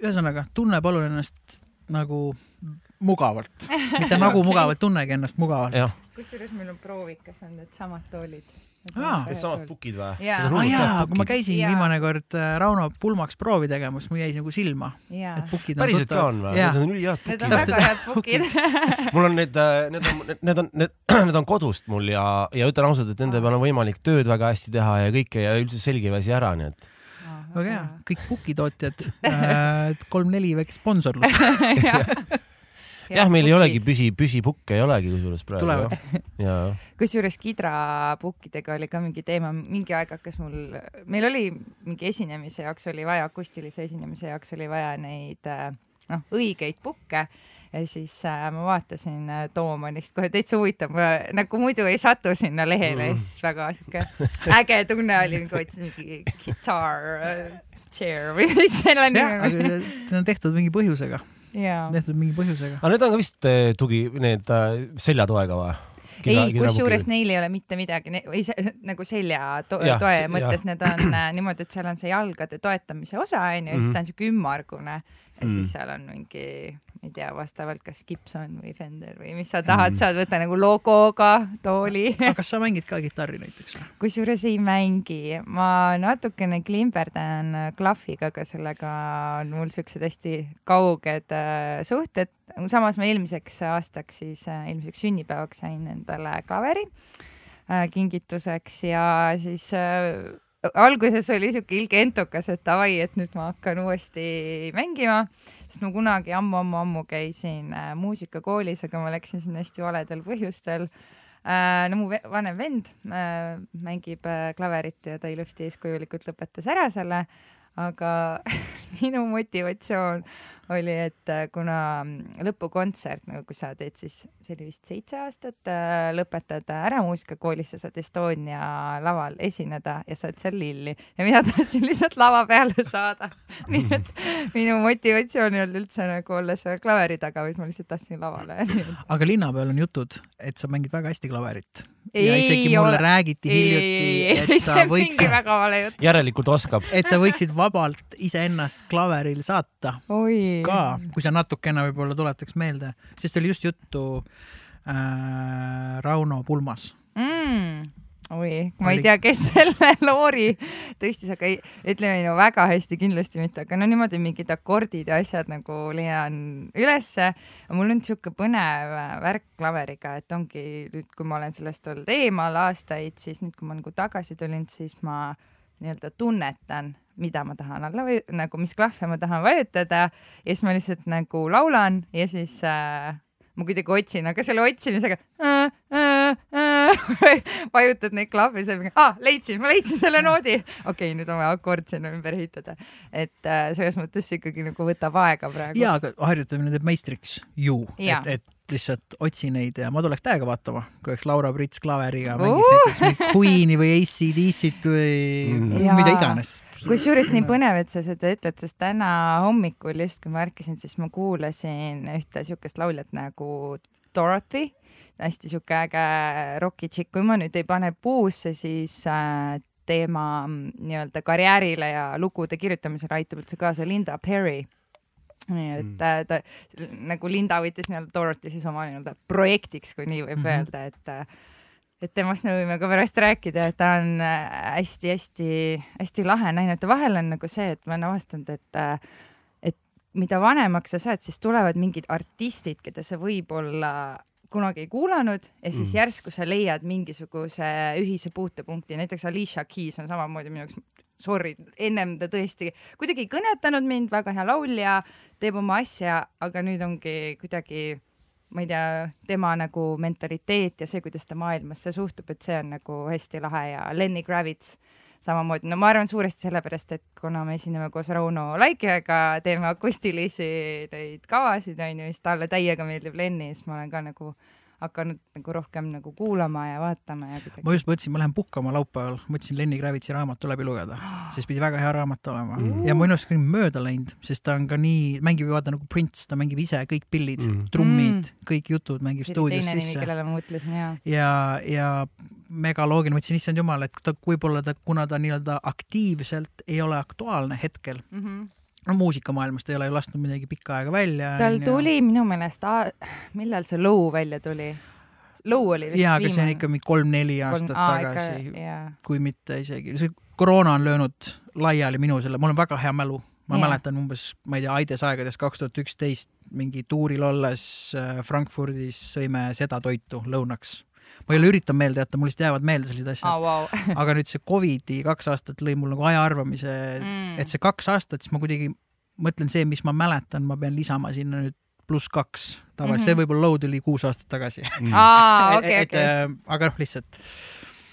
ühesõnaga, tunne palun ennast nagu mugavalt, mitte nagu mugavalt, tunnegi ennast mugavalt. kusjuures meil on proovikas on needsamad toolid. Needsamad pukid või? ah, jaa, kui ma käisin ja. viimane kord äh, Rauno pulmaks proovi tegemas, mul jäi nagu silma. et pukid on päriselt ka on või? Need on ülihead pukid. Need on väga head pukid. Mul on need, äh, need on, need on, need, need on kodust mul ja, ja ütlen ausalt, et nende peal on võimalik tööd väga hästi teha ja kõike ja üldse selg ei väsi ära, nii et väga hea, kõik pukitootjad äh, kolm-neli väikest sponsorlust. Jah, meil ei olegi püsi, püsipukke ei olegi kusjuures praegu. tulevad. kusjuures Kidra pukkidega oli ka mingi teema, mingi aeg hakkas mul, meil oli mingi esinemise jaoks oli vaja, akustilise esinemise jaoks oli vaja neid noh, õigeid pukke ja siis äh, ma vaatasin äh, Toomanist kohe täitsa huvitav, nagu muidu ei satu sinna lehele mm. ja siis väga siuke äge tunne oli, nagu otsin mingi guitar äh, chair või mis selle nimi on. see on tehtud mingi põhjusega tehtud mingi põhjusega. aga need on ka vist eh, tugi, need äh, seljatoega või? ei, kusjuures neil ei ole mitte midagi, või see, nagu selja to ja, toe mõttes, need on äh, niimoodi, et seal on see jalgade toetamise osa onju ja siis mhm. ta on siuke ümmargune ja mm. siis seal on mingi ma ei tea, vastavalt kas Gibson või Fender või mis sa tahad mm., saad võtta nagu logoga tooli. aga kas sa mängid ka kitarri näiteks? kusjuures ei mängi, ma natukene klimberdan klahviga, aga sellega on mul siuksed hästi kauged äh, suhted. samas ma eelmiseks aastaks siis äh,, eelmiseks sünnipäevaks sain endale klaveri äh, kingituseks ja siis äh, alguses oli siuke ilge entukas, et davai, et nüüd ma hakkan uuesti mängima sest ma kunagi ammu-ammu-ammu käisin äh, muusikakoolis, aga ma läksin sinna hästi valedel põhjustel äh,. no mu vanem vend äh, mängib klaverit ja ta ilusti eeskujulikult lõpetas ära selle, aga minu motivatsioon oli, et äh, kuna mm, lõpukontsert, nagu kui sa teed siis, see oli vist seitse aastat, äh, lõpetad ära muusikakoolis, sa saad Estonia laval esineda ja saad seal lilli. Ja mina tahtsin lihtsalt lava peale saada. Nii et minu motivatsioon ei olnud üldse nagu olla seal klaveri taga, vaid ma lihtsalt tahtsin lavale. Aga linna peal on jutud, et sa mängid väga hästi klaverit. Ja isegi mulle ole. räägiti hiljuti, et sa võiksid, järelikult oskab, et sa võiksid vabalt iseennast klaveril saata. oi. ka, kui sa natukene võib-olla tuletaks meelde, sest oli just juttu äh, Rauno pulmas. Mm oi, ma ei tea, kes selle loori tõstis, aga ei, ütleme no väga hästi kindlasti mitte, aga no niimoodi mingid akordid ja asjad nagu leian ülesse. mul on niisugune põnev värk klaveriga, et ongi nüüd, kui ma olen sellest olnud eemal aastaid, siis nüüd, kui ma nagu tagasi tulin, siis ma nii-öelda tunnetan mida ma tahan alla või nagu, mis klahve ma tahan vajutada ja siis ma lihtsalt nagu laulan ja siis äh, ma kuidagi otsin, aga selle otsimisega äh, äh, vajutad neid klahve, siis ah, leidsin, ma leidsin selle noodi. okei okay,, nüüd on vaja akord sinna ümber ehitada. et äh, selles mõttes see ikkagi nagu võtab aega praegu. ja, aga harjutamine teeb meistriks ju, et, et lihtsalt otsi neid ja ma tuleks täiega vaatama, kui oleks Laura Brits klaveriga mängiks uh! näiteks Queen'i või AC/DC-t või mm. mida iganes. kusjuures nii põnev, et sa seda ütled, sest täna hommikul just, kui ma ärkasin, siis ma kuulasin ühte siukest lauljat nagu Dorothy, hästi siuke äge rokitšikk, kui ma nüüd ei pane puusse, siis äh, teema mm, nii-öelda karjäärile ja lugude kirjutamisele aitab üldse kaasa Linda Perry nii et mm. ta, ta nagu Linda võttis nii-öelda Dorothy siis oma nii-öelda projektiks, kui nii võib mm -hmm. öelda, et et temast me võime ka pärast rääkida, et ta on hästi-hästi-hästi lahe naine, et vahel on nagu see, et ma olen avastanud, et et mida vanemaks sa saad, siis tulevad mingid artistid, keda sa võib-olla kunagi ei kuulanud ja siis mm. järsku sa leiad mingisuguse ühise puutepunkti, näiteks Alicia Keys on samamoodi minu jaoks sorry, ennem ta tõesti kuidagi ei kõnetanud mind, väga hea laulja, teeb oma asja, aga nüüd ongi kuidagi ma ei tea, tema nagu mentaliteet ja see, kuidas ta maailmasse suhtub, et see on nagu hästi lahe ja Lenny Kravitz samamoodi, no ma arvan suuresti sellepärast, et kuna me esineme koos Rauno Laikiga, teeme akustilisi neid kavasid, onju, siis talle täiega meeldib Lenny, siis ma olen ka nagu äh, hakanud nagu rohkem nagu kuulama ja vaatama ja kuidagi. ma just mõtlesin, ma lähen puhkama laupäeval, mõtlesin Lenny Kravitsi raamatu läbi lugeda, sest pidi väga hea raamat olema mm. ja mu ennast ka mööda läinud, sest ta on ka nii, mängib ju vaata nagu Prince, ta mängib ise kõik pillid mm., trummid mm., kõik jutud mängib stuudios sisse. kellele ma mõtlesin, ja, ja mega loogiline, mõtlesin, issand jumal, et ta võib-olla ta, kuna ta nii-öelda aktiivselt ei ole aktuaalne hetkel mm, -hmm no muusikamaailmas ta ei ole ju lasknud midagi pikka aega välja. tal tuli minu meelest, millal see Low välja tuli? Low oli vist jaa, aga see on ikka mingi kolm-neli aastat tagasi, jaa, kui mitte isegi, see koroona on löönud laiali minu selle, mul on väga hea mälu, ma yeah. mäletan umbes, ma ei tea, Aides aegades kaks tuhat üksteist mingi tuuril olles äh, Frankfurdis sõime seda toitu lõunaks. Ma ei ole üritanud meelde jätta, mul lihtsalt jäävad meelde sellised asjad aa, vau. aga nüüd see Covidi kaks aastat lõi mul nagu ajaarvamise mm., et see kaks aastat, siis ma kuidagi mõtlen see, mis ma mäletan, ma pean lisama sinna nüüd pluss kaks. tavaliselt mm -hmm. see Mhm. võib-olla load oli kuus aastat tagasi. aa, okei, okei. aga noh, lihtsalt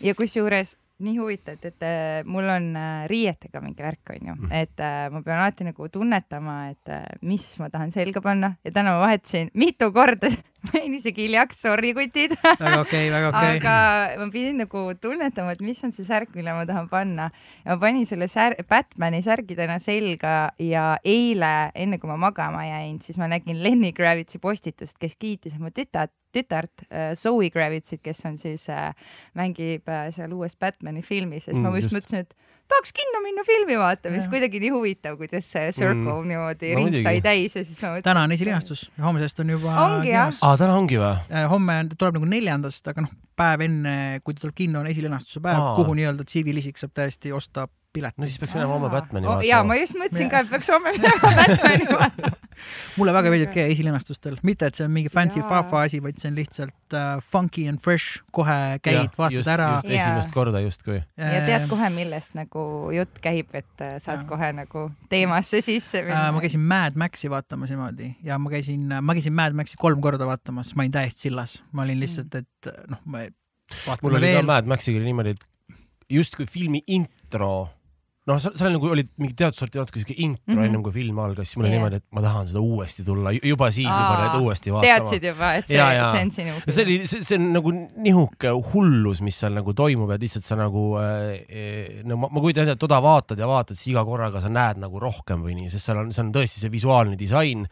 ja kusjuures nii huvitav, et, et äh, mul on äh, riietega mingi värk, onju, et äh, ma pean alati nagu tunnetama, et äh, mis ma tahan selga panna ja täna ma vahetasin mitu korda, ma jäin isegi hiljaks, sorry kutid väga okei okay,, väga okei okay.. aga ma pidin nagu tunnetama, et mis on see särk, mille ma tahan panna ja ma panin selle sär-, Batman'i särgi täna selga ja eile, enne kui ma magama jäin, siis ma nägin Lenny Kravitsi postitust, kes kiitis oma tütart, tütart äh, Zoe Kravitsit, kes on siis äh,, mängib äh, seal uues Batman'i filmis ja siis Mm, mm, ma just just. mõtlesin, et tahaks kinno minna filmi vaatama, siis kuidagi nii huvitav, kuidas see circle mm. niimoodi No ring sai täis ja siis ma mõtlesin. täna on esilinastus, homsest on juba Ongi, jah. aa, täna ongi või? homme on- tuleb nagu neljandast, aga noh, päev enne, kui ta tuleb kinno, on esilinastuse päev kuhu nii-öelda tsiviilisik saab täiesti osta pileti no siis peaks minema homme Batman'i oh,. vaatama. ja ma just mõtlesin ka, et peaks homme minema Batman'i vaatama. mulle väga meeldib ka esilinastustel, mitte et see on mingi fancy fafa asi, vaid see on lihtsalt uh, funky and fresh, kohe käid, vaatad just, ära. just esimest korda justkui. ja tead kohe, millest nagu jutt käib, et äh, saad Jaa. kohe nagu teemasse sisse minna. Äh, ma käisin Mad Maxi vaatamas niimoodi ja ma käisin, ma käisin Mad Maxi kolm korda vaatamas, ma olin täiesti sillas, ma olin lihtsalt, et noh, ma mul oli ka veel, Mad Maxiga niimoodi, et justkui filmi intro, noh, seal nagu oli mingi teatud sorti natuke siuke intro mm. -hmm. ennem kui film algas, siis mul oli Jah. niimoodi, et ma tahan seda uuesti tulla, juba siis juba Aa, need uuesti vaatama. teadsid juba, et see, see on sinu no see oli, see, see on nagu nihuke hullus, mis seal nagu toimub, et lihtsalt sa nagu äh,, no ma, ma kujutan ette, et toda vaatad ja vaatad, siis iga korraga sa näed nagu rohkem või nii, sest seal on, see on tõesti see visuaalne disain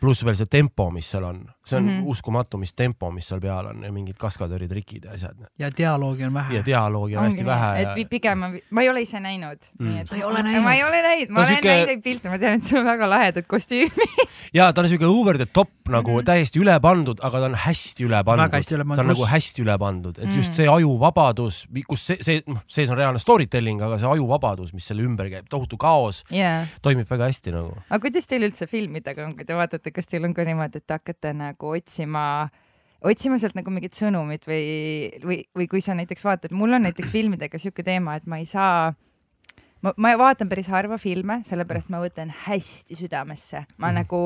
pluss veel see tempo, mis seal on, see on mm. -hmm. uskumatu, mis tempo, mis seal peal on ja mingid kaskadööri trikid ja asjad ja dialoogi on vähe ja. dialoogi on hästi vähe et ja pi- pigem ma, ma ei ole ise näinud Mm. mm.. Sa ei ole näinud? ma ei ole näinud, ma olen sihuke- näinud neid pilte, ma tean, et sul on väga lahedad kostüümi. ja ta on siuke over the top nagu mm Mhm. -hmm. täiesti üle pandud, aga ta on hästi üle pandud. Ta on nagu Pluss- hästi üle pandud, et Mm. just see ajuvabadus, kus see, see, noh, sees on reaalne story telling, aga see ajuvabadus, mis selle ümber käib, tohutu kaos, jaa, toimib väga hästi nagu. aga kuidas teil üldse filmidega on, kui te vaatate, kas teil on ka niimoodi, et te hakkate nagu otsima otsima sealt nagu mingit sõnumit või, või, või kui sa näiteks vaatad, mul on näiteks filmidega sihuke teema, et ma ei saa ma, ma vaatan päris harva filme, sellepärast ma võtan hästi südamesse, ma mm. Mhm. nagu,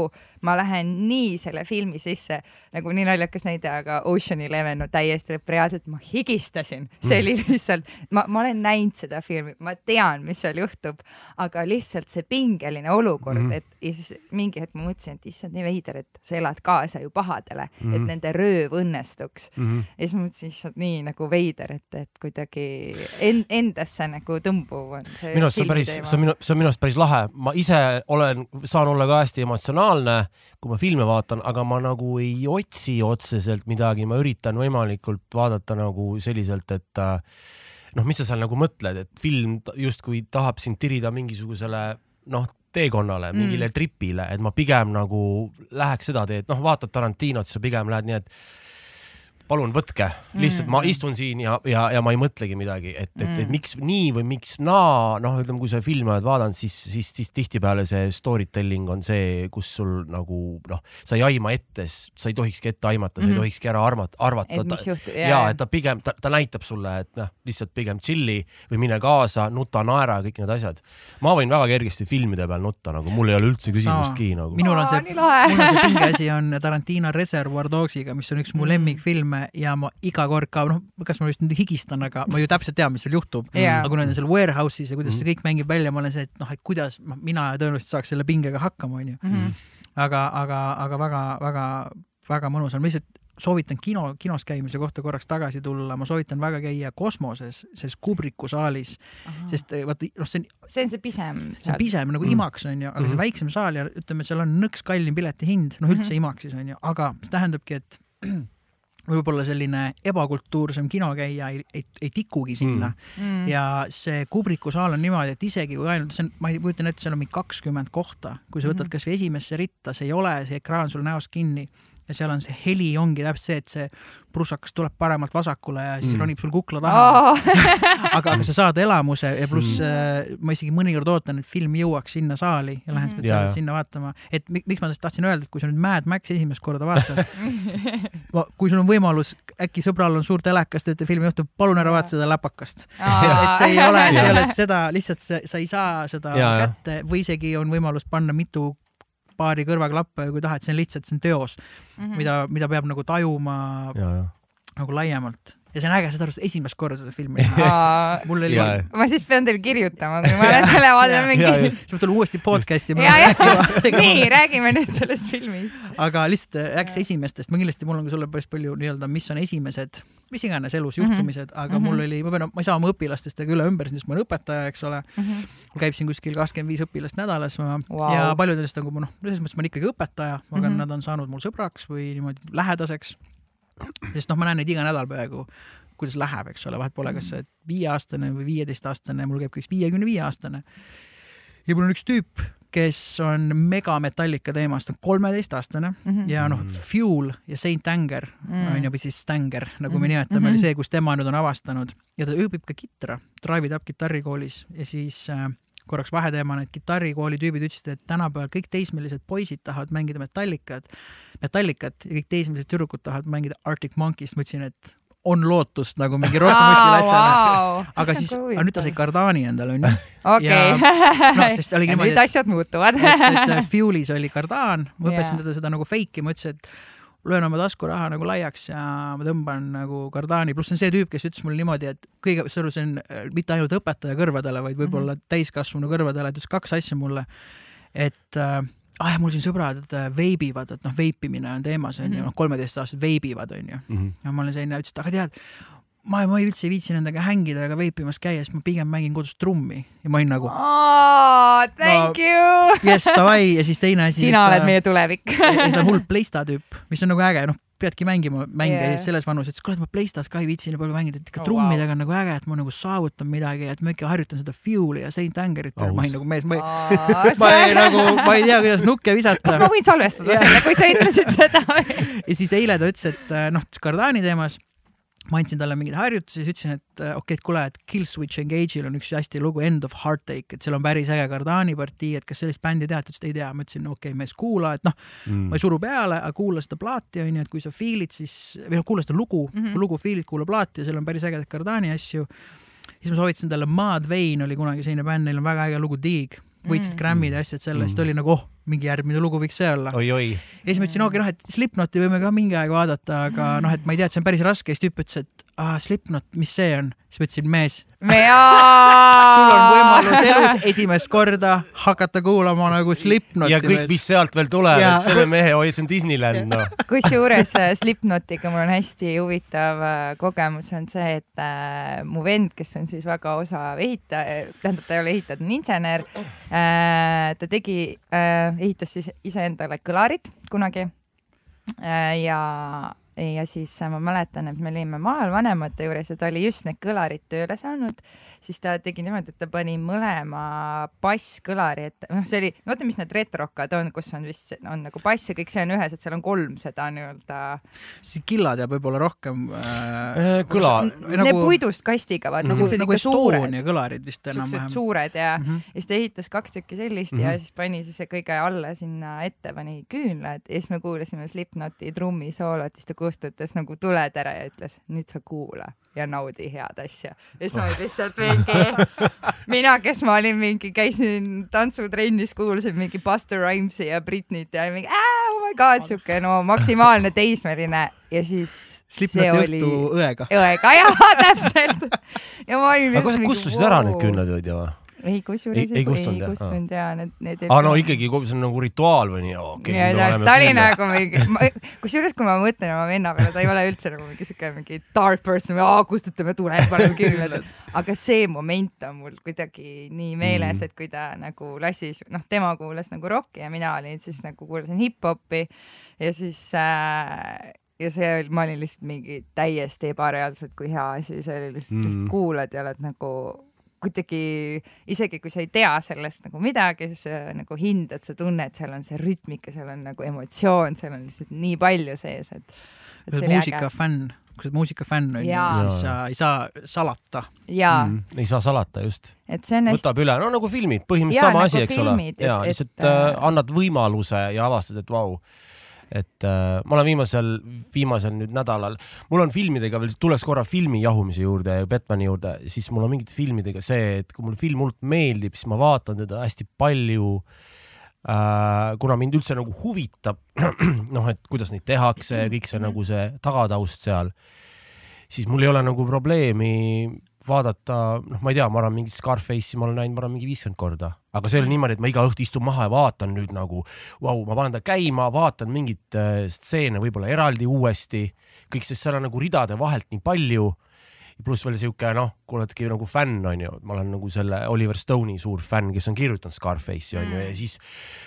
ma lähen nii selle filmi sisse nagu nii naljakas näide, aga Ocean Eleven no täiesti reaalselt ma higistasin, see oli lihtsalt, ma, ma olen näinud seda filmi, ma tean, mis seal juhtub, aga lihtsalt see pingeline olukord mm, Mhm. -hmm. et ja siis mingi hetk ma mõtlesin, et issand, nii veider, et sa elad kaasa ju pahadele mm, -hmm. et Mhm. nende rööv õnnestuks Mm -hmm. ja siis ma mõtlesin, issand, nii nagu veider, et, et kuidagi en, endasse nagu tõmbuv on see minu arust see on päris, see on minu, see on minu arust päris lahe, ma ise olen, saan olla ka hästi emotsionaalne, kui ma filme vaatan, aga ma nagu ei otsi otseselt midagi, ma üritan võimalikult vaadata nagu selliselt, et äh, noh, mis sa seal nagu mõtled, et film justkui tahab sind tirida mingisugusele noh, teekonnale, mingile Mm. tripile, et ma pigem nagu läheks seda teed, noh, vaatad Tarantinot, sa pigem lähed nii, et palun võtke, lihtsalt Mm. ma istun siin ja, ja, ja ma ei mõtlegi midagi, et, et, et Mm. miks nii või miks naa, noh, ütleme, kui sa filmi oled vaadanud, siis, siis, siis tihtipeale see story telling on see, kus sul nagu noh, sa ei aima ette, sa ei tohikski ette aimata, sa ei Mhm. tohikski ära arvata, arvata et. mis juhtub, ja et ta pigem, ta, ta näitab sulle, et noh, lihtsalt pigem chill'i või mine kaasa, nuta, naera, kõik need asjad. ma võin väga kergesti filmide peal nutta, nagu mul ei ole üldse küsimustki nagu. minul on see mul on see pingeasi on Tarantino Reservoir Dogsiga, mis on üks mu Mm. Lemmikfilme ja ma iga kord ka, noh, kas ma just nüüd higistan, aga ma ju täpselt tean, mis seal juhtub. Jaa. aga kui nad on seal warehouse'is ja kuidas Mhm. see kõik mängib välja, ma olen see, et noh, et kuidas ma- mina tõenäoliselt saaks selle pingega hakkama, onju. Mhm. aga, aga, aga väga-väga, väga mõnus on, ma lihtsalt soovitan kino, kinos käimise kohta korraks tagasi tulla, ma soovitan väga käia kosmoses, selles Kubriku saalis, sest eh, vaata, noh, see on see on see pisem. see on pisem nagu Mm. IMAX on ju, aga see Mhm. väiksem saal ja ütleme, seal on nõks kallim piletihind, noh üldse Mhm. IMAX-is on ju, aga see tähendabki, et võib-olla selline ebakultuursem kinokäija ei, ei, ei tikugi sinna Mm. ja see Kubriku saal on niimoodi, et isegi kui ainult see on, ma kujutan ette, seal on mingi kakskümmend kohta, kui sa võtad Mhm. kasvõi esimesse ritta, see ei ole see ekraan sul näost kinni ja seal on see heli ongi täpselt see, et see prussakas tuleb paremalt vasakule ja siis Mm. ronib sul kukla taha Oh. aga, aga sa saad elamuse ja pluss Mm. äh, ma isegi mõnikord ootan, et film jõuaks sinna saali ja lähen Mhm. spetsiaalselt jaa. sinna vaatama. et mi- miks ma tahtsin öelda, et kui sa nüüd Mad Maxi esimest korda vaatad kui sul on võimalus, äkki sõbral on suur telekas, teete filmi õhtul, palun ära vaata seda läpakast. et see ei ole, see ei ole seda, lihtsalt see, sa ei saa seda jah. kätte või isegi on võimalus panna mitu paari kõrvaklappe, kui tahad, see on lihtsalt, see on teos, Mhm. mida, mida peab nagu tajuma ja, ja. nagu laiemalt ja see on äge, saad aru, esimest korda seda filmi näha. Mul oli, ma siis pean teile kirjutama, kui ma olen selle vaadanud mingi. siis ma tulen uuesti podcast'i. nii, räägime nüüd sellest filmist. aga lihtsalt äh, rääkis esimestest, ma kindlasti, mul on ka sulle päris palju nii-öelda, mis on esimesed, mis iganes elus Mhm. juhtumised, aga Mhm. mul oli, ma pean, ma ei saa oma õpilastest ega üle ümber, sest ma olen õpetaja, eks ole. mul käib siin kuskil kakskümmend viis õpilast nädalas ma, Vau. ja paljud nendest nagu noh, selles mõttes ma olen ikkagi õpetaja, aga mm. -hmm. nad on saanud mul sõbraks või niimoodi lähedaseks. sest noh, ma näen neid iga nädal peaaegu, kuidas läheb, eks ole, vahet pole, kas sa oled viieaastane või viieteistaastane, mul käib üks viiekümne viie aastane. ja mul on üks tüüp, kes on megametallika teemast, on kolmeteistaastane Mhm. ja noh Mm., Fuel ja Saint Anger Mm. on ju, või siis Stanger, nagu me Mhm. nimetame, Mhm. oli see, kus tema nüüd on avastanud ja ta õpib ka kitra, Drive It Up kitarrikoolis ja siis äh, korraks vaheteemana, et kitarrikooli tüübid ütlesid, et tänapäeval kõik teismelised poisid tahavad mängida metallikat, metallikat ja kõik teismelised tüdrukud tahavad mängida Arctic Monkeys, ma ütlesin, et on lootust nagu mingi rohkemussil asjale. aga siis, aga nüüd ta sai Cardani endale onju. ja- noh, sest oli niimoodi, nüüd asjad muutuvad. et, et äh, Fuelis oli Cardan, ma õpetasin Jaa. teda seda nagu fake'i, ma ütlesin, et löön oma taskuraha nagu laiaks ja ma tõmban nagu Cardani, pluss see on see tüüp, kes ütles mulle niimoodi, et kõige, see on äh, mitte ainult õpetaja kõrvadele, vaid võib-olla Mhm. täiskasvanu kõrvadele, ta ütles kaks asja mulle. et äh, ah ja mul siin sõbrad äh, veibivad, et noh, veipimine on teemas onju, Mhm. noh kolmeteistaastased veibivad onju Mhm. ja ma olen selline, ütles, et aga tead, ma, ma ei üldse ei viitsi nendega hängida ega veipimas käia, sest ma pigem mängin kodus trummi ja ma olin nagu Thank you. jess, davai ja siis teine asi. sina oled meie tulevik. ta on hull Playsta tüüp, mis on nagu äge, noh, peadki mängima mänge yeah. selles vanuses, et kuule, ma Playstas ka ei viitsi nii palju mängida, et ikka Oh, oh, trummidega on nagu äge, et ma nagu saavutan midagi, et ma ikka harjutan seda Fuel'i ja Saint Angerit Aus. ma olin nagu mees, ma ei, ma ei nagu, ma ei tea, kuidas nukke visata kas ma. võin salvestada selle, kui sa ütlesid seda? ja siis eile ta ütles, et äh, noh, Cardani teemas ma andsin talle mingeid harjutusi, siis ütlesin, et äh, okei okay,, et kuule, et Killswitch Engage'il on üks hästi lugu End of Heartache, et seal on päris äge Cardani partii, et kas sellist bändi tead, ta ütles, et ei tea, ma ütlesin, okei okay,, mees, kuula, et noh, Mm. ma ei suru peale, aga kuula seda plaati onju, et kui sa feel'id, siis või noh, kuula seda lugu mm, Mhm. -hmm. kui lugu feel'id, kuula plaati ja seal on päris ägedaid Cardani asju. siis ma soovitasin talle Mad Vein oli kunagi selline bänd, neil on väga äge lugu Dig, võitsid Mm. Grammid ja asjad selle, ta Mm. oli nagu oh, mingi järgmine lugu võiks see olla. ja siis ma ütlesin, okei, noh, et Slipknoti võime ka mingi aeg vaadata, aga noh, et ma ei tea, et see on päris raske, siis tüüp ütles, et aa, Slipknot, mis see on? siis ma ütlesin, mees, sul on võimalus elus esimest korda hakata kuulama nagu Slipknoti. ja kõik, mis sealt veel tuleb, et selle mehe hoid, see on Disneyland, noh. kusjuures äh, Slipknotiga mul on hästi huvitav äh, kogemus on see, et äh, mu vend, kes on siis väga osav ehitaja, tähendab, ta ei ole ehitaja, ta on insener äh,. ta tegi äh,, ehitas siis iseendale kõlarid kunagi äh,. ja, ja siis ma mäletan, et me olime maal vanemate juures ja ta oli just need kõlarid tööle saanud siis ta tegi niimoodi, et ta pani mõlema basskõlari, et noh, see oli, vaata, mis need retrokad on, kus on vist on nagu bass ja kõik see on ühes, et seal on kolm seda nii-öelda siis Killa teab võib-olla rohkem äh,. kõla, nagu..., need puidust kastiga, vaata nagu, nagu Estonia kõlarid vist enam-vähem. suured ja Mhm. ja siis ta ehitas kaks tükki sellist mm -hmm. ja siis pani siis kõige alla sinna ette pani küünlad ja siis me kuulasime Slipknoti trummisoolot, siis ta kustutas nagu tuled ära ja ütles, nüüd sa kuula ja naudi head asja. ja siis ma olin lihtsalt mingi, mina, kes ma olin mingi, käisin tantsutrennis, kuulasin mingi Buster Rhymesi ja Britneyt ja mingi oh my god, siuke no maksimaalne teismeline ja siis Slipknoti oli õhtu õega. õega, jaa, täpselt. ja ma olin aga sa kustusid ära need küünlatööd ja või? ei, kusjuures Ei- ei kustunud, ei kustunud ja need, need aa, no ikkagi, see on nagu rituaal või nii, okei ja okay,. ta, ta oli nagu mingi, kusjuures kui ma mõtlen oma venna peale, ta ei ole üldse nagu mingi siuke mingi dark person, kustutame tuled, paneme küünlad, aga see moment on mul kuidagi nii meeles, Mm. et kui ta nagu lassis, noh, tema kuulas nagu rokki ja mina olin siis nagu kuulasin hip-hopi ja siis äh, ja see oli, ma olin lihtsalt mingi täiesti ebareaalselt kui hea asi, see oli lihtsalt mm., lihtsalt Mm. kuulad ja oled nagu kuidagi, isegi kui sa ei tea sellest nagu midagi, siis sa nagu hindad, sa tunned, seal on see rütmika, seal on nagu emotsioon, seal on lihtsalt nii palju sees, et, et sa oled muusikafänn, kui sa oled muusikafänn onju, Jaa. siis sa ei saa salata. jaa mm., ei saa salata, just. et see on hästi, võtab üle, no nagu filmid, põhimõtteliselt Jaa, sama nagu asi, eks ole filmid,. et- ja et, lihtsalt äh, äh, annad võimaluse ja avastad, et vau et äh, ma olen viimasel, viimasel nüüd nädalal, mul on filmidega veel, tulles korra filmi jahumise juurde ja Batman'i juurde, siis mul on mingite filmidega see, et kui mulle film hullult meeldib, siis ma vaatan teda hästi palju äh,. kuna mind üldse nagu huvitab, noh, et kuidas neid tehakse ja kõik see nagu see tagataust seal, siis mul ei ole nagu probleemi vaadata, noh, ma ei tea, ma arvan, mingit Scarface'i ma olen näinud, ma arvan, mingi viiskümmend korda, aga see ei ole niimoodi, et ma iga õhtu istun maha ja vaatan nüüd nagu, vau, ma panen ta käima, vaatan mingit äh, stseene võib-olla eraldi uuesti, kõik, sest seal on nagu ridade vahelt nii palju pluss veel sihuke noh, kui oledki nagu fänn onju, ma olen nagu selle Oliver Stone'i suur fänn, kes on kirjutanud Scarface'i onju Mm. ja siis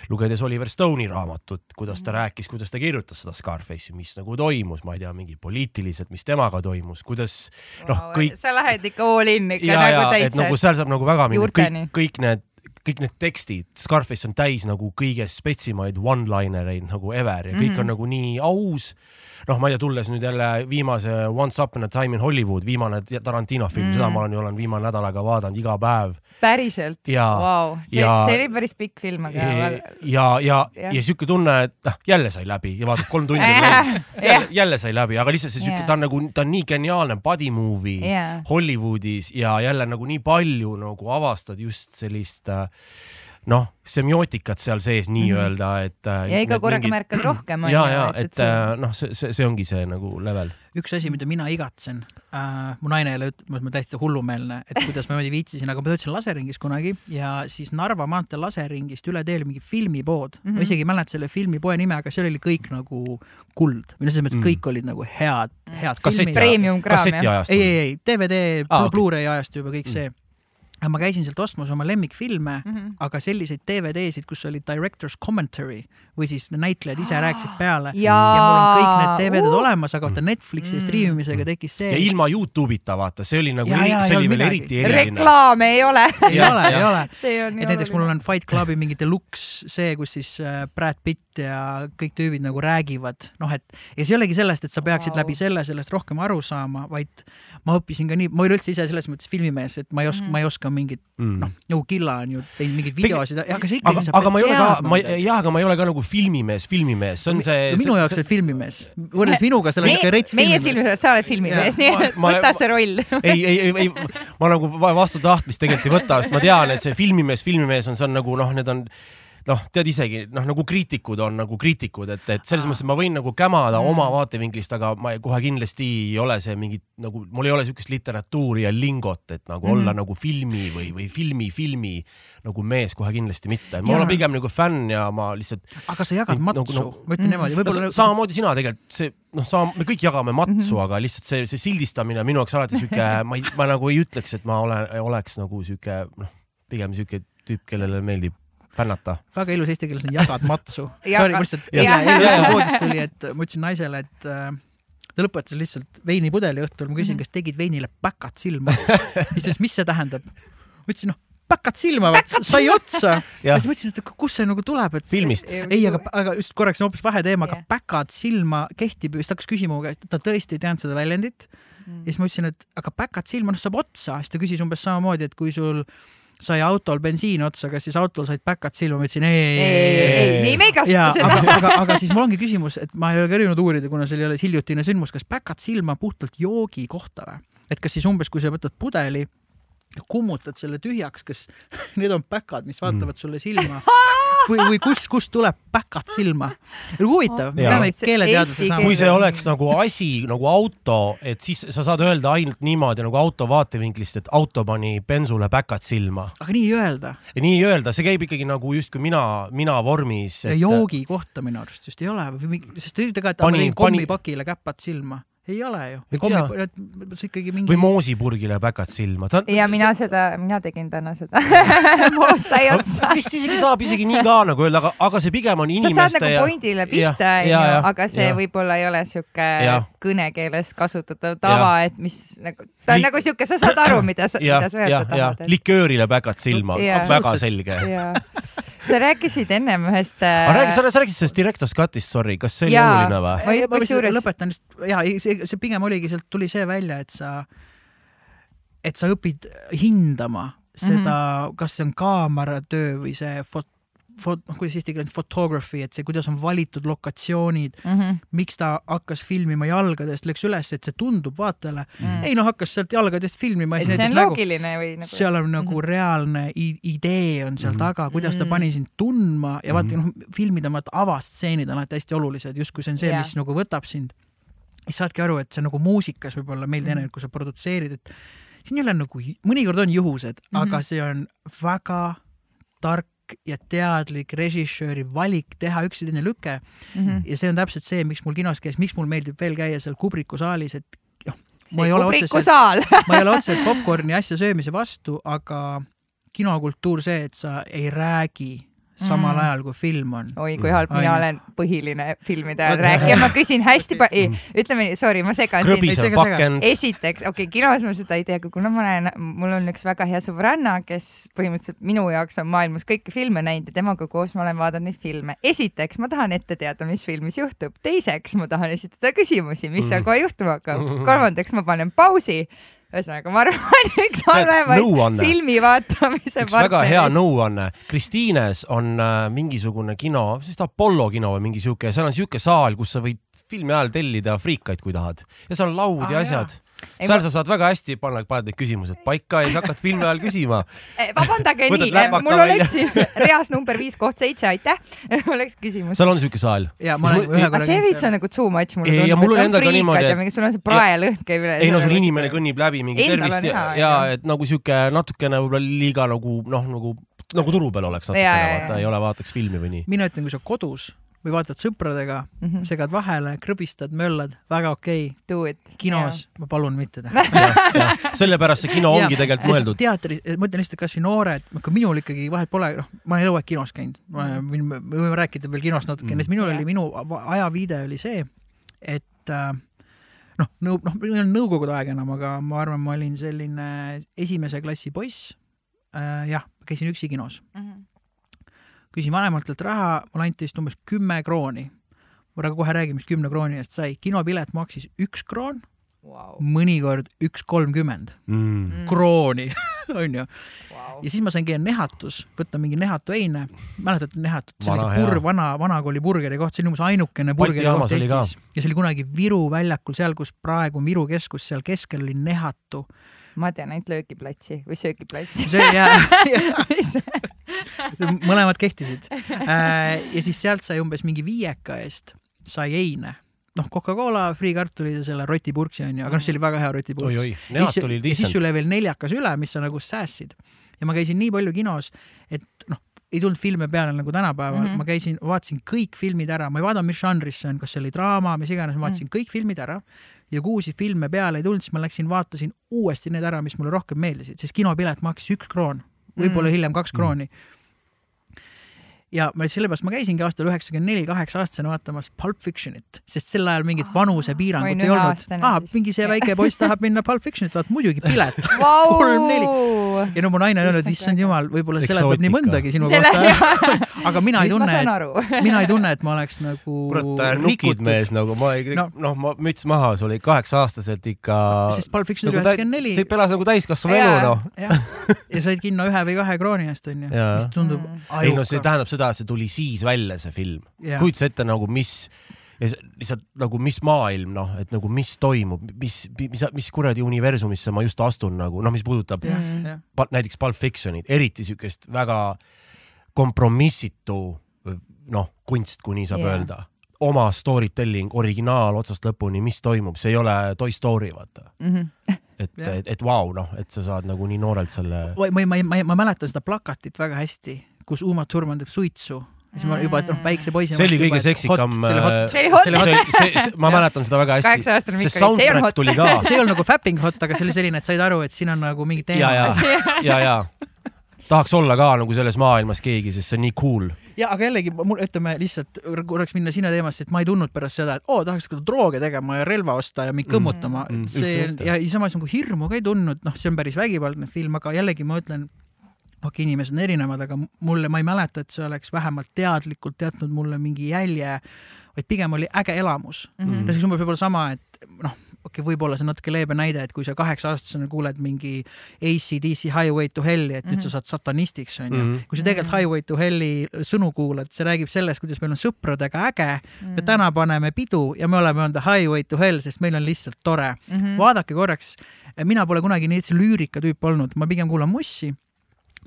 lugedes Oliver Stone'i raamatut, kuidas ta rääkis, kuidas ta kirjutas seda Scarface'i, mis nagu toimus, ma ei tea, mingi poliitiliselt, mis temaga toimus, kuidas noh, kõik sa lähed ikka all in ikka ja, ja nagu et täitsa nagu seal saab nagu väga minna, kõik kõik need, kõik need tekstid, Scarface on täis nagu kõige spetsimaid one-liner eid nagu ever ja kõik mm -hmm. on nagu nii aus. noh, ma ei tea, tulles nüüd jälle viimase Once upon a time in Hollywood, viimane Tarantino film mm, seda ma olen ju olen viimane nädal aega vaadanud iga päev päriselt ja wow., see, ja- see oli päris pikk film, aga ja, ja, ja, Jah. ja siuke tunne, et noh, jälle sai läbi ja vaatad kolm tundi läinud, jälle, jälle sai läbi, aga lihtsalt see siuke Jah. ta on nagu, ta on nii geniaalne body movie. Hollywoodis ja jälle nagu nii palju nagu avastad just sellist äh, noh, semiootikat seal sees nii-öelda, et äh, ja iga korraga mingid- märkad rohkem ja, ja onju, et äh, noh, see, see, see ongi see nagu level. üks asi, mida mina igatsen äh,, mu naine jälle ütleb, et ma täiesti hullumeelne, et kuidas ma niimoodi viitsisin, aga ma töötasin laseringis kunagi ja siis Narva maantee laseringist üle tee oli mingi filmipood mm, -hmm. Mhm. ma isegi ei mäleta selle filmipoe nime, aga seal oli kõik nagu kuld või noh, selles mõttes Mm. mm. kõik olid nagu head, head Kasseti filmid. Premium kraam, kasseti ajast. ei, ei, ei DVD ah. Blu-ray ajastu juba kõik Mm. see. Ma käisin sealt ostmas oma lemmikfilme mm. -hmm. aga selliseid DVD-sid, kus oli director's commentary või siis näitlejad ise rääkisid peale ja, ja, mul on kõik need DVD-d uh, olemas, aga vaata Netflixi Mm. striimimisega tekkis see ja. ilma Youtube'ita vaata, see oli nagu, see oli veel midagi. eriti eriline. reklaame ei ole. ei ole, ei ole. see on et näiteks mul on Fight Clubi mingi deluxe see, kus siis äh, Brad Pitt ja kõik tüübid nagu räägivad, noh et ja see ei olegi sellest, et sa peaksid wow. läbi selle sellest rohkem aru saama, vaid ma õppisin ka nii, ma üleüldse ise selles mõttes filmimees, et ma ei oska mm, -hmm. ma ei oska mingit Mm. noh, nagu Killa on ju teinud mingeid videosid, aga see aga ikkagi, sa aga ma ei ole ka, ma jah, aga ma ei ole ka nagu filmimees, filmimees, see on see. no minu jaoks see filmimees, võrreldes minuga, sa oled ikka rets meie filmimees. silmis, sa oled filmimees, nii et võta see roll. ei, ei, ei, ei, ma nagu va- vastu tahtmist tegelikult ei võta, sest ma tean, et see filmimees, filmimees on, see on nagu noh, need on noh, tead isegi noh, nagu kriitikud on nagu kriitikud, et, et selles mõttes, et ma võin nagu kämada Mm. oma vaatevinklist, aga ma kohe kindlasti ei ole see mingi nagu, mul ei ole siukest literatuuri ja lingot, et nagu mm. olla nagu filmi või, või filmi, filmi nagu mees kohe kindlasti mitte. ma Jaa. olen pigem nagu fänn ja ma lihtsalt aga sa jagad Nagu- matsu nagu-, ma ütlen Mm. niimoodi, no, võib-olla sa- samamoodi sina tegelikult see noh, sa, me kõik jagame matsu mm, -hmm. aga lihtsalt see, see sildistamine on minu jaoks alati sihuke, ma ei, ma nagu ei ütleks, et ma olen, oleks nagu sihuke noh, pigem sihuke tüüp, kellele meeldib fännata. väga ilus eesti keeles on jagad matsu. Sorry, ma lihtsalt eile, eile voodis tuli, et ma ütlesin naisele, et äh, ta lõpetas lihtsalt veinipudeli õhtul, ma Mhm. küsin, kas tegid veinile päkat silma. siis ta ütles, mis see tähendab? ma ütlesin, noh, päkat silma, sai otsa. ja siis mõtlesin, et kust see nagu tuleb, et filmist. ei, aga, aga just korraks on hoopis vaheteema, aga Jah. päkad silma kehtib siis ta hakkas küsima mu käest, ta tõesti ei teadnud seda väljendit. ja siis ma ütlesin, et aga päkad silma, noh saab otsa, siis ta küsis umbes samamoodi, et kui sul sai autol bensiin otsa, kas siis autol said päkad silma, ma ütlesin ei, ei, ei, ei, nii me ei kasuta aga, seda. aga, aga siis mul ongi küsimus, et ma ei ole ka ürinud uurida, kuna see oli alles hiljutine sündmus, kas päkad silma puhtalt joogi kohta või? et kas siis umbes, kui sa võtad pudeli, kummutad selle tühjaks, kas need on päkad, mis vaatavad sulle silma või, või kust, kust tuleb päkad silma? huvitav, me peame eesti saama kui see oleks nagu asi nagu auto, et siis sa saad öelda ainult niimoodi nagu auto vaatevinklist, et auto pani bensule päkad silma. aga nii ei öelda. nii ei öelda, see käib ikkagi nagu justkui mina, mina vormis. ja joogi kohta minu arust just ei ole, sest et Pani- tegin pani- kommipakile käpad silma. Ei ole ju Ei. tea. see ikkagi mingi või moosipurgile päkad silma. ja mina seda, mina tegin täna seda. moos sai otsa. vist isegi saab isegi nii ka nagu öelda, aga, aga see pigem on sa inimeste saad nagu ja pointile pihta, onju aga see ja. võib-olla ei ole sihuke kõnekeeles kasutatav tava, et mis nagu, ta on Li- nagu sihuke, sa saad aru, mida sa, mida sa, ja öelda, tahad. liköörile päkad silma, Jaa. väga selge. Sa rääkisid ennem ühest. äh, aga räägi, sa sa rääkisid sellest Director's Cutist, sorry, kas see oli Jaa. oluline või? Ma kusjuures- lõpetan ja see, see pigem oligi, sealt tuli see välja, et sa, et sa õpid hindama seda mm, -hmm. kas see on kaameratöö või see fot-, noh, kuidas eesti keeles photography, et see, kuidas on valitud lokatsioonid, -hmm. miks ta hakkas filmima jalgadest, läks üles, et see tundub vaatajale mm., Mm. ei noh, hakkas sealt jalgadest filmima. see on loogiline või nagu. seal on nagu reaalne i- idee on seal Mhm. taga, kuidas ta Mhm. pani sind tundma ja vaata Mhm. noh, filmid on vaata avastseenid on alati hästi olulised, justkui see on see, Jah. mis nagu võtab sind. siis saadki aru, et see nagu muusikas võib-olla meil teine, kui sa produtseerid, et siin ei ole nagu, mõnikord on juhused mm, -hmm. Mhm. aga see on väga tark ja teadlik režissööri valik teha üks teine lüke Mhm. ja see on täpselt see, miks mul kinos käis, miks mul meeldib veel käia seal Kubriku saalis, et noh, ma ei ole otseselt, ma ei ole otseselt popkorni asja söömise vastu, aga kinokultuur see, et sa ei räägi samal Mm. ajal, kui film on. oi, kui halb, mina olen põhiline filmide ajal rääkija, ma küsin hästi palju, ütleme nii, sorry, ma segan sind. esiteks, okei okay,, kinos ma seda ei tea, aga kuna ma olen, mul on üks väga hea sõbranna, kes põhimõtteliselt minu jaoks on maailmas kõiki filme näinud ja temaga koos ma olen vaadanud neid filme. esiteks ma tahan ette teada, mis filmis juhtub, teiseks ma tahan esitada küsimusi, mis seal kohe juhtuma hakkab, kolmandaks ma panen pausi. ühesõnaga, ma arvan, üks halvemaid filmi vaatamise üks väga hea nõuanne. Kristiines on äh, mingisugune kino, vist Apollo kino või mingi siuke, seal on siuke saal, kus sa võid filmi ajal tellida friikaid, kui tahad ja seal on laud Aa, ja asjad. Ei, seal ma- sa saad väga hästi panna, paned need küsimused paika ja siis hakkad filmi ajal küsima. Eh, vabandage nii, läpaka mul oleks siin reas number viis koht seitse, aitäh, oleks küsimus. seal on siuke saal. ja aga korra see veits on nagu too much mulle Ei, ja tundub, mul et on endaga friikad niimoodi, ja et- mingi sul on see praelõhn käib üle. ei no sul inimene kõnnib läbi mingi Endal tervist ja, ja et nagu siuke natukene võib-olla liiga nagu noh, nagu nagu turu peal oleks natukene vaata, ei ole vaataks filmi või nii. mina ütlen, kui sa kodus või vaatad sõpradega, Mhm. segad vahele, krõbistad, möllad, väga okei okay.. kinos ma palun mitte teha. sellepärast see kino ongi tegelikult mõeldud. teatris, ma ütlen lihtsalt, kasvõi noored, kui minul ikkagi vahet pole, noh, ma olen eluaeg kinos käinud, me võime rääkida veel kinost natukene Mm. mm., sest minul Jah. oli, minu ajaviide oli see, et äh, noh, nõu-, noh, meil ei olnud nõukogude aeg enam, aga ma arvan, ma olin selline esimese klassi poiss äh,. jah, käisin üksi kinos, küsin vanematelt raha, mulle anti vist umbes kümme krooni. ma praegu kohe räägin, mis kümne krooni eest sai, kinopilet maksis üks kroon, Wow. mõnikord üks kolmkümmend Mm. krooni, onju. Wow. ja siis ma sain käia Nehatus, võtta mingi Nehatu eine, mäletad Nehatut, see oli Vana see hea. pur-, vana, vanakooli burgeri koht, see oli umbes ainukene burgeri koht. Eestis ja see oli kunagi Viru väljakul, seal, kus praegu on Viru keskus, seal keskel oli Nehatu. Ma tean ainult löögiplatsi või söögiplatsi. see ja, ja mõlemad kehtisid. ja siis sealt sai umbes mingi viieka eest sai eine, noh, Coca-Cola, friikartulid ja selle rotipurksi onju, aga noh, see oli väga hea rotipurks. ja siis sul. jäi veel neljakas üle, mis sa nagu säästsid. ja ma käisin nii palju kinos, et noh, ei tulnud filme peale nagu tänapäeval mm, Mhm. -hmm. ma käisin, vaatasin kõik filmid ära, ma ei vaadanud, mis žanris see on, kas see oli draama, mis iganes, ma vaatasin mm -hmm. kõik filmid ära ja kui uusi filme peale ei tulnud, siis ma läksin, vaatasin uuesti need ära, mis mulle rohkem meeldisid, sest kinopilet maksis üks kroon, võib-olla Mm. hiljem kaks krooni. Ja ma sellepärast ma käisingi aastal üheksakümmend neli kaheksa aastasena vaatamas Pulp Fictionit, sest sel ajal mingit Aa, vanusepiirangut ei olnud ah, siis. mingi see väike poiss tahab minna Pulp Fictionit vaatama, muidugi pilet. Vau! kolm-neli. ja no mu naine on öelnud, Issand, jumal, võib-olla seletab nii mõndagi sinu selle, kohta, aga mina ei tunne, mina ei tunne, et ma oleks nagu kurat, nukid mees nagu ma ei, No. noh, ma müts maha, sul oli kaheksa-aastaselt ikka. sest Pulp Fiction oli Nagu üheksakümmend neli ta elas nagu täiskasvanu elu noh. ja said kinno ühe või kahe krooni eest onju, mis tundub Mm. ei no see tähendab seda, et see tuli siis välja, see film. Jah. kujuta sa ette nagu mis ja lihtsalt nagu mis maailm noh, et nagu mis toimub, mis, mis, mis kuradi universumisse ma just astun nagu noh, mis puudutab jah, Mm. jah, pa- näiteks Pulp Fictionit, eriti siukest väga kompromissitu noh, kunst, kui nii saab yeah. öelda. oma story telling, originaal otsast lõpuni, mis toimub, see ei ole Toy Story, vaata. Mhm. et Jah. et, et vau, noh, et sa saad nagu nii noorelt selle. ma, ma, ma, ma, ma mäletan seda plakatit väga hästi, kus Uma Thurman teeb suitsu siis ma juba noh, väikse poisina. see oli kõige seksikam. see oli hot. see oli hot. see, see, ma mäletan seda väga hästi. see on hot. tuli ka. see ei olnud nagu fapping hot, aga see oli selline, et said aru, et siin on nagu mingi teema. ja, ja, ja, ja tahaks olla ka nagu selles maailmas keegi, sest see on nii cool ja aga jällegi mul ütleme lihtsalt korraks minna sinna teemasse, et ma ei tundnud pärast seda, et oo oh, tahaks drooge tegema ja relva osta ja mind mm, kõmmutama mm,. Mm, see ja, ja samas nagu hirmu ka ei tundnud, noh, see on päris vägivaldne film, aga jällegi ma ütlen, okei okay,, inimesed on erinevad, aga mulle, ma ei mäleta, et see oleks vähemalt teadlikult jätnud mulle mingi jälje, vaid pigem oli äge elamus mm. -hmm. no see umbes võib-olla sama, et noh, okei okay,, võib-olla see on natuke leebe näide, et kui sa kaheksa-aastasena kuuled mingi ACDC Highway to Hell'i, et mm -hmm. nüüd sa mhm. saad satanistiks, onju. -hmm. kui sa tegelikult Highway to Hell'i sõnu kuulad, see räägib sellest, kuidas meil on sõpradega äge mm, -hmm. me mhm. täna paneme pidu ja me oleme on the highway to hell, sest meil on lihtsalt tore mm. -hmm. vaadake korraks, mina pole kunagi nii lüürika tüüp olnud, ma pigem kuulan mussi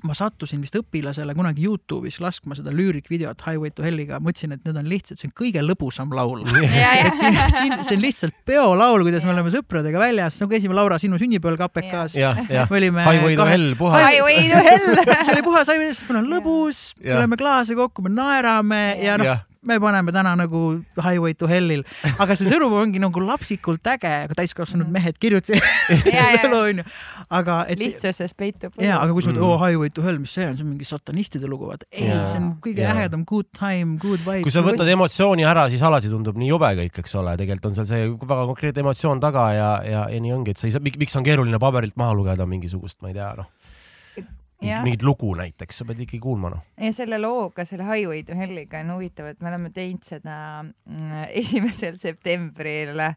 ma sattusin vist õpilasele kunagi Youtube'is laskma seda lüürikvideot Highway to Helliga, mõtlesin, et need on lihtsalt, see on kõige lõbusam laul. Et siin, siin, see on lihtsalt peolaul, kuidas me oleme sõpradega väljas, nagu käisime Laura sinu sünnipäeval KPK-s. me olime. Highway to Hell, puhas. Highway to Hell. See oli puhas Highway, meil on lõbus, me oleme klaase kokku, me naerame ja noh me paneme täna nagu Highway to Hell'il, aga see sõnum ongi nagu lapsikult äge, aga täiskasvanud mm. mehed kirjutasid selle loo onju. aga et. lihtsuses peitub. ja, aga kui sa mõtled mm., oo Highway to Hell, mis see on, see on mingi satanistide lugu, vaata. ei, see on kõige ägedam good time, good vibe. kui sa võtad emotsiooni ära, siis alati tundub nii jube kõik, eks ole, tegelikult on seal see väga konkreetne emotsioon taga ja, ja, ja nii ongi, et sa ei saa, miks on keeruline paberilt maha lugeda mingisugust, ma ei tea, noh mingit lugu näiteks, sa pead ikkagi kuulma noh. ja selle looga, selle Highway to Helliga on huvitav, et me oleme teinud seda mm, esimesel septembril äh,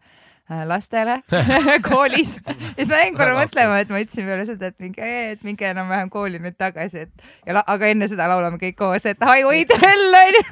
lastele koolis. Ja siis ma jäin korra mõtlema, et ma ütlesin peale seda, et minge, et minge enam-vähem kooli nüüd tagasi, et ja aga enne seda laulame kõik koos, et Highway to Hell onju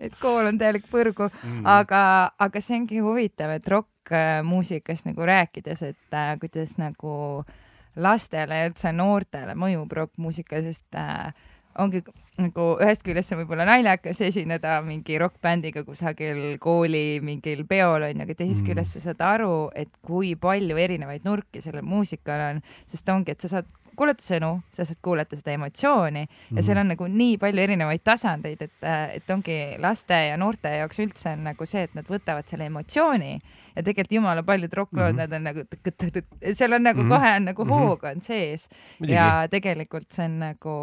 et kool on täielik põrgu. Mm., aga, aga see ongi huvitav, et rokkmuusikast nagu rääkides, et äh, kuidas nagu äh, lastele ja üldse noortele mõjub rokkmuusika, sest äh, ongi nagu ühest küljest on võib-olla naljakas esineda mingi rokkbändiga kusagil kooli mingil peol onju, aga teisest mm. küljest sa saad aru, et kui palju erinevaid nurki sellel muusikal on, sest ongi, et sa saad kuulata sõnu, sa saad kuulata seda emotsiooni mm ja seal mhm. on nagu nii palju erinevaid tasandeid, et, et ongi laste ja noorte jaoks üldse on nagu see, et nad võtavad selle emotsiooni ja tegelikult jumala paljud rokklood mm, -hmm. nad on nagu, seal on nagu -hmm. kohe on nagu mhm. hoog on sees Midagi. ja tegelikult see on nagu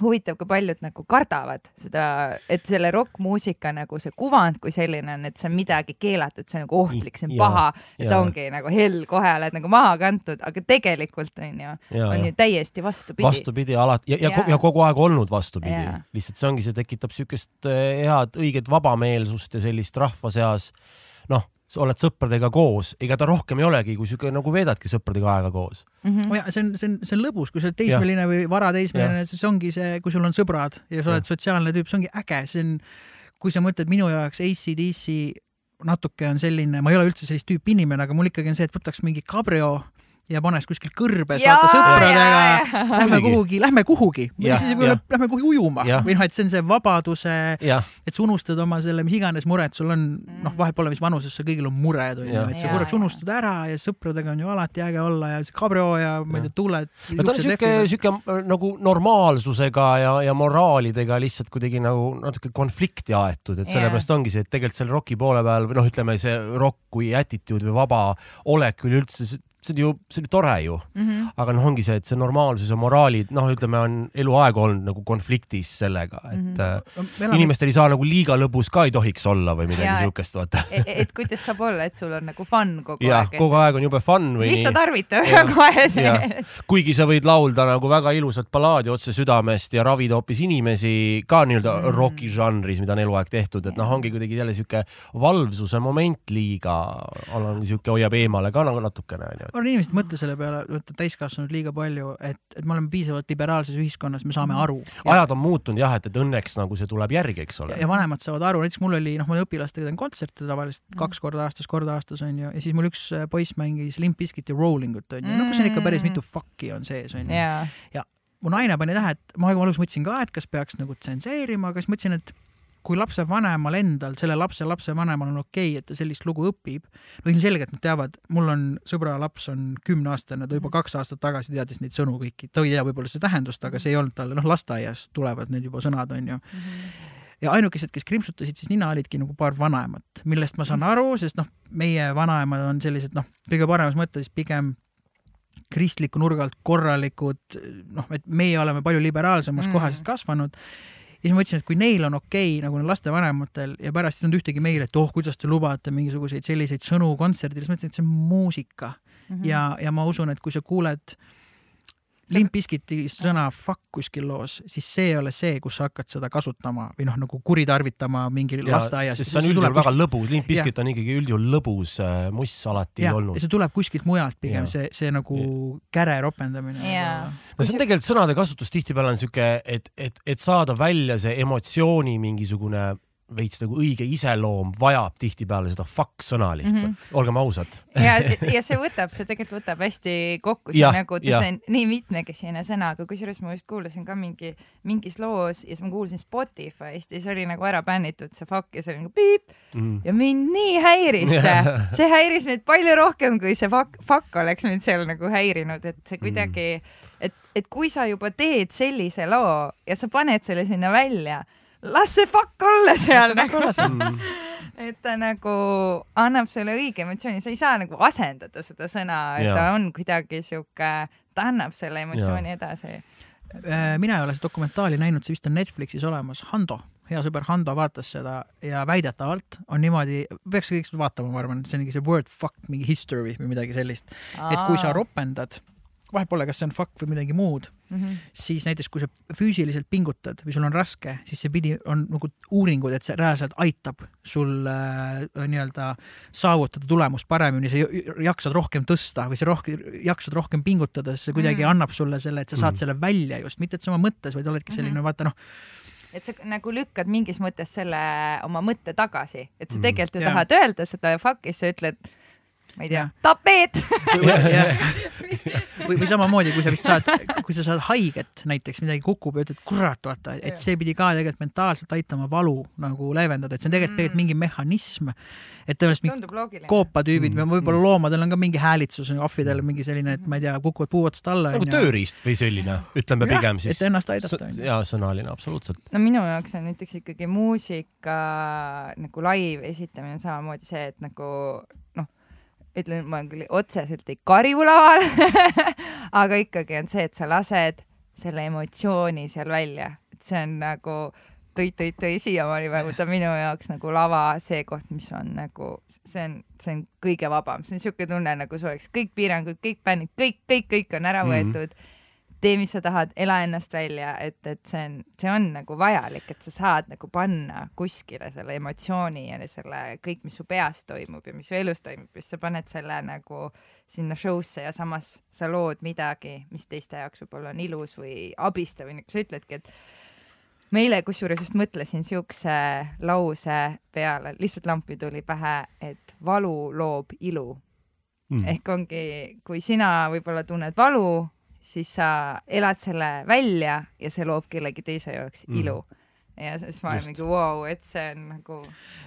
huvitav, kui paljud nagu kardavad seda, et selle rokkmuusika nagu see kuvand kui selline on, et see on midagi keelatud, see on nagu ohtlik, see on ja, paha, et ja. ongi nagu hell, kohe oled nagu maha kantud, aga tegelikult on ju, on ju täiesti vastupidi. vastupidi alati ja, ja, ja, ja kogu aeg olnud vastupidi, lihtsalt see ongi, see tekitab siukest eh, head õiget vabameelsust ja sellist rahva seas noh sa oled sõpradega koos, ega ta rohkem ei olegi, kui sihuke nagu veedadki sõpradega aega koos mm. -hmm. ja see on, see on, see on lõbus, kui sa oled teismeline ja. või varateismeline, siis ongi see, kui sul on sõbrad ja sa oled ja. sotsiaalne tüüp, see ongi äge, see on, kui sa mõtled minu jaoks ACDC natuke on selline, ma ei ole üldse sellist tüüpi inimene, aga mul ikkagi on see, et võtaks mingi cabrio ja paneks kuskil kõrbes, vaata sõpradega, lähme kuhugi, lähme kuhugi, või siis võib-olla lähme kuhugi ujuma. Ja. või noh, et see on see vabaduse, et sa unustad oma selle, mis iganes mured sul on, noh, vahet pole, mis vanuses sa, kõigil on mured, onju, et sa korraks unustad ära ja sõpradega on ju alati äge olla ja see kabrio ja ma ei tea, tuuled. no ta on siuke, siuke äh, nagu normaalsusega ja, ja moraalidega lihtsalt kuidagi nagu natuke konflikti aetud, et sellepärast ongi see, et tegelikult seal roki poole peal või noh, ütleme see rock kui attitude või vaba olek üleüldse see on ju, see on tore ju mm. -hmm. aga noh, ongi see, et see normaalsus ja moraalid, noh, ütleme, on eluaeg olnud nagu konfliktis sellega, et mm -hmm. äh, inimestel ei saa nagu liiga lõbus ka ei tohiks olla või midagi siukest, vaata et, et kuidas saab olla, et sul on nagu fun kogu ja, aeg. kogu aeg on jube fun või lihtsalt tarvitab kohe see. kuigi sa võid laulda nagu väga ilusat ballaadi otse südamest ja ravida hoopis inimesi ka nii-öelda mm -hmm. roki žanris, mida on eluaeg tehtud, et noh, ongi kuidagi jälle siuke valvsuse moment liiga, siuke hoiab eemale ka nagu natukene onju arvan, inimesed ei mõtle selle peale, mõtleb täiskasvanud liiga palju, et, et me oleme piisavalt liberaalses ühiskonnas, me saame aru. ajad on muutunud jah, et, et õnneks nagu see tuleb järgi, eks ole. ja vanemad saavad aru, näiteks mul oli, noh, ma õpilastega teen kontserte tavaliselt mm. kaks korda aastas, kord aastas on ju, ja siis mul üks äh, poiss mängis Limp Bizkiti Rolling ut on ju, no kus on ikka päris mitu fuck'i on sees on ju yeah.. ja mu naine pani tähe, et ma alguses mõtlesin ka, et kas peaks nagu tsenseerima, aga siis mõtlesin, et kui lapsevanemal endal, selle lapse lapsevanemal on okei okay,, et ta sellist lugu õpib, no ilmselgelt nad teavad, mul on sõbra laps on kümneaastane, ta juba kaks aastat tagasi teadis neid sõnu kõiki, ta ei tea võib-olla seda tähendust, aga see ei olnud talle, noh, lasteaias tulevad need juba sõnad, onju mm. -hmm ja ainukesed, kes krimpsutasid siis nina, olidki nagu paar vanaemat, millest ma saan aru, sest noh, meie vanaemad on sellised noh, kõige paremas mõttes pigem kristliku nurga alt korralikud, noh, et meie oleme palju liberaalsemas mm. kohas kasvanud ja siis ma mõtlesin, et kui neil on okei okay, nagu lastevanematel ja pärast ei tulnud ühtegi meile, et oh, kuidas te lubate mingisuguseid selliseid sõnu kontserdil, siis ma mõtlesin, et see on muusika mm. -hmm. ja, ja ma usun, et kui sa kuuled Limp Bizkiti sõna fuck kuskil loos, siis see ei ole see, kus sa hakkad seda kasutama või noh, nagu kuritarvitama mingil lasteaias. sest see on üldjuhul väga lõbus, Limp Bizkit on ikkagi üldjuhul lõbus äh, muss alati ja, olnud. see tuleb kuskilt mujalt pigem, see, see nagu ja. käre ropendamine. no see on tegelikult sõnade kasutus tihtipeale on sihuke, et, et, et saada välja see emotsiooni mingisugune veits nagu õige iseloom vajab tihtipeale seda fuck sõna lihtsalt. Mm, -hmm. olgem ausad. ja, ja see võtab, see tegelikult võtab hästi kokku, see ja, nagu, see on nii mitmekesine sõna, aga kusjuures ma just kuulasin ka mingi, mingis loos ja siis ma kuulsin Spotify'st ja see oli nagu ära bännitud, see fuck ja see oli nagu piip. Mm ja mind nii häiris see, see häiris mind palju rohkem, kui see fuck, fuck oleks mind seal nagu häirinud, et see kuidagi mm, et, et kui sa juba teed sellise loo ja sa paned selle sinna välja las see fuck olla seal nagu. et ta nagu annab sulle õige emotsiooni, sa ei saa nagu asendada seda sõna, et ja. ta on kuidagi sihuke, ta annab selle emotsiooni ja. edasi. Äh, mina ei ole seda dokumentaali näinud, see vist on Netflixis olemas, Hando, hea sõber Hando vaatas seda ja väidetavalt on niimoodi, peaks kõik vaatama, ma arvan, see ongi see word fuck, mingi history või midagi sellist, et kui sa ropendad vahet pole, kas see on fuck või midagi muud mm, -hmm. siis näiteks kui sa füüsiliselt pingutad või sul on raske, siis see pidi, on nagu uuringud, et see reaalselt aitab sul äh, nii-öelda saavutada tulemust paremini, sa jaksad rohkem tõsta või sa rohkem, jaksad rohkem pingutada, siis see kuidagi mm -hmm. annab sulle selle, et sa saad mm -hmm. selle välja just, mitte et sa oma mõttes, vaid oledki selline mm, -hmm. vaata noh et sa nagu lükkad mingis mõttes selle oma mõtte tagasi, et sa mhm. tegelikult ju tahad öelda seda fuck'i, sa ütled ma ei tea, tapeet või, või samamoodi, kui sa vist saad, kui sa saad haiget näiteks, midagi kukub ja ütled, kurat, vaata, et see pidi ka tegelikult mentaalselt aitama valu nagu leevendada, et see on tegelikult, tegelikult mm. mingi mehhanism. et tõenäoliselt koopatüübid mm. või võib-olla loomadel on ka mingi häälitsus, ahvidel mingi selline, et ma ei tea, kukuvad puu otsast alla. nagu tööriist või selline, ütleme ja, pigem siis. et ennast aidata. jaa, sõnaline, absoluutselt. no minu jaoks on näiteks ikkagi muusika nagu live esitamine samamoodi see, et nagu ütlen, ma küll otseselt ei karju laval aga ikkagi on see, et sa lased selle emotsiooni seal välja, et see on nagu tõi-tõi-tõi siiamaani vähemalt on minu jaoks nagu lava see koht, mis on nagu, see on, see on kõige vabam, see on niisugune tunne, nagu see oleks kõik piirangud, kõik bännid, kõik, kõik, kõik on ära mhm. võetud mm. -hmm tee, mis sa tahad, ela ennast välja, et, et see on, see on nagu vajalik, et sa saad nagu panna kuskile selle emotsiooni ja selle kõik, mis su peas toimub ja mis su elus toimub, siis sa paned selle nagu sinna show'sse ja samas sa lood midagi, mis teiste jaoks võib-olla on ilus või abistav või nagu sa ütledki, et ma eile kusjuures just mõtlesin siukse lause peale, lihtsalt lampi tuli pähe, et valu loob ilu. Mm.. ehk ongi, kui sina võib-olla tunned valu siis sa elad selle välja ja see loob kellegi teise jaoks mm. ilu ja siis ma olen mingi vau wow,, et see on nagu.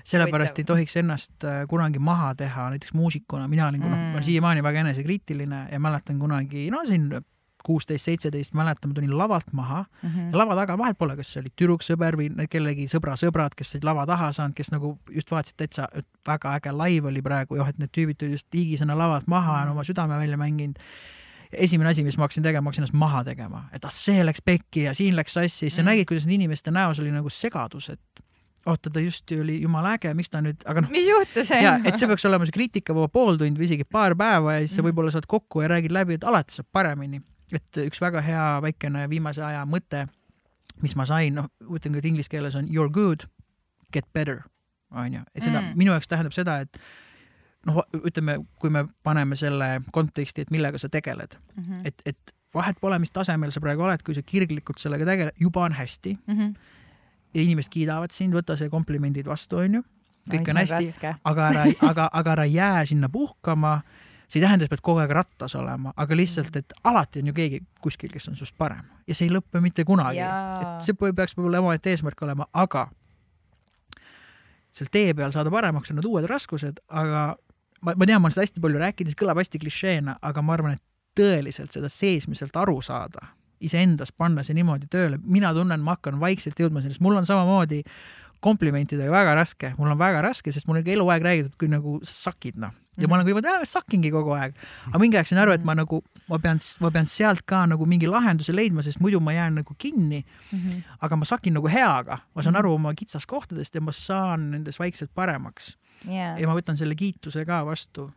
sellepärast ei tohiks ennast äh, kunagi maha teha, näiteks muusikuna, mina olin mm., ma olen siiamaani väga enesekriitiline ja mäletan kunagi, no siin kuusteist, seitseteist, mäletan, ma tulin lavalt maha mm -hmm. ja lava taga vahet pole, kas see oli tüdruksõber või kellegi sõbra sõbrad, kes olid lava taha saanud, kes nagu just vaatasid täitsa, et väga äge live oli praegu, joh, et need tüübid tulid just hiigisena lavalt maha ja mm -hmm. on oma südame välja mänginud esimene asi, mis ma hakkasin tegema, ma hakkasin ennast maha tegema, et ah, see läks pekki ja siin läks sassi, siis sa mm. nägid, kuidas nende inimeste näos oli nagu segadus, et oota, ta just oli jumala äge, miks ta nüüd, aga noh. mis juhtus? ja, et see peaks olema see kriitikavaba pooltund või isegi paar päeva ja siis sa mm. võib-olla saad kokku ja räägid läbi, et alati saab paremini. et üks väga hea väikene viimase aja mõte, mis ma sain, noh, ütlen ka inglise keeles on you are good, get better, onju, et seda mm. minu jaoks tähendab seda, et noh, ütleme, kui me paneme selle konteksti, et millega sa tegeled mm, -hmm. et, et vahet pole, mis tasemel sa praegu oled, kui sa kirglikult sellega tegeled, juba on hästi mm. -hmm. ja inimesed kiidavad sind, võta see komplimendid vastu, onju. kõik on hästi, aga ära, aga, aga ära jää sinna puhkama. see ei tähenda, et sa pead kogu aeg rattas olema, aga lihtsalt, et alati on ju keegi kuskil, kes on sinust parem ja see ei lõpe mitte kunagi. et see peaks võib-olla omaette eesmärk olema, aga seal tee peal saada paremaks on need uued raskused, aga ma, ma tean, ma olen seda hästi palju rääkinud, see kõlab hästi klišeena, aga ma arvan, et tõeliselt seda seesmiselt aru saada, iseendas panna see niimoodi tööle, mina tunnen, ma hakkan vaikselt jõudma sellest, mul on samamoodi komplimentidega väga raske, mul on väga raske, sest mul on ikka eluaeg räägitud, kui nagu sa sakid noh ja ma Mhm. nagu juba tean, sakingi kogu aeg. aga mingi aeg sain aru, et ma nagu, ma pean, ma pean sealt ka nagu mingi lahenduse leidma, sest muidu ma jään nagu kinni. Mhm. aga ma sakin nagu heaga, ma saan aru oma kitsaskohtadest ja ma saan nendes vaikselt paremaks jaa ja ma võtan selle kiituse ka vastu.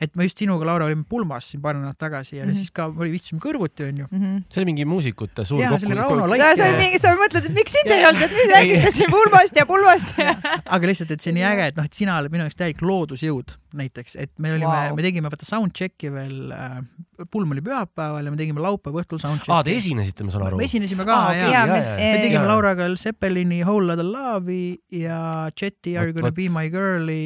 Et me just sinuga, Laura, olime pulmas siin paar nädalat tagasi ja mm. -hmm. siis ka me istusime kõrvuti, onju. see oli mingi muusikute suur Jaa, see oli ja mingi, sa mõtled, et miks sind ei olnud, et nüüd räägite siin pulmast ja pulmast ja. aga lihtsalt, et see on nii äge, et noh, et sina oled minu jaoks täielik loodusjõud näiteks, et me olime wow., me tegime vaata soundcheck'i veel äh, pulm oli pühapäeval ja me tegime laupäeva õhtul soundcheck'i aa, te esinesite, ma saan aru me. esinesime ka ah, okay, jaa, ja jaa, me tegime. Lauraga Zeppelini Whole Lotta Love'i ja Jet'i Are you gonna be my girl'i,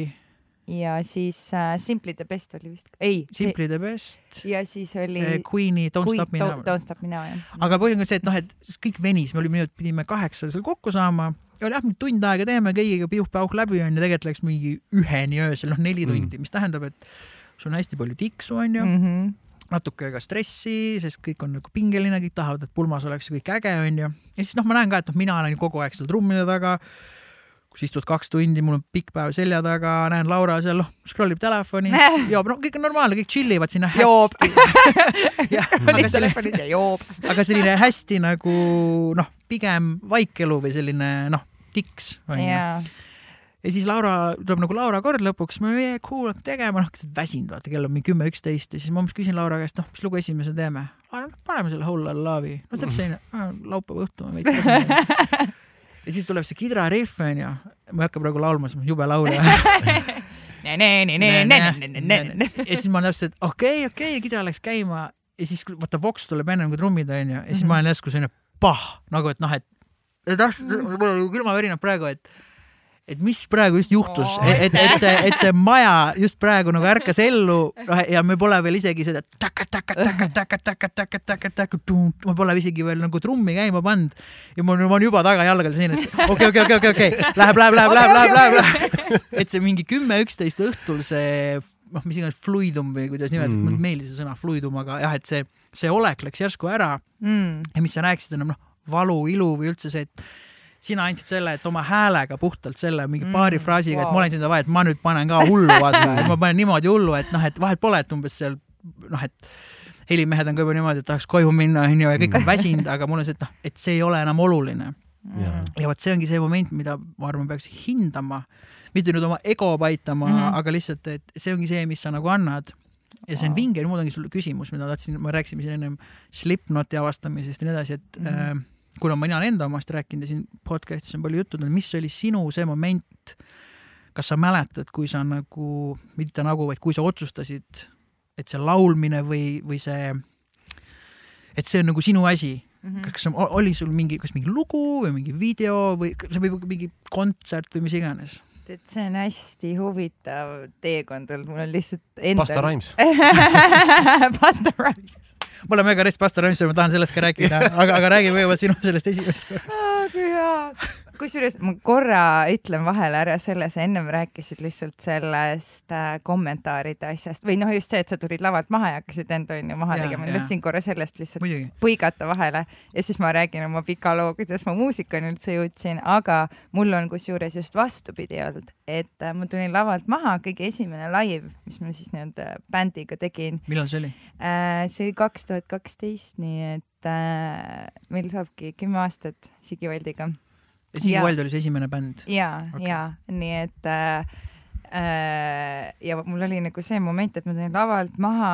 ja siis äh, Simply the best oli vist, ei. Simply the best, ja siis oli Queen'i Don't Queen- Stop Me Now. Don't Stop Me Now jah. aga põhjus on see, et noh, et kõik venis, me olime, pidime kaheksal seal kokku saama ja jah, tund aega teeme kõigiga piuh-pauh läbi onju, tegelikult läks mingi üheni öösel, noh neli Mm. tundi, mis tähendab, et sul on hästi palju tiksu onju mm., natuke ka stressi, sest kõik on nagu pingeline, kõik tahavad, et pulmas oleks kõik äge onju. ja siis noh, ma näen ka, et noh, mina olen kogu aeg seal trummide taga kus istud kaks tundi, mul on pikk päev selja taga, näen Laura seal, noh, scroll ib telefonis, joob, no kõik on normaalne, kõik chill ivad sinna hästi. aga joob. aga selline hästi nagu noh, pigem vaikelu või selline noh, tiks onju. jaa. ja siis Laura tuleb nagu Laura kord lõpuks, ma olen cool, tegema, noh, väsinud, vaata kell on mingi kümme, üksteist ja siis ma umbes küsin Laura käest, noh, mis lugu esimese teeme? paneme selle Whole Love'i, no see on selline laupäeva õhtu, ma veits väsinud. Ja siis tuleb see kidrariff onju, ma ei hakka praegu laulma, sest ma olen jube laulja. ja siis ma olen täpselt okei, okei, kidra läks käima. Ja siis vaata Vox tuleb ennem kui trummid onju. Ja siis ma olen järsku selline pah nagu, et noh, et ah, mul on külmavärinad praegu, et et mis praegu just juhtus Oo. et, et see, et see maja just praegu nagu ärkas ellu noh ja me pole veel isegi seda ma pole isegi veel nagu trummi käima pannud ja ma ma olen juba tagajalgadel siin, et okei, okei, okei, okei, okei, läheb, läheb, läheb, läheb, läheb, läheb, läheb. et see mingi kümme, üksteist õhtul see noh, mis iganes fluidum või kuidas nimetada Mm. mulle ei meeldi see sõna fluidum, aga jah, et see, see olek läks järsku ära Mm. ja mis sa rääkisid, on noh, valu, ilu või üldse see, et sina andsid selle, et oma häälega puhtalt selle mingi Mm, paari fraasiga, et wow. ma olen sinna vaja, et ma nüüd panen ka hullu, vaata, et ma panen niimoodi hullu, et noh, et vahet pole, et umbes seal noh, et helimehed on ka juba niimoodi, et tahaks koju minna, onju, ja kõik on väsinud, aga mul on see, et noh, et see ei ole enam oluline. Jaa. ja vot see ongi see moment, mida ma arvan, peaks hindama, mitte nüüd oma ego paitama mm. -hmm. aga lihtsalt, et see ongi see, mis sa nagu annad. ja see on vinge, mul ongi sulle küsimus, mida tahtsin, me rääkisime siin ennem Slipknoti avastamisest ja nii edasi, et mm. -hmm. äh, kuna mina olen enda omast rääkinud ja siin podcast'is on palju juttu olnud, mis oli sinu see moment, kas sa mäletad, kui sa nagu, mitte nagu, vaid kui sa otsustasid, et see laulmine või, või see, et see on nagu sinu asi Mhm. kas kas oli sul mingi, kas mingi lugu või mingi video või kas see võib olla mingi kontsert või mis iganes? et see on hästi huvitav teekond olnud, mul on lihtsalt endal. Pasta Rhymes. Pasta Rhymes. Ma olen väga rets Rhymes, ma tahan sellest ka rääkida, aga, aga räägi kõigepealt sinu sellest esimesest korrast. kui hea. Kusjuures ma korra ütlen vahele ära selle, sa ennem rääkisid lihtsalt sellest äh, kommentaaride asjast või noh, just see, et sa tulid lavalt maha ja hakkasid enda onju maha Jaa, tegema, jaa. tahtsin korra sellest lihtsalt muidugi. põigata vahele ja siis ma räägin oma pika loo, kuidas ma muusikani üldse jõudsin, aga mul on kusjuures just vastupidi olnud, et äh, ma tulin lavalt maha, kõige esimene live, mis ma siis nii-öelda bändiga tegin millal see oli? äh,. see oli kaks tuhat kaksteist, nii et meil saabki kümme aastat Sigi Valdiga Jaa. Vald oli see esimene bänd. ja okay., ja nii et äh, äh, ja mul oli nagu see moment, et ma tulin lavalt maha,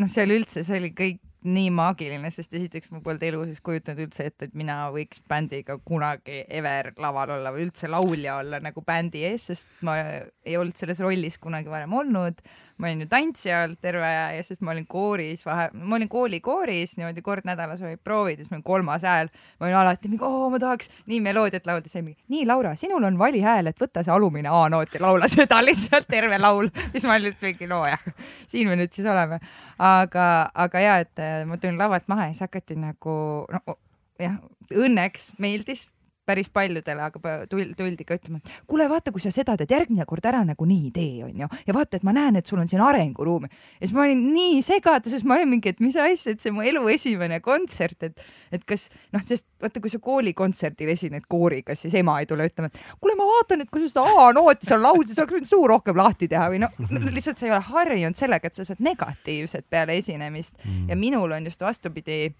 noh, seal üldse, see oli kõik nii maagiline, sest esiteks ma polnud elu sees kujutanud üldse ette, et mina võiks bändiga kunagi ever laval olla või üldse laulja olla nagu bändi ees, sest ma ei olnud selles rollis kunagi varem olnud. Ma olin ju tantsija olnud terve aja ja siis ma olin kooris vahe, ma olin koolikooris niimoodi kord nädalas olid proovid ja siis ma olin kolmas hääl. ma olin alati mingi, oo ma tahaks nii meloodiat laulda, siis mingi, nii Laura, sinul on vali hääl, et võta see alumine A-noot ja laula seda lihtsalt terve laul. siis ma olin lihtsalt mingi, no jah, siin me nüüd siis oleme. aga, aga ja, et äh, ma tulin lavalt maha ja siis hakati nagu, no jah, õnneks meeldis päris paljudele, aga tuldi, ka ütlema, et kuule, vaata, kui sa seda teed, järgmine kord ära nagunii tee, onju. ja vaata, et ma näen, et sul on siin arenguruumi. ja siis ma olin nii segaduses, ma olin mingi, et mis asja, et see mu elu esimene kontsert, et, et kas noh, sest vaata, kui sa koolikontserdil esined kooriga, siis ema ei tule ütlema, et kuule, ma vaatan, et kui sa seda A-nooti seal laulsid, sa oleks võinud suu rohkem lahti teha või noh, lihtsalt sa ei ole harjunud sellega, et sa saad negatiivset peale esinemist mm. ja minul on just vastupidi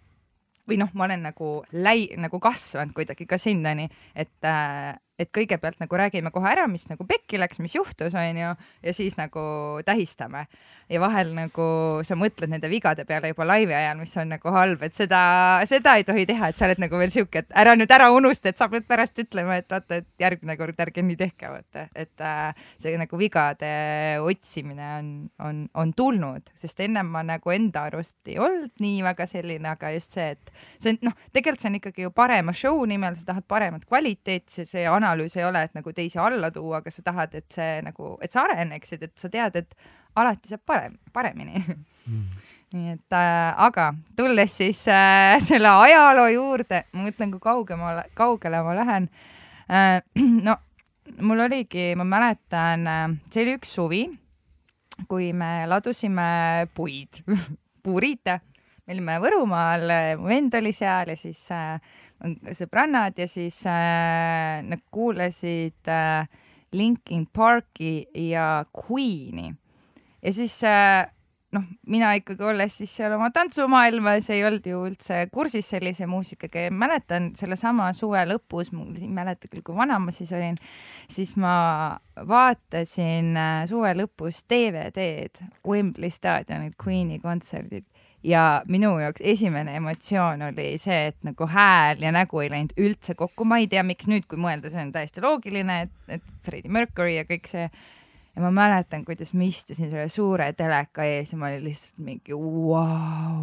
või noh, ma olen nagu läi-, nagu kasvanud kuidagi ka sinnani, et äh, et kõigepealt nagu räägime kohe ära, mis nagu pekki läks, mis juhtus, onju, ja siis nagu tähistame. ja vahel nagu sa mõtled nende vigade peale juba laivi ajal, mis on nagu halb, et seda, seda ei tohi teha, et sa oled nagu veel siuke, et ära nüüd ära unusta, et sa pead pärast ütlema, et vaata, et järgmine kord ärge nii tehke, vaata, et äh, see nagu vigade otsimine on, on, on tulnud, sest ennem ma nagu enda arust ei olnud nii väga selline, aga just see, et see on noh, tegelikult see on ikkagi ju parema show nimel, sa tahad paremat kvaliteeti, see, see analüüs ei ole, et nagu teisi alla tuua, aga sa tahad, et see nagu, et sa areneksid, et sa tead, et alati saab parem, paremini mm. nii et äh, aga tulles siis äh, selle ajaloo juurde, ma mõtlen, kui kaugemale, kaugele ma lähen äh,. no mul oligi, ma mäletan äh,, see oli üks suvi, kui me ladusime puid puuriite me olime Võrumaal, mu vend oli seal ja siis äh, sõbrannad ja siis äh, nad kuulasid äh, Linkin Parki ja Queen'i. ja siis äh, noh, mina ikkagi olles siis seal oma tantsumaailmas ei olnud ju üldse kursis sellise muusikaga ja mäletan sellesama suve lõpus, ma ei mäleta küll, kui vana ma siis olin, siis ma vaatasin äh, suve lõpus DVD-d Wembley staadionil Queen'i kontserdid ja minu jaoks esimene emotsioon oli see, et nagu hääl ja nägu ei läinud üldse kokku, ma ei tea, miks nüüd, kui mõelda, see on täiesti loogiline, et, et Freddie Mercury ja kõik see. ja ma mäletan, kuidas ma istusin selle suure teleka ees ja ma olin lihtsalt mingi vau wow.,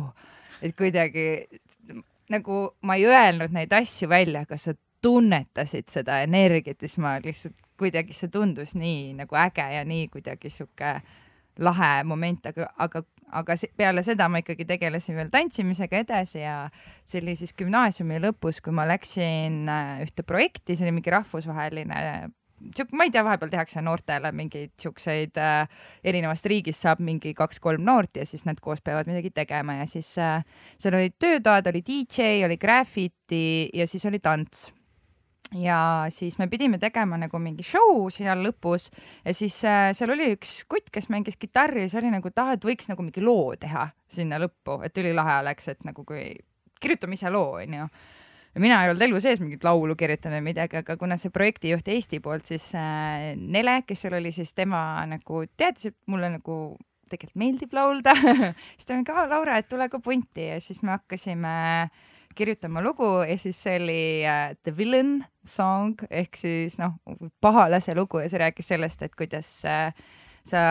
et kuidagi nagu ma ei öelnud neid asju välja, aga sa tunnetasid seda energiat ja siis ma lihtsalt kuidagi see tundus nii nagu äge ja nii kuidagi sihuke lahe moment, aga, aga aga peale seda ma ikkagi tegelesin veel tantsimisega edasi ja see oli siis gümnaasiumi lõpus, kui ma läksin äh, ühte projekti, see oli mingi rahvusvaheline sihuke, ma ei tea, vahepeal tehakse noortele mingeid siukseid äh,, erinevast riigist saab mingi kaks-kolm noort ja siis nad koos peavad midagi tegema ja siis äh, seal olid töötoad, oli DJ, oli graffiti ja siis oli tants ja siis me pidime tegema nagu mingi show seal lõpus ja siis äh, seal oli üks kutt, kes mängis kitarri siis oli nagu, et ah, et võiks nagu mingi loo teha sinna lõppu, et ülilahe oleks, et nagu kui kirjutame ise loo, onju. mina ei olnud elu sees mingit laulu kirjutanud või midagi, aga kuna see projektijuht Eesti poolt, siis äh, Nele, kes seal oli, siis tema nagu teadis, et mulle nagu tegelikult meeldib laulda. Siis ta oli ka, Laura, et tule ka punti. Ja siis me hakkasime äh, kirjutama lugu ja siis see oli uh, The Villain Song ehk siis noh, pahalase lugu ja see rääkis sellest, et kuidas uh, sa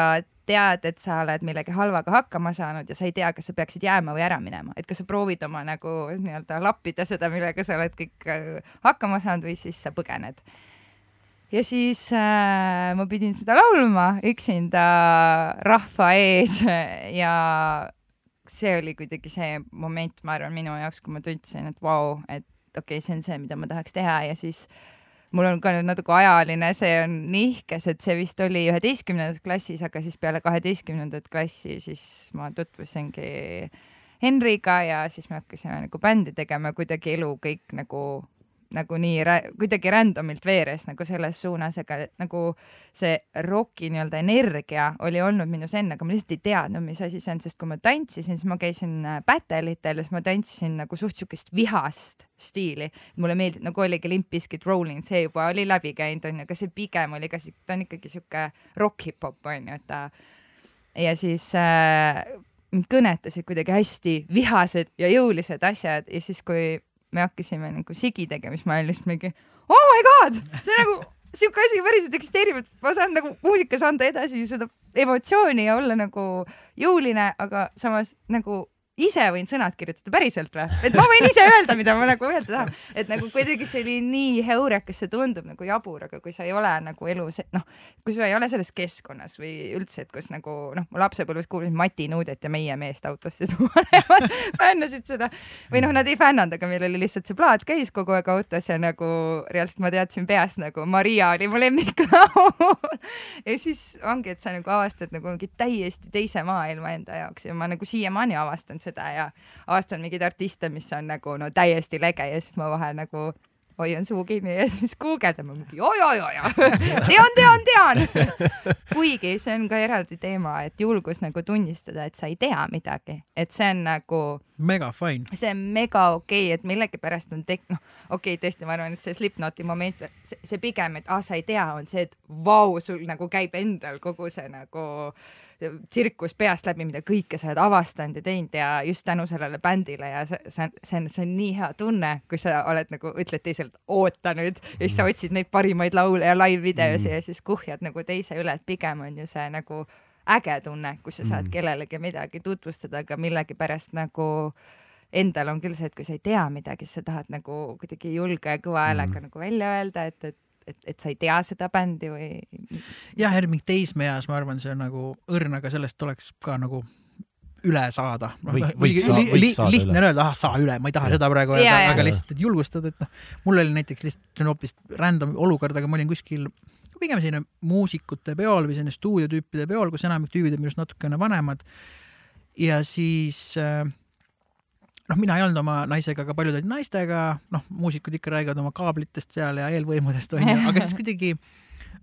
tead, et sa oled millegi halvaga hakkama saanud ja sa ei tea, kas sa peaksid jääma või ära minema, et kas sa proovid oma nagu nii-öelda lappida seda, millega sa oled kõik uh, hakkama saanud või siis sa põgened. ja siis äh, ma pidin seda laulma üksinda rahva ees ja see oli kuidagi see moment, ma arvan, minu jaoks, kui ma tundsin, et vau wow,, et okei okay,, see on see, mida ma tahaks teha ja siis mul on ka nüüd natuke ajaline, see on nihkes, et see vist oli üheteistkümnendas klassis, aga siis peale kaheteistkümnendat klassi siis ma tutvusingi Henriga ja siis me hakkasime nagu bändi tegema, kuidagi elu kõik nagu nagu nii rä kuidagi random'ilt veeres nagu selles suunas, aga nagu see roki nii-öelda energia oli olnud minus enne, aga ma lihtsalt ei teadnud, mis asi see on, sest kui ma tantsisin, siis ma käisin äh, battle itel ja siis ma tantsisin nagu suht siukest vihast stiili. mulle meeldib, nagu oligi Limp Bizkit Rolling, see juba oli läbi käinud, onju, aga see pigem oli ka, ta on ikkagi siuke rock-hip-hop, onju, et ta ja siis äh, mind kõnetasid kuidagi hästi vihased ja jõulised asjad ja siis, kui me hakkasime nagu sigi tegema, siis ma olin lihtsalt mingi oh my god, see nagu siuke asi päriselt eksisteerib, et ma saan nagu muusikas anda edasi seda emotsiooni ja olla nagu jõuline, aga samas nagu ise võin sõnad kirjutada päriselt või? et ma võin ise öelda, mida ma nagu öelda tahan. et nagu kuidagi see oli nii heurekas, see tundub nagu jabur, aga kui sa ei ole nagu elus, noh, kui sa ei ole selles keskkonnas või üldse, et kus nagu noh, ma lapsepõlves kuulsin Mati Nuudet ja meie meest autos, sest mu vanemad fännasid seda või noh, nad ei fännanud, aga meil oli lihtsalt see plaat käis kogu aeg autos ja nagu reaalselt ma teadsin peast nagu Maria oli mu lemmiklaul ja siis ongi, et sa nagu avastad nagu mingi täiesti teise maailma enda jaoks ja ma nagu siiamaani avastan seda ja avastan mingeid artiste, mis on nagu no täiesti lege ja siis ma vahel nagu hoian suu kinni ja siis guugeldan, ma mingi oi-oi-oi, tean, tean, tean. kuigi see on ka eraldi teema, et julgus nagu tunnistada, et sa ei tea midagi, et see on nagu mega fine. see on mega okei okay,, et millegipärast on tek-, noh, okei okay,, tõesti, ma arvan, et see Slipknoti moment, see, see pigem, et ah, sa ei tea, on see, et vau, sul nagu käib endal kogu see nagu tsirkus peast läbi, mida kõike sa oled avastanud ja teinud ja just tänu sellele bändile ja see, see on, see on, see on nii hea tunne, kui sa oled nagu ütled teisele, et oota nüüd ja siis sa mm. otsid neid parimaid laule ja live-videosi mm. ja siis kuhjad nagu teise üle, et pigem on ju see nagu äge tunne, kui sa saad mm. kellelegi midagi tutvustada, aga millegipärast nagu endal on küll see, et kui sa ei tea midagi, siis sa tahad nagu kuidagi julge ja kõva häälega mm. nagu välja öelda, et, et et, et sa ei tea seda bändi või? jah, mingi teismeeas, ma arvan, see on nagu õrn, aga sellest tuleks ka nagu üle saada no,. Või, võiks saa, võiks li, saada lihtne on öelda, ah saa üle, ma ei taha ja. seda praegu öelda, aga lihtsalt, et julgustada, et noh, mul oli näiteks lihtsalt, see on hoopis random olukord, aga ma olin kuskil pigem selline muusikute peol või selline stuudiotüüpide peol, kus enamik tüübid on minust natukene vanemad. ja siis äh, noh, mina ei olnud oma naisega, aga paljud olid naistega, noh, muusikud ikka räägivad oma kaablitest seal ja eelvõimudest onju, aga siis kuidagi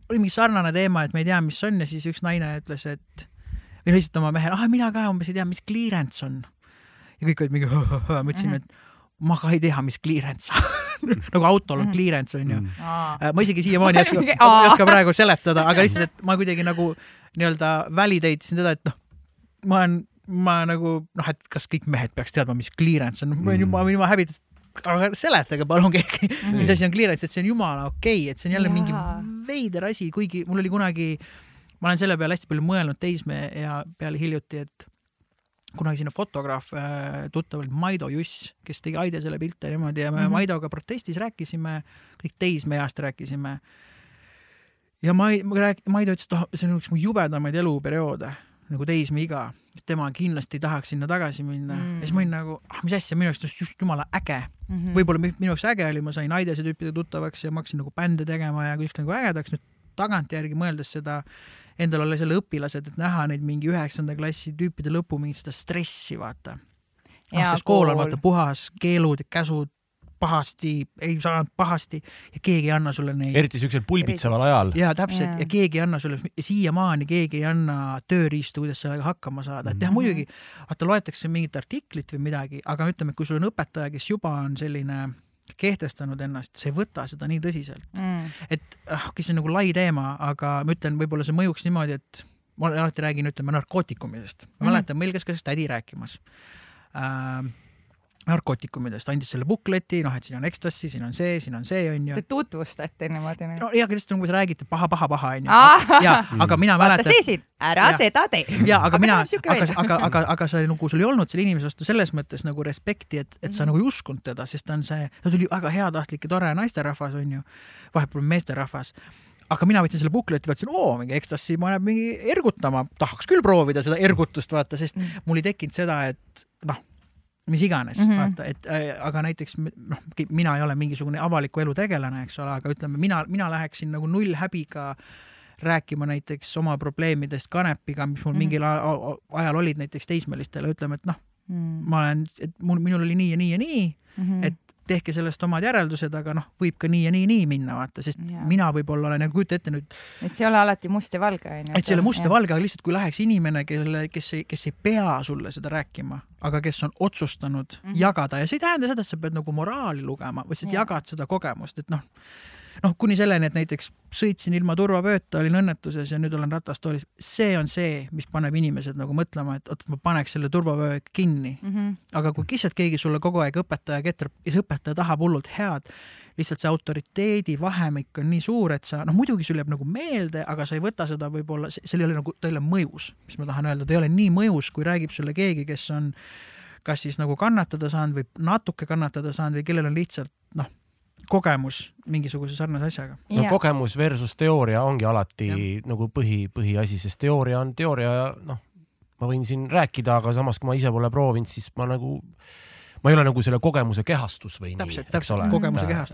oli mingi sarnane teema, et me ei tea, mis on ja siis üks naine ütles, et või lihtsalt oma mehele, ah mina ka umbes ei tea, mis clearance on. ja kõik olid mingi, ma ütlesin, et ma ka ei tea, mis clearance on. Nagu autol on mhm. clearance onju mm.. Äh, ma isegi siiamaani ei oska, ei oska praegu seletada, aga lihtsalt, et ma kuidagi nagu nii-öelda validate isin seda, et noh, ma olen ma nagu noh, et kas kõik mehed peaks teadma, mis clearance on, ma võin juba, võin juba häbida, aga seletage palun keegi mm, mis asi on clearance, et see on jumala okei okay,, et see on jälle Jaa. mingi veider asi, kuigi mul oli kunagi, ma olen selle peale hästi palju mõelnud teismeea peale hiljuti, et kunagi sinna fotograaf äh, tuttav oli Maido Juss, kes tegi Aidesele pilte niimoodi ja me mm -hmm. Maidoga protestis rääkisime, kõik teismeeast rääkisime. ja Mai-, Maido ütles, et oh, see on üks mu jubedamaid eluperioode nagu teismeiga, tema kindlasti tahaks sinna tagasi minna. Mm. ja siis ma olin nagu, ah mis asja, minu arust just jumala äge. Mm -hmm.. võib-olla minu jaoks äge oli, ma sain Aidese tüüpidega tuttavaks ja ma hakkasin nagu bände tegema ja kõik nagu ägedaks, nüüd tagantjärgi mõeldes seda, endal olles jälle õpilased, et näha neid mingi üheksanda klassi tüüpide lõpu mingit seda stressi, vaata. ah, sest kool on vaata puhas, keelud ja käsud, pahasti, ei saanud pahasti ja keegi ei anna sulle neid. eriti siuksel pulbitseval ajal. ja täpselt ja. ja keegi ei anna sulle, siiamaani keegi ei anna tööriistu, kuidas sellega hakkama saada, et jah, mhm. muidugi vaata loetakse mingit artiklit või midagi, aga ütleme, kui sul on õpetaja, kes juba on selline kehtestanud ennast, sa ei võta seda nii tõsiselt mm.. et ah, kes on nagu lai teema, aga ma ütlen, võib-olla see mõjuks niimoodi, et ma alati räägin, ütleme narkootikumidest. ma mm. mäletan, meil käis ka tädi rääkimas äh, narkootikumidest, andis selle bukleti, noh, et siin on ecstasy, siin on see, siin on see, onju. Te tutvustate niimoodi? no ja, lihtsalt umbes räägite paha, paha, paha, onju. ja, aga mina mäletan. vaata see siin, ära ja, seda tee. ja, aga mina, aga, aga, aga, aga sa nagu, sul ei olnud selle inimese vastu selles mõttes nagu respekti, et, et sa mm. nagu ei uskunud teda, sest ta on see, ta tuli väga heatahtlik ja tore naisterahvas, onju. vahepeal meesterahvas aga mina võtsin selle bukleti, vaatasin, oo, mingi ecstasy paneb mingi ergutama, tahaks küll proovida seda ergutust, vaata, sest mm. mul ei tekkinud seda, et mis iganes mm, -hmm. vaata, et äh, aga näiteks noh, mina ei ole mingisugune avaliku elu tegelane, eks ole, aga ütleme, mina, mina läheksin nagu null häbiga rääkima näiteks oma probleemidest kanepiga, mis mul mm -hmm. mingil ajal olid näiteks teismelistele, ütleme, et noh mm, -hmm. ma olen, et mul, minul oli nii ja nii ja nii mm, -hmm. et tehke sellest omad järeldused, aga noh, võib ka nii ja nii, nii minna, vaata, sest ja. mina võib-olla olen, kujuta ette nüüd. et see ei ole alati must ja valge, onju. et see ei ole must ja valge, aga lihtsalt kui läheks inimene, kelle, kes ei, kes ei pea sulle seda rääkima, aga kes on otsustanud mm -hmm. jagada ja see ei tähenda seda, et sa pead nagu moraali lugema, vaid sa jagad seda kogemust, et noh noh, kuni selleni, et näiteks sõitsin ilma turvavööta, olin õnnetuses ja nüüd olen ratastoolis. see on see, mis paneb inimesed nagu mõtlema, et oot, ma paneks selle turvavöö kinni mm. -hmm. aga kui lihtsalt keegi sulle kogu aeg õpetaja ketrab ja see õpetaja tahab hullult head, lihtsalt see autoriteedi vahemik on nii suur, et sa, noh muidugi sul jääb nagu meelde, aga sa ei võta seda võib-olla, seal ei ole nagu, ta ei ole mõjus, mis ma tahan öelda, ta ei ole nii mõjus, kui räägib sulle keegi, kes on kas siis nagu kannatada saanud või natuke kannatada saanud või kellel on lihtsalt noh, kogemus mingisuguse sarnase asjaga. no yeah. kogemus versus teooria ongi alati ja. nagu põhi, põhiasi, sest teooria on teooria ja noh, ma võin siin rääkida, aga samas, kui ma ise pole proovinud, siis ma nagu, ma ei ole nagu selle kogemuse kehastus või täpselt, nii, eks ole.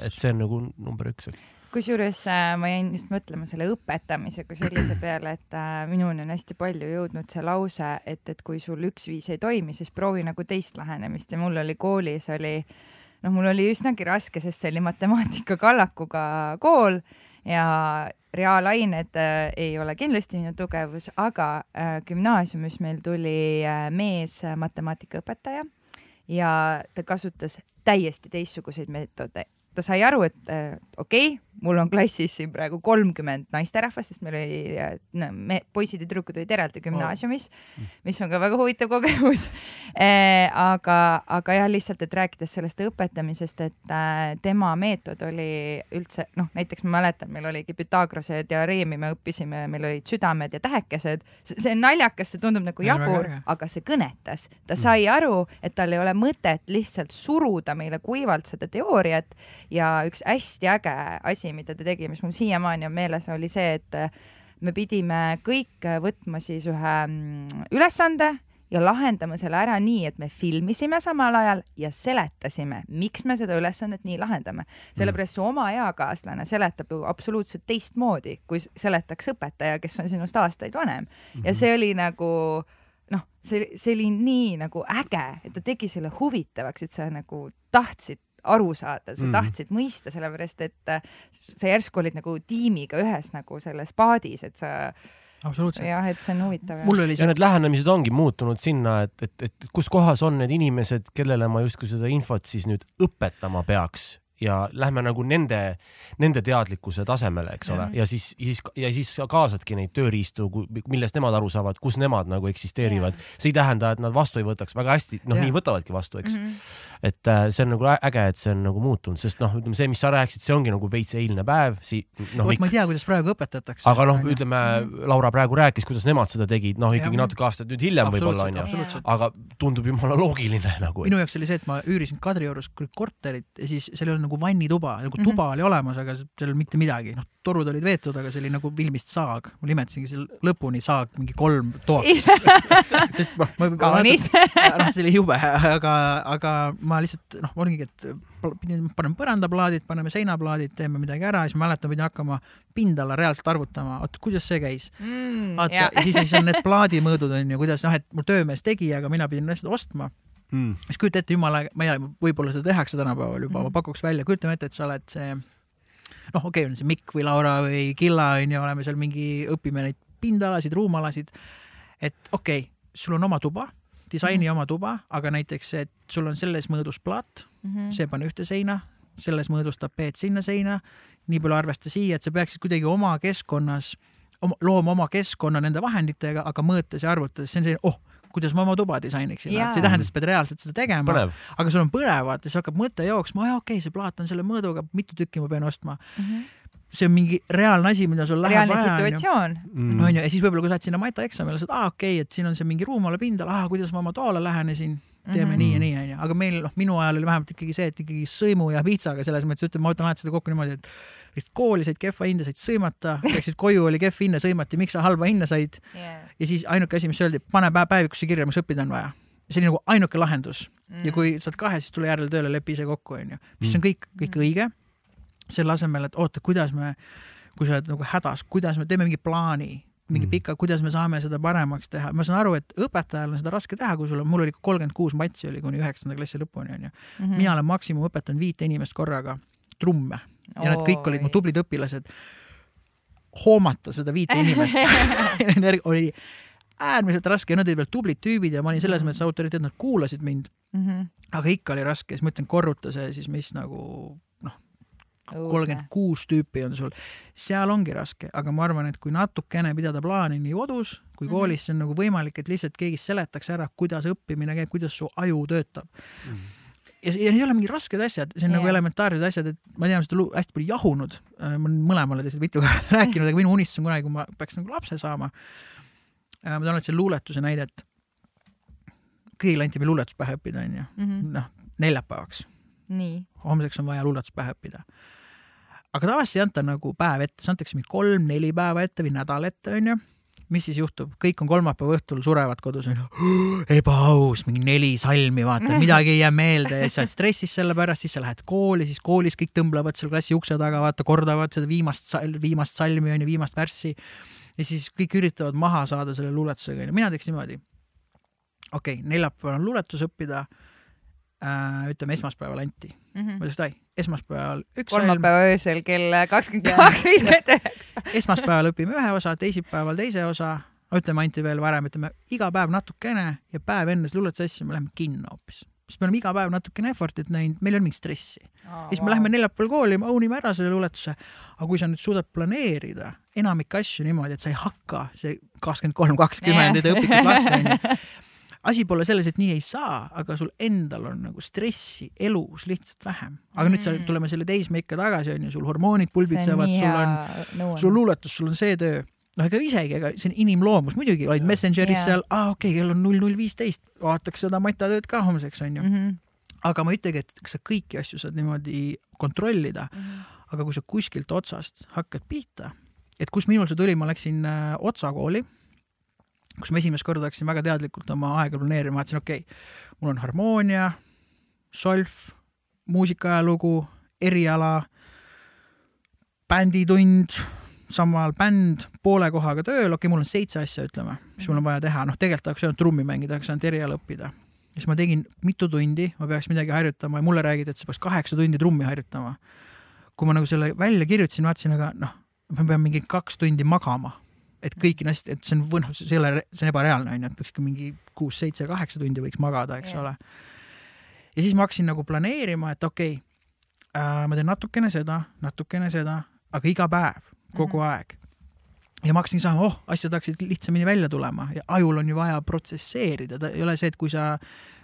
et see on nagu number üks et kusjuures äh, ma jäin just mõtlema selle õpetamise kui sellise peale, et äh, minuni on hästi palju jõudnud see lause, et, et kui sul üks viis ei toimi, siis proovi nagu teist lähenemist ja mul oli koolis oli, noh, mul oli üsnagi raske, sest see oli matemaatika kallakuga kool ja reaalained äh, ei ole kindlasti minu tugevus, aga äh, gümnaasiumis meil tuli äh, mees matemaatikaõpetaja ja ta kasutas täiesti teistsuguseid meetodeid ta sai aru, et äh, okei okay,, mul on klassis siin praegu kolmkümmend naisterahvast, sest meil oli no, me, poisid ja tüdrukud olid eraldi gümnaasiumis oh., mis on ka väga huvitav kogemus e,. aga, aga jah, lihtsalt, et rääkides sellest õpetamisest, et äh, tema meetod oli üldse noh, näiteks ma mäletan, meil oligi Pythagorase teoreemi, me õppisime, meil olid südamed ja tähekesed. see on naljakas, see tundub nagu jabur, aga see kõnetas. ta mm. sai aru, et tal ei ole mõtet lihtsalt suruda meile kuivalt seda teooriat ja üks hästi äge asi, mida ta tegi, mis mul siiamaani on meeles, oli see, et äh, me pidime kõik võtma siis ühe mm, ülesande ja lahendama selle ära nii, et me filmisime samal ajal ja seletasime, miks me seda ülesannet nii lahendame. sellepärast su oma eakaaslane seletab ju absoluutselt teistmoodi, kui seletaks õpetaja, kes on sinust aastaid vanem. ja mhm. see oli nagu noh, see, see oli nii nagu äge, et ta tegi selle huvitavaks, et sa nagu tahtsid aru saada, sa mm. tahtsid mõista, sellepärast et äh, sa järsku olid nagu tiimiga ühes nagu selles paadis, et sa absoluutselt. jah, et see on huvitav. mul oli see... need lähenemised ongi muutunud sinna, et, et, et kus kohas on need inimesed, kellele ma justkui seda infot siis nüüd õpetama peaks ja lähme nagu nende, nende teadlikkuse tasemele, eks ole, ja siis, siis ja siis kaasadki neid tööriistu, millest nemad aru saavad, kus nemad nagu eksisteerivad. see ei tähenda, et nad vastu ei võtaks, väga hästi, noh, nii võtavadki vastu, eks mm. -hmm. et äh, see on nagu äge, et see on nagu muutunud, sest noh, ütleme see, mis sa rääkisid, see ongi nagu veits eilne päev si-. No, vot ma ei tea, kuidas praegu õpetatakse. aga noh, ütleme mm -hmm. Laura praegu rääkis, kuidas nemad seda tegid, noh ikkagi ja. natuke aastaid nüüd hiljem võib-olla onju, aga tundub jumala loogiline nagu. minu jaoks oli see, et ma üürisin Kadriorus korterit ja siis seal ei olnud nagu vannituba, nagu tuba mm -hmm. oli olemas, aga seal mitte midagi, noh, torud olid veetud, aga see oli nagu filmist saag, ma nimetasingi selle lõpuni saag mingi kolm toaks sest noh, ma kaunis. noh, see oli jube, aga, aga ma lihtsalt noh, oligi, et paneme põrandaplaadid, paneme seinaplaadid, teeme midagi ära, siis ma mäletan, pidin hakkama pindala reaalselt arvutama, oota, kuidas see käis mm,. vaata ja siis, siis on need plaadimõõdud on ju, kuidas noh, et mul töömees tegi, aga mina pidin lihtsalt ostma mm.. siis kujuta ette, jumala, ma ei tea, võib-olla seda tehakse tänapäeval juba mm., ma pakuks välja, kujutame ette, et sa oled see noh, okei okay,, on see Mikk või Laura või Killa onju, oleme seal mingi, õpime neid pindalasid, ruumalasid. et okei okay,, sul on oma tuba, disaini mm oma tuba, aga näiteks, et sul on selles mõõdus plaat mm, -hmm. see pane ühte seina, selles mõõdus tapeet sinna seina, nii palju arvesta siia, et sa peaksid kuidagi oma keskkonnas oma, looma oma keskkonna nende vahenditega, aga mõõtes ja arvutades, see on selline, oh kuidas ma oma tuba disainiksin, see ei tähenda, et sa pead reaalselt seda tegema, aga sul on põnev, vaata, siis hakkab mõte jooksma, aa okei okay,, see plaat on selle mõõduga, mitu tükki ma pean ostma mm. -hmm see on mingi reaalne asi, mida sul läheb reaalne vaja. situatsioon. Mm. onju, ja siis võib-olla, kui sa oled sinna Mata eksamile, sa oled, aa okei okay,, et siin on see mingi ruumala pindal, aa kuidas ma oma toale lähenesin, teeme mm -hmm. nii ja nii, onju. aga meil, noh, minu ajal oli vähemalt ikkagi see, et ikkagi sõimu ja piitsaga selles mõttes, ütleme, ma võtan alati seda kokku niimoodi, et lihtsalt kooli said kehva hinda, said sõimata, läksid koju, oli kehv hinne, sõimati, miks sa halba hinna said yeah. ja siis ainuke asi, mis öeldi, pane päevikusse kirja, mis õppida on vaja. see oli nagu ainuke lahendus mm. ja kui sa oled kahe, siis tule järele tööle, lepi ise kokku, onju. mis on mm. kõik, kõik mm. õige. selle asemel, et oota, kuidas me, kui sa oled nagu hädas, kuidas me teeme mingi plaani, mingi mm. pika, kuidas me saame seda paremaks teha, ma saan aru, et õpetajal on seda raske teha, kui sul on, mul oli kolmkümmend kuus matsi oli kuni üheksanda klassi lõpuni onju mm. -hmm. mina olen maksimum õpetanud viite inimest korraga trumme ja nad kõik olid mu tublid õpilased. hoomata seda viite inimest oli äärmiselt raske ja nad olid veel tublid tüübid ja ma olin selles mhm. mõttes autoriteet, nad kuulasid mind mm. -hmm. aga ikka oli raske, siis ma ütlen, korruta see siis, mis nagu noh, kolmkümmend kuus tüüpi on sul, seal ongi raske, aga ma arvan, et kui natukene pidada plaani nii kodus kui mhm. koolis, see on nagu võimalik, et lihtsalt keegi seletaks ära, kuidas õppimine käib, kuidas su aju töötab mm. -hmm ja, need ei ole mingid rasked asjad, see on yeah. nagu elementaarsed asjad, et ma tean seda hästi palju jahunud, äh, ma olen mõlemale teist mitu korda rääkinud, aga minu unistus on kunagi, kui ma peaks nagu lapse saama. Äh, ma toon alati selle luuletuse näidet. kõigile anti meil luuletus pähe õppida, onju. Mhm. noh, neljapäevaks. homseks on vaja luuletus pähe õppida. aga tavaliselt ei anta nagu päev ette, see antakse mingi kolm-neli päeva ette või nädal ette, onju mis siis juhtub, kõik on kolmapäeva õhtul, surevad kodus, ebaaus, mingi neli salmi, vaata, midagi ei jää meelde ja siis sa oled stressis selle pärast, siis sa lähed kooli, siis koolis kõik tõmblevad seal klassi ukse taga, vaata, kordavad seda viimast, viimast salmi, onju, viimast värssi. ja siis kõik üritavad maha saada selle luuletusega, onju, mina teeks niimoodi. okei okay,, neljapäeval on luuletus õppida äh,. ütleme esmaspäeval anti mm. -hmm. ma ütleks, et ai, esmaspäeval üks kolmapäeva salm. öösel kell kakskümmend kaks viiskümmend üheksa. esmaspäeval õpime ühe osa, teisipäeval teise osa, no ütleme, anti veel varem, ütleme iga päev natukene ja päev enne seda luuletusasja me läheme kinno hoopis sest me oleme iga päev natukene effort'it näinud, meil ei ole mingit stressi oh,. siis me wow. läheme neljapäeval kooli, own ime ära selle luuletuse. aga kui sa nüüd suudad planeerida enamik asju niimoodi, et sa ei hakka see kakskümmend kolm, kakskümmend, et õpikud lahti onju asi pole selles, et nii ei saa, aga sul endal on nagu stressi elus lihtsalt vähem. aga mm. nüüd sa, tuleme selle teismeikka tagasi, onju, sul hormoonid pulbitsevad, sul on, sul luuletus, sul on see töö. noh, ega isegi, ega see on inimloomus, muidugi olid Messengeris yeah. seal, aa okei okay,, kell on null null viisteist, vaataks seda matatööd ka homseks, onju mm. -hmm. aga ma ei ütlegi, et sa kõiki asju saad niimoodi kontrollida mm. -hmm. aga kui sa kuskilt otsast hakkad pihta, et kust minul see tuli, ma läksin äh, Otsa kooli kus ma esimest korda hakkasin väga teadlikult oma aega planeerima, vaatasin, okei okay,, mul on harmoonia, solf, muusikaajalugu, eriala, bänditund, samal bänd, poole kohaga tööl, okei okay,, mul on seitse asja, ütleme, mis mul on vaja teha, noh, tegelikult tahaks ainult trummi mängida, tahaks ainult eriala õppida. siis ma tegin mitu tundi, ma peaks midagi harjutama ja mulle räägiti, et sa peaks kaheksa tundi trummi harjutama. kui ma nagu selle välja kirjutasin, vaatasin, aga noh, ma pean mingi kaks tundi magama et kõiki asju, et see on, noh, see ei ole, see on ebareaalne onju, et peaks ikka mingi kuus, seitse, kaheksa tundi võiks magada, eks yeah. ole. ja siis ma hakkasin nagu planeerima, et okei okay, äh,, ma teen natukene seda, natukene seda, aga iga päev, kogu mm -hmm. aeg. ja ma hakkasin saama, oh, asjad hakkasid lihtsamini välja tulema ja ajul on ju vaja protsesseerida, ta ei ole see, et kui sa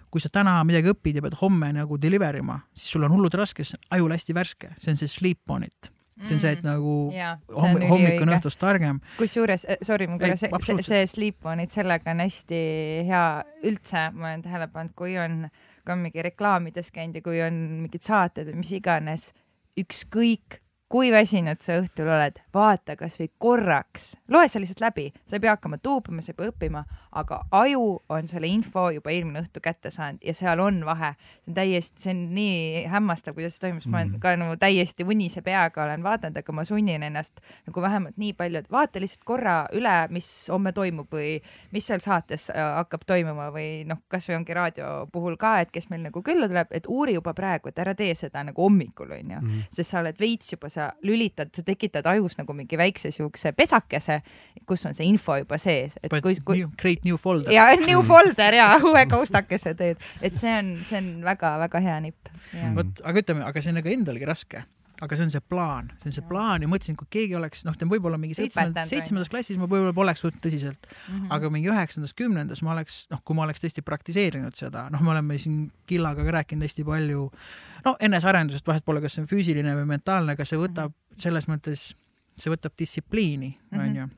kui sa täna midagi õpid ja pead homme nagu deliver ima, siis sul on hullult raske, sest ajul hästi värske, see on see sleep on it see on see, et mm. nagu ja, homm hommik on õhtust targem. kusjuures, eh, sorry, ma korra, see, see, sleep on, et sellega on hästi hea üldse, ma olen tähele pannud, kui on, kui on mingi reklaamides käinud ja kui on mingid saated või mis iganes, ükskõik kui väsinud sa õhtul oled, vaata kasvõi korraks, loe see lihtsalt läbi, sa ei pea hakkama tuupima, sa ei pea õppima, aga aju on selle info juba eelmine õhtu kätte saanud ja seal on vahe. see on täiesti, see on nii hämmastav, kuidas see toimub, ma olen mhm. ka nagu täiesti unise peaga olen vaadanud, aga ma sunnin ennast nagu vähemalt nii palju, et vaata lihtsalt korra üle, mis homme toimub või mis seal saates äh, hakkab toimuma või noh, kasvõi ongi raadio puhul ka, et kes meil nagu külla tuleb, et uuri juba praegu, et ära tee seda nagu hommikul onju mm, -hmm. sest sa oled veits juba sa lülitad, sa tekitad ajus nagu mingi väikse siukse pesakese, kus on see info juba sees. Kui, kui... Create new folder. ja new folder ja uue kaustakese teed, et see on, see on väga-väga hea nipp. vot, aga ütleme, aga see on nagu endalgi raske aga see on see plaan, see on see plaan ja mõtlesin, kui keegi oleks, noh, võib-olla mingi seitsmendas, seitsmendas klassis ma võib-olla poleks võtnud tõsiselt. Mm, -hmm. aga mingi üheksandas, kümnendas ma oleks, noh, kui ma oleks tõesti praktiseerinud seda, noh, me oleme siin Killaga ka rääkinud hästi palju no enesearendusest vahet pole, kas see on füüsiline või mentaalne, aga see võtab mhm. selles mõttes, see võtab distsipliini, mhm. onju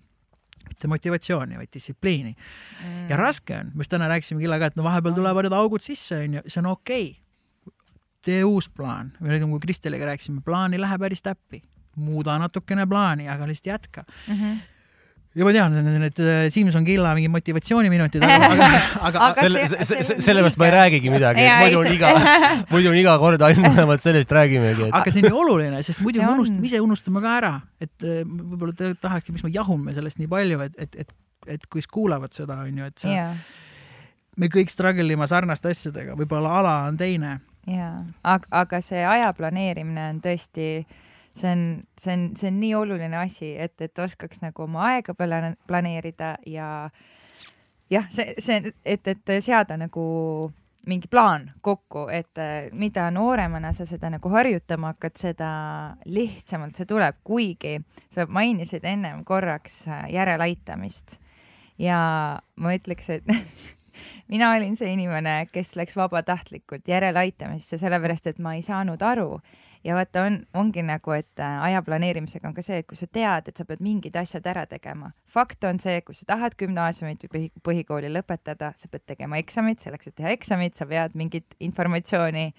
mitte motivatsiooni, vaid distsipliini. Mm.. ja raske on, me just täna rääkisime Killaga, et no vahepeal tulevad need augud sisse, onju, see on okei. okay.. Tee uus plaan, või nagu Kristeliga rääkisime, plaan ei lähe päris täppi, muuda natukene plaani, aga lihtsalt jätka. Mm. -hmm ja ma tean, need äh, Simson Killa mingi motivatsiooniminutid, aga, aga, aga, aga selle, sellepärast ma ei räägigi midagi, muidu on iga, muidu on iga kord ainult mõlemad sellest räägimegi et.... aga see on nii oluline, sest muidu me unustame, ise unustame ka ära, et äh, võib-olla te tahakski, miks me jahume sellest nii palju, et, et, et, et kui kuulavad seda, onju, et sa yeah. me kõik struggle ime sarnaste asjadega, võib-olla ala on teine. Jaa, aga, aga see aja planeerimine on tõesti see on, see on, see on nii oluline asi, et, et oskaks nagu oma aega planeerida ja jah, see, see, et, et seada nagu mingi plaan kokku, et mida nooremana sa seda nagu harjutama hakkad, seda lihtsamalt see tuleb, kuigi sa mainisid ennem korraks järeleaitamist. Ja ma ütleks, et mina olin see inimene, kes läks vabatahtlikult järeleaitamisse, sellepärast et ma ei saanud aru, ja vaata, on, ongi nagu, et äh, aja planeerimisega on ka see, et kui sa tead, et sa pead mingid asjad ära tegema. fakt on see, kui sa tahad gümnaasiumit või põhikooli lõpetada, sa pead tegema eksamid, selleks et teha eksamid, sa pead mingit informatsiooni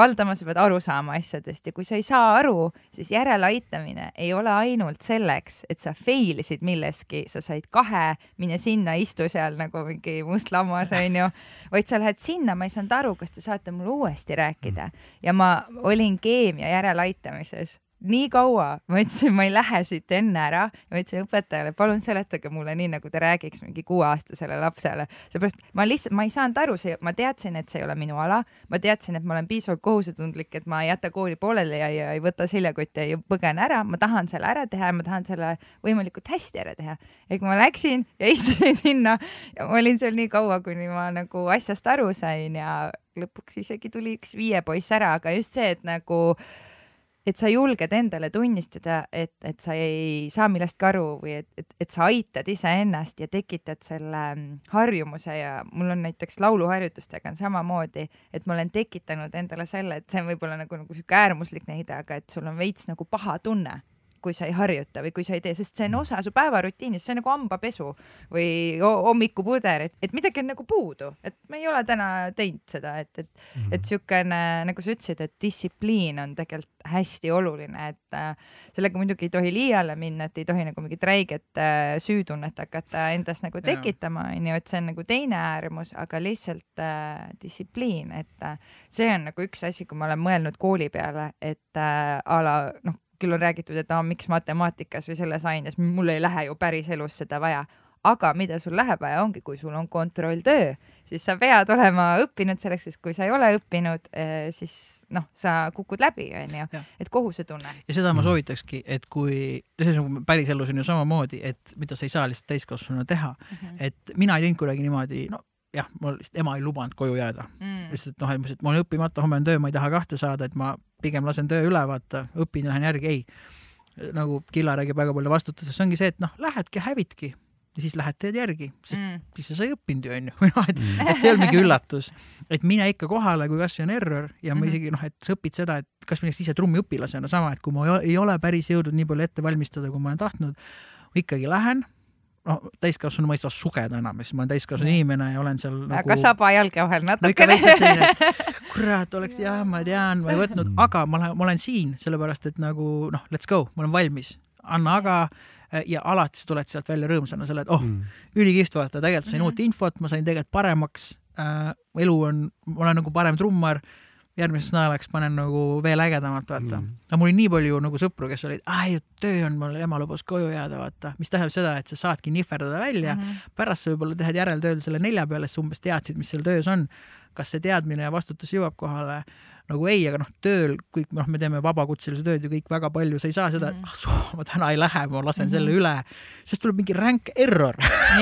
valdama, sa pead aru saama asjadest. Ja kui sa ei saa aru, siis järeleaitamine ei ole ainult selleks, et sa fail isid milleski, sa said kahe, mine sinna, istu seal nagu mingi must lammas, onju, vaid sa lähed sinna, ma ei saanud aru, kas te saate mulle uuesti rääkida. Ja ma olin keemia järeleaitamises nii kaua, ma ütlesin, ma ei lähe siit enne ära. Ja ma ütlesin õpetajale, palun seletage mulle nii, nagu ta räägiks mingi kuueaastasele lapsele, seepärast ma lihtsalt, ma ei saanud aru, see, ma teadsin, et see ei ole minu ala, ma teadsin, et ma olen piisavalt kohusetundlik, et ma ei jäta kooli pooleli ja, ja ei võta seljakotti ja põgen ära, ma tahan selle ära teha ja ma tahan selle võimalikult hästi ära teha. ehk ma läksin ja istusin sinna. Ja ma olin seal nii kaua, kuni ma nagu asjast aru sain ja lõpuks isegi tuli üks viie poiss ära, aga just see, et nagu et sa julged endale tunnistada, et, et sa ei saa millestki aru või et, et, et sa aitad iseennast ja tekitad selle mm, harjumuse. Ja mul on näiteks lauluharjutustega on samamoodi, et ma olen tekitanud endale selle, et see on võib-olla nagu, nagu sihuke äärmuslik näide, aga et sul on veits nagu paha tunne kui sa ei harjuta või kui sa ei tee, sest see on mm. osa su päevarutiinist, see on nagu hambapesu või hommikupuder, et, et midagi on nagu puudu, et me ei ole täna teinud seda, et, et mm, -hmm. et siukene, nagu sa ütlesid, et distsipliin on tegelikult hästi oluline, et äh, sellega muidugi ei tohi liiale minna, et ei tohi nagu mingit räiget äh, süütunnet hakata endas nagu tekitama, onju, et see on nagu teine äärmus, aga lihtsalt äh, distsipliin, et äh, see on nagu üks asi, kui ma olen mõelnud kooli peale, et äh, a la noh küll on räägitud, et aa, miks matemaatikas või selles aines, mul ei lähe ju päriselus seda vaja. aga mida sul läheb vaja, ongi, kui sul on kontrolltöö, siis sa pead olema õppinud selleks, sest kui sa ei ole õppinud, eh, siis noh, sa kukud läbi, onju, et kohusetunne. ja seda ma soovitakski, et kui, see on päriselus on ju samamoodi, et mida sa ei saa lihtsalt täiskasvanuna teha mm, -hmm. et mina ei teinud kuidagi niimoodi, no jah, mul lihtsalt ema ei lubanud koju jääda mm.. lihtsalt noh, et ma olen õppimata, homme on töö, ma ei taha kahte saada, et ma pigem lasen töö üle, vaata, õpin, lähen järgi, ei. nagu Killa räägib väga palju vastutusest, see ongi see, et noh, lähedki, hävidki ja siis lähed teed järgi, sest mm. siis sa sai õppinud ju onju, või noh, et, mm. et see ei ole mingi üllatus, et mine ikka kohale, kui kasvõi on error ja ma mhm. isegi noh, et sa õpid seda, et kas näiteks ise trummiõpilasena sama, et kui ma ei ole päris jõudnud nii palju ette valmistada, kui ma olen tahtnud, ikkagi lähen noh, täiskasvanu ma ei saa sugeda enam, sest ma olen täiskasvanu inimene ja olen seal nagu... aga saba jalge vahel natukene kurat, oleks jah, ma tean, ma ei võtnud, aga ma lähen, ma olen siin, sellepärast et nagu noh, let's go, ma olen valmis, anna aga eh, ja alati sa tuled sealt välja rõõmsana, sa oled, oh mm., ülikihvt vaata, tegelikult sain mm -hmm. uut infot, ma sain tegelikult paremaks äh,, elu on, ma olen nagu parem trummar järgmiseks nädalaks panen nagu veel ägedamat, vaata. Mm.. aga mul oli nii palju nagu sõpru, kes olid, ei, töö on, mul ema lubas koju jääda, vaata, mis tähendab seda, et sa saadki nihverdada välja. Mm, -hmm. pärast sa võib-olla teed järeltööd selle nelja peale, sa umbes teadsid, mis seal töös on. kas see teadmine ja vastutus jõuab kohale nagu ei, aga noh, tööl kõik, noh, me teeme vabakutselise tööd ju kõik väga palju, sa ei saa seda mm, -hmm. ah, ma täna ei lähe, ma lasen mm -hmm. selle üle, sest tuleb mingi ränk error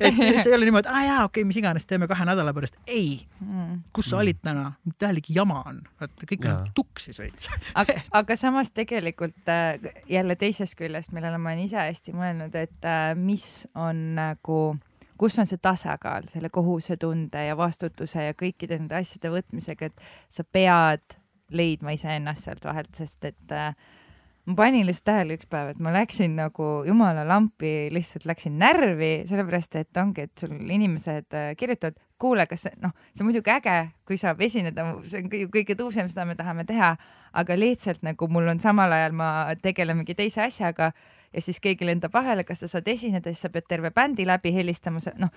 et siis ei ole niimoodi, aa jaa, okei okay,, mis iganes, teeme kahe nädala pärast. ei mm., kus sa mhm. olid täna, täielik jama on, vaata kõik on tuksis veits aga, aga samas tegelikult äh, jälle teisest küljest, millele ma olen ise hästi mõelnud, et äh, mis on nagu kus on see tasakaal selle kohusetunde ja vastutuse ja kõikide nende asjade võtmisega, et sa pead leidma iseennast sealt vahelt, sest et äh, ma panin lihtsalt tähele üks päev, et ma läksin nagu jumala lampi, lihtsalt läksin närvi, sellepärast et ongi, et sul inimesed äh, kirjutavad, kuule, kas noh, see on muidugi äge, kui saab esineda, see on kõige tuusem, seda me tahame teha, aga lihtsalt nagu mul on samal ajal, ma tegelen mingi teise asjaga ja siis keegi lendab vahele, kas sa saad esineda, siis sa pead terve bändi läbi helistama, noh,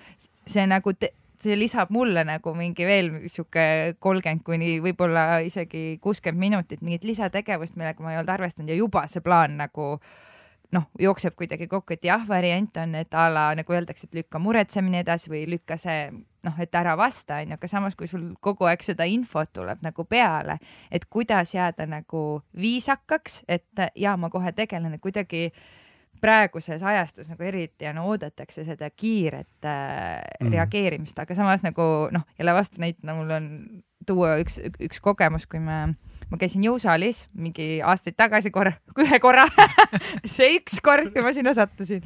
see nagu see lisab mulle nagu mingi veel sihuke kolmkümmend kuni võib-olla isegi kuuskümmend minutit mingit lisategevust, millega ma ei olnud arvestanud ja juba see plaan nagu noh, jookseb kuidagi kokku, et jah, variant on, et a la nagu öeldakse, et lükka muretsemine edasi või lükka see noh, et ära vasta, onju, aga samas, kui sul kogu aeg seda infot tuleb nagu peale, et kuidas jääda nagu viisakaks, et ja ma kohe tegelen, et kuidagi äh, praeguses ajastus nagu eriti on, oodatakse seda kiiret mm. reageerimist, aga samas nagu noh, jälle vastunäitena mul on tuua üks, üks kogemus, kui me, ma käisin jõusaalis mingi aastaid tagasi korra, ühe korra see üks kord, kui ma sinna sattusin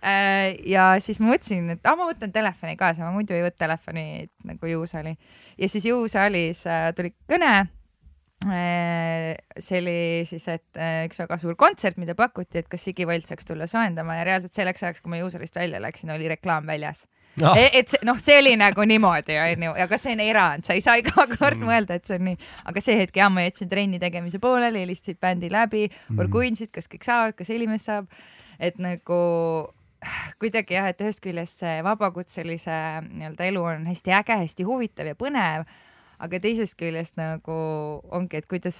äh,. ja siis ma mõtlesin, et ah, ma võtan telefoni kaasa, ma muidu ei võta telefoni nagu jõusaali ja siis jõusaalis äh, tuli kõne see oli siis, et äh, üks väga suur kontsert, mida pakuti, et kas Sigi Volt saaks tulla soojendama ja reaalselt selleks ajaks, kui ma juusalist välja läksin, oli reklaam väljas no.. Ah. et see noh, see oli nagu niimoodi onju, aga see on erand, sa ei saa iga kord mm. mõelda, et see on nii, aga see hetk jah, ma jätsin trenni tegemise pooleli, helistasid bändi läbi mm., orguinsid, kas kõik saavad, kas Helimees saab, et nagu kuidagi jah, et ühest küljest see vabakutselise nii-öelda elu on hästi äge, hästi huvitav ja põnev aga teisest küljest nagu ongi, et kuidas,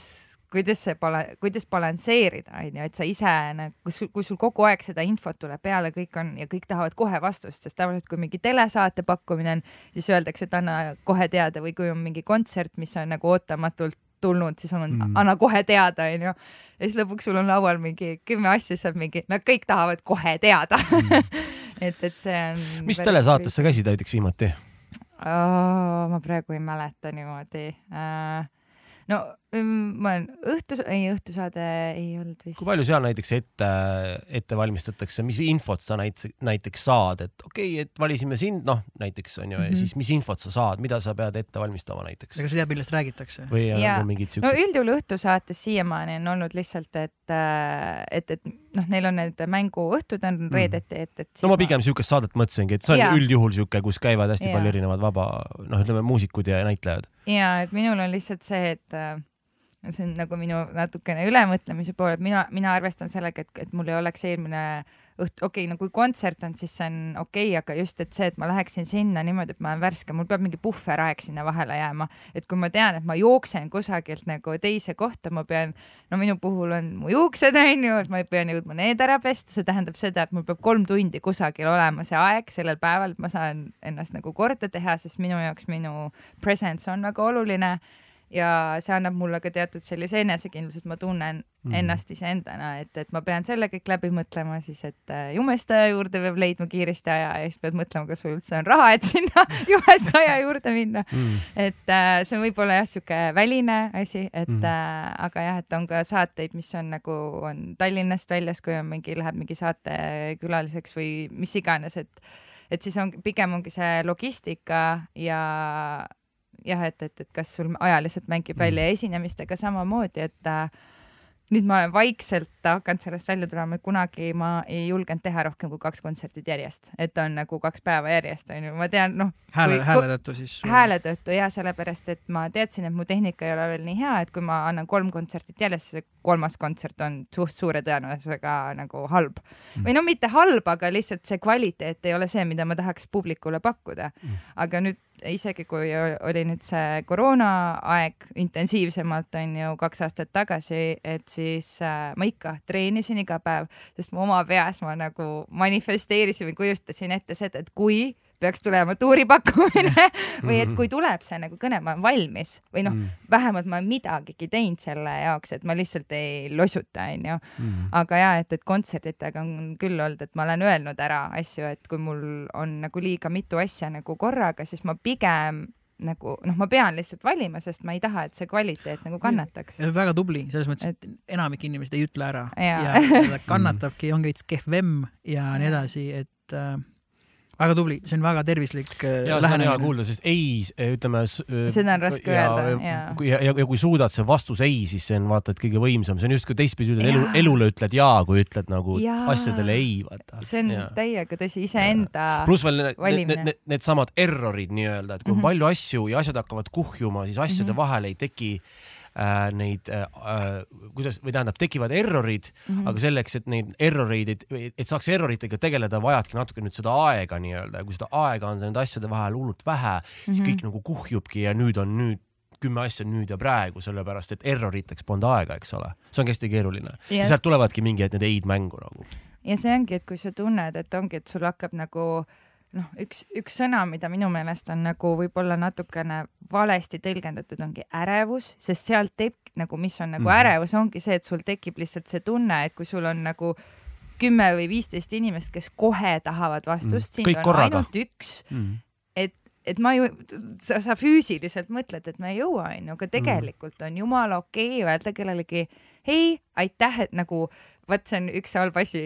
kuidas see bala-, kuidas balansseerida, onju, et sa ise nagu, kui, kui sul kogu aeg seda infot tuleb peale, kõik on ja kõik tahavad kohe vastust, sest tavaliselt, kui mingi telesaate pakkumine on, siis öeldakse, et anna kohe teada või kui on mingi kontsert, mis on nagu ootamatult tulnud, siis on mm., anna kohe teada, onju. ja siis lõpuks sul on laual mingi kümme asja, on mingi, nad kõik tahavad kohe teada mm. et, et see on. mis telesaates sa käisid näiteks viimati? Oh,? ma praegu ei mäleta niimoodi uh, no ma olen õhtus, ei õhtusaade ei olnud vist. kui palju seal näiteks ette, ette valmistatakse, mis infot sa näiteks, näiteks saad, et okei okay,, et valisime sind, noh näiteks on ju mm, -hmm. ja siis mis infot sa saad, mida sa pead ette valmistama näiteks? ega sa tead, millest räägitakse? või on ja. mingid siuksed? no üldjuhul õhtusaates siiamaani on olnud lihtsalt, et, äh, et, et noh, neil on need mänguõhtud on mhm. reedeti, et, et. no ma pigem siukest saadet mõtlesingi, et see on ja. üldjuhul siuke, kus käivad hästi ja. palju erinevad vaba, noh, ütleme muusikud ja näitlejad ja et minul on lihtsalt see, et äh, see on nagu minu natukene ülemõtlemise pool, et mina, mina arvestan sellega, et, et mul ei oleks eelmine õht-, okei okay,, no kui kontsert on, siis see on okei okay,, aga just, et see, et ma läheksin sinna niimoodi, et ma olen värske, mul peab mingi puhveraeg sinna vahele jääma, et kui ma tean, et ma jooksen kusagilt nagu teise kohta, ma pean, no minu puhul on mu juuksed onju, et ma pean jõudma need ära pesta, see tähendab seda, et mul peab kolm tundi kusagil olema see aeg sellel päeval, et ma saan ennast nagu korda teha, sest minu jaoks minu presence on väga oluline ja see annab mulle ka teatud sellise enesekindluse, et ma tunnen mm. ennast iseendana, et, et ma pean selle kõik läbi mõtlema siis, et äh, jumestaja juurde peab leidma kiiresti aja ja siis pead mõtlema, kas sul üldse on raha, et sinna jumestaja juurde minna mm.. et äh, see on võib-olla jah, sihuke väline asi, et mm. äh, aga jah, et on ka saateid, mis on nagu on Tallinnast väljas, kui on mingi, läheb mingi saatekülaliseks või mis iganes, et et siis on, pigem ongi see logistika ja jah, et, et, et kas sul ajaliselt mängib välja mm. esinemistega samamoodi, et äh, nüüd ma olen vaikselt hakanud sellest välja tulema, et kunagi ma ei julgenud teha rohkem kui kaks kontsertit järjest, et on nagu kaks päeva järjest onju, ma tean, noh. hääle, hääle tõttu siis? hääle tõttu ja sellepärast, et ma teadsin, et mu tehnika ei ole veel nii hea, et kui ma annan kolm kontsertit järjest, siis kolmas kontsert on suht suure tõenäosusega nagu halb mm. või no mitte halb, aga lihtsalt see kvaliteet ei ole see, mida ma tahaks publikule pakkuda mm.. aga nüüd isegi kui oli nüüd see koroonaaeg intensiivsemalt on ju kaks aastat tagasi, et siis äh, ma ikka treenisin iga päev, sest ma oma peas ma nagu manifesteerisin või kujustasin ette seda, et kui peaks tulema tuuripakkumine või et kui tuleb see nagu kõne, ma olen valmis või noh mm., vähemalt ma olen midagigi teinud selle jaoks, et ma lihtsalt ei lossuta, onju. Mm. aga ja, et, et kontsertidega on küll olnud, et ma olen öelnud ära asju, et kui mul on nagu liiga mitu asja nagu korraga, siis ma pigem nagu noh, ma pean lihtsalt valima, sest ma ei taha, et see kvaliteet nagu kannataks. väga tubli, selles mõttes, et enamik inimesed ei ütle ära ja, ja kannatabki, on veits kehvem ja nii edasi, et äh, väga tubli, see on väga tervislik äh, ja, lähenemine. hea kuulda, sest ei, äh, ütleme. Äh, seda on raske ja, öelda, jaa. kui ja, ja, ja kui suudad see vastus ei, siis see on vaata, et kõige võimsam, see on justkui teistpidi ütled elu, elule ütled jaa, kui ütled nagu ja. asjadele ei, vaata. see on ja. täiega tõsi, iseenda. pluss veel need, need, need, needsamad errorid nii-öelda, et kui mm -hmm. on palju asju ja asjad hakkavad kuhjuma, siis asjade mm -hmm. vahel ei teki äh, neid äh, äh,, kuidas või tähendab, tekivad errorid mm, -hmm. aga selleks, et neid erroreid, et, saaks erroritega tegeleda, vajadki natuke nüüd seda aega nii-öelda ja kui seda aega on nende asjade vahel hullult vähe mm, -hmm. siis mhm. kõik nagu kuhjubki ja nüüd on nüüd kümme asja nüüd ja praegu, sellepärast et erroriteks polnud aega, eks ole. see ongi hästi keeruline ja. ja sealt tulevadki mingid need ei-d mängu nagu. ja see ongi, et kui sa tunned, et ongi, et sul hakkab nagu äh, noh, üks, üks sõna, mida minu meelest on nagu võib-olla natukene valesti tõlgendatud, ongi ärevus, sest sealt tekib nagu, mis on nagu mm -hmm. ärevus, ongi see, et sul tekib lihtsalt see tunne, et kui sul on nagu kümme või viisteist inimest, kes kohe tahavad vastust mm, -hmm. sind on korraga. ainult üks mm, -hmm. et et ma ju, sa, sa füüsiliselt mõtled, et ma ei jõua, onju, aga tegelikult on jumala okei okay öelda kellelegi hei, aitäh, et nagu vot see on üks halb asi,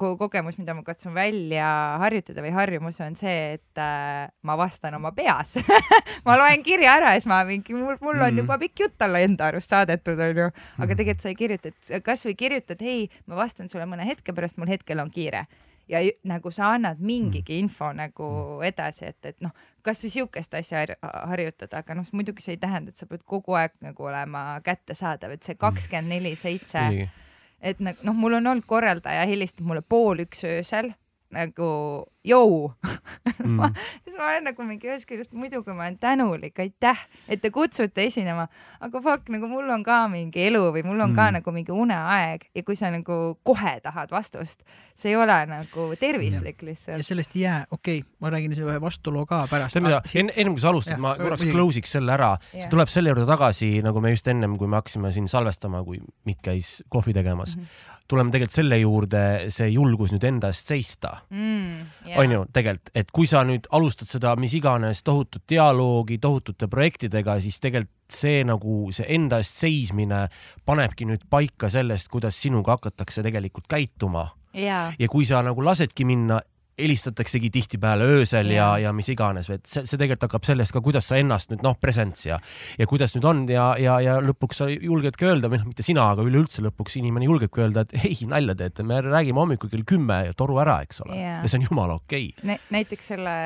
ko kogemus, mida ma katsun välja harjutada või harjumus on see, et äh, ma vastan oma peas ma loen kirja ära ja siis ma mingi, mul, mul on mm. juba pikk jutt olla enda arust saadetud, onju. aga mhm. tegelikult sa ei kirjuta, et kasvõi kirjutad, hei, ma vastan sulle mõne hetke pärast, mul hetkel on kiire ja nagu sa annad mingigi mm. info nagu mm. edasi, et, et noh, kasvõi siukest asja harjutada, aga noh, muidugi see ei tähenda, et sa pead kogu aeg nagu olema kättesaadav, et see mm. kakskümmend neli seitse, et nagu noh, mul on olnud korraldaja helistab mulle pool üks öösel nagu jõu mm. ma, siis ma olen nagu mingi ühest küljest muidugi ma olen tänulik, aitäh, et te kutsute esinema, aga fuck, nagu mul on ka mingi elu või mul on mm. ka nagu mingi uneaeg ja kui sa nagu kohe tahad vastust, see ei ole nagu tervislik lihtsalt. ja sellest ei jää, okei okay,, ma räägin ühe vastuloo ka pärast. see, mida enne, ennem kui sa alustad, ma korraks close iks selle ära, see tuleb selle juurde tagasi, nagu me just ennem, kui me hakkasime siin salvestama, kui Mikk käis kohvi tegemas mm. -hmm tuleme tegelikult selle juurde, see julgus nüüd enda eest seista mm,. Yeah. on ju, tegelikult, et kui sa nüüd alustad seda mis iganes tohutut dialoogi tohutute projektidega, siis tegelikult see nagu see enda eest seismine panebki nüüd paika sellest, kuidas sinuga hakatakse tegelikult käituma yeah.. ja kui sa nagu lasedki minna helistataksegi tihtipeale öösel ja, ja, mis iganes, et see, see tegelikult hakkab sellest ka, kuidas sa ennast nüüd noh, presents ja, ja kuidas nüüd on ja, ja, ja lõpuks sa julgedki öelda või noh, mitte sina, aga üleüldse lõpuks inimene julgebki öelda, et ei, nalja teete, me räägime hommikul kell kümme ja toru ära, eks ole yeah.. ja see on jumala okei okay. Nä. näiteks selle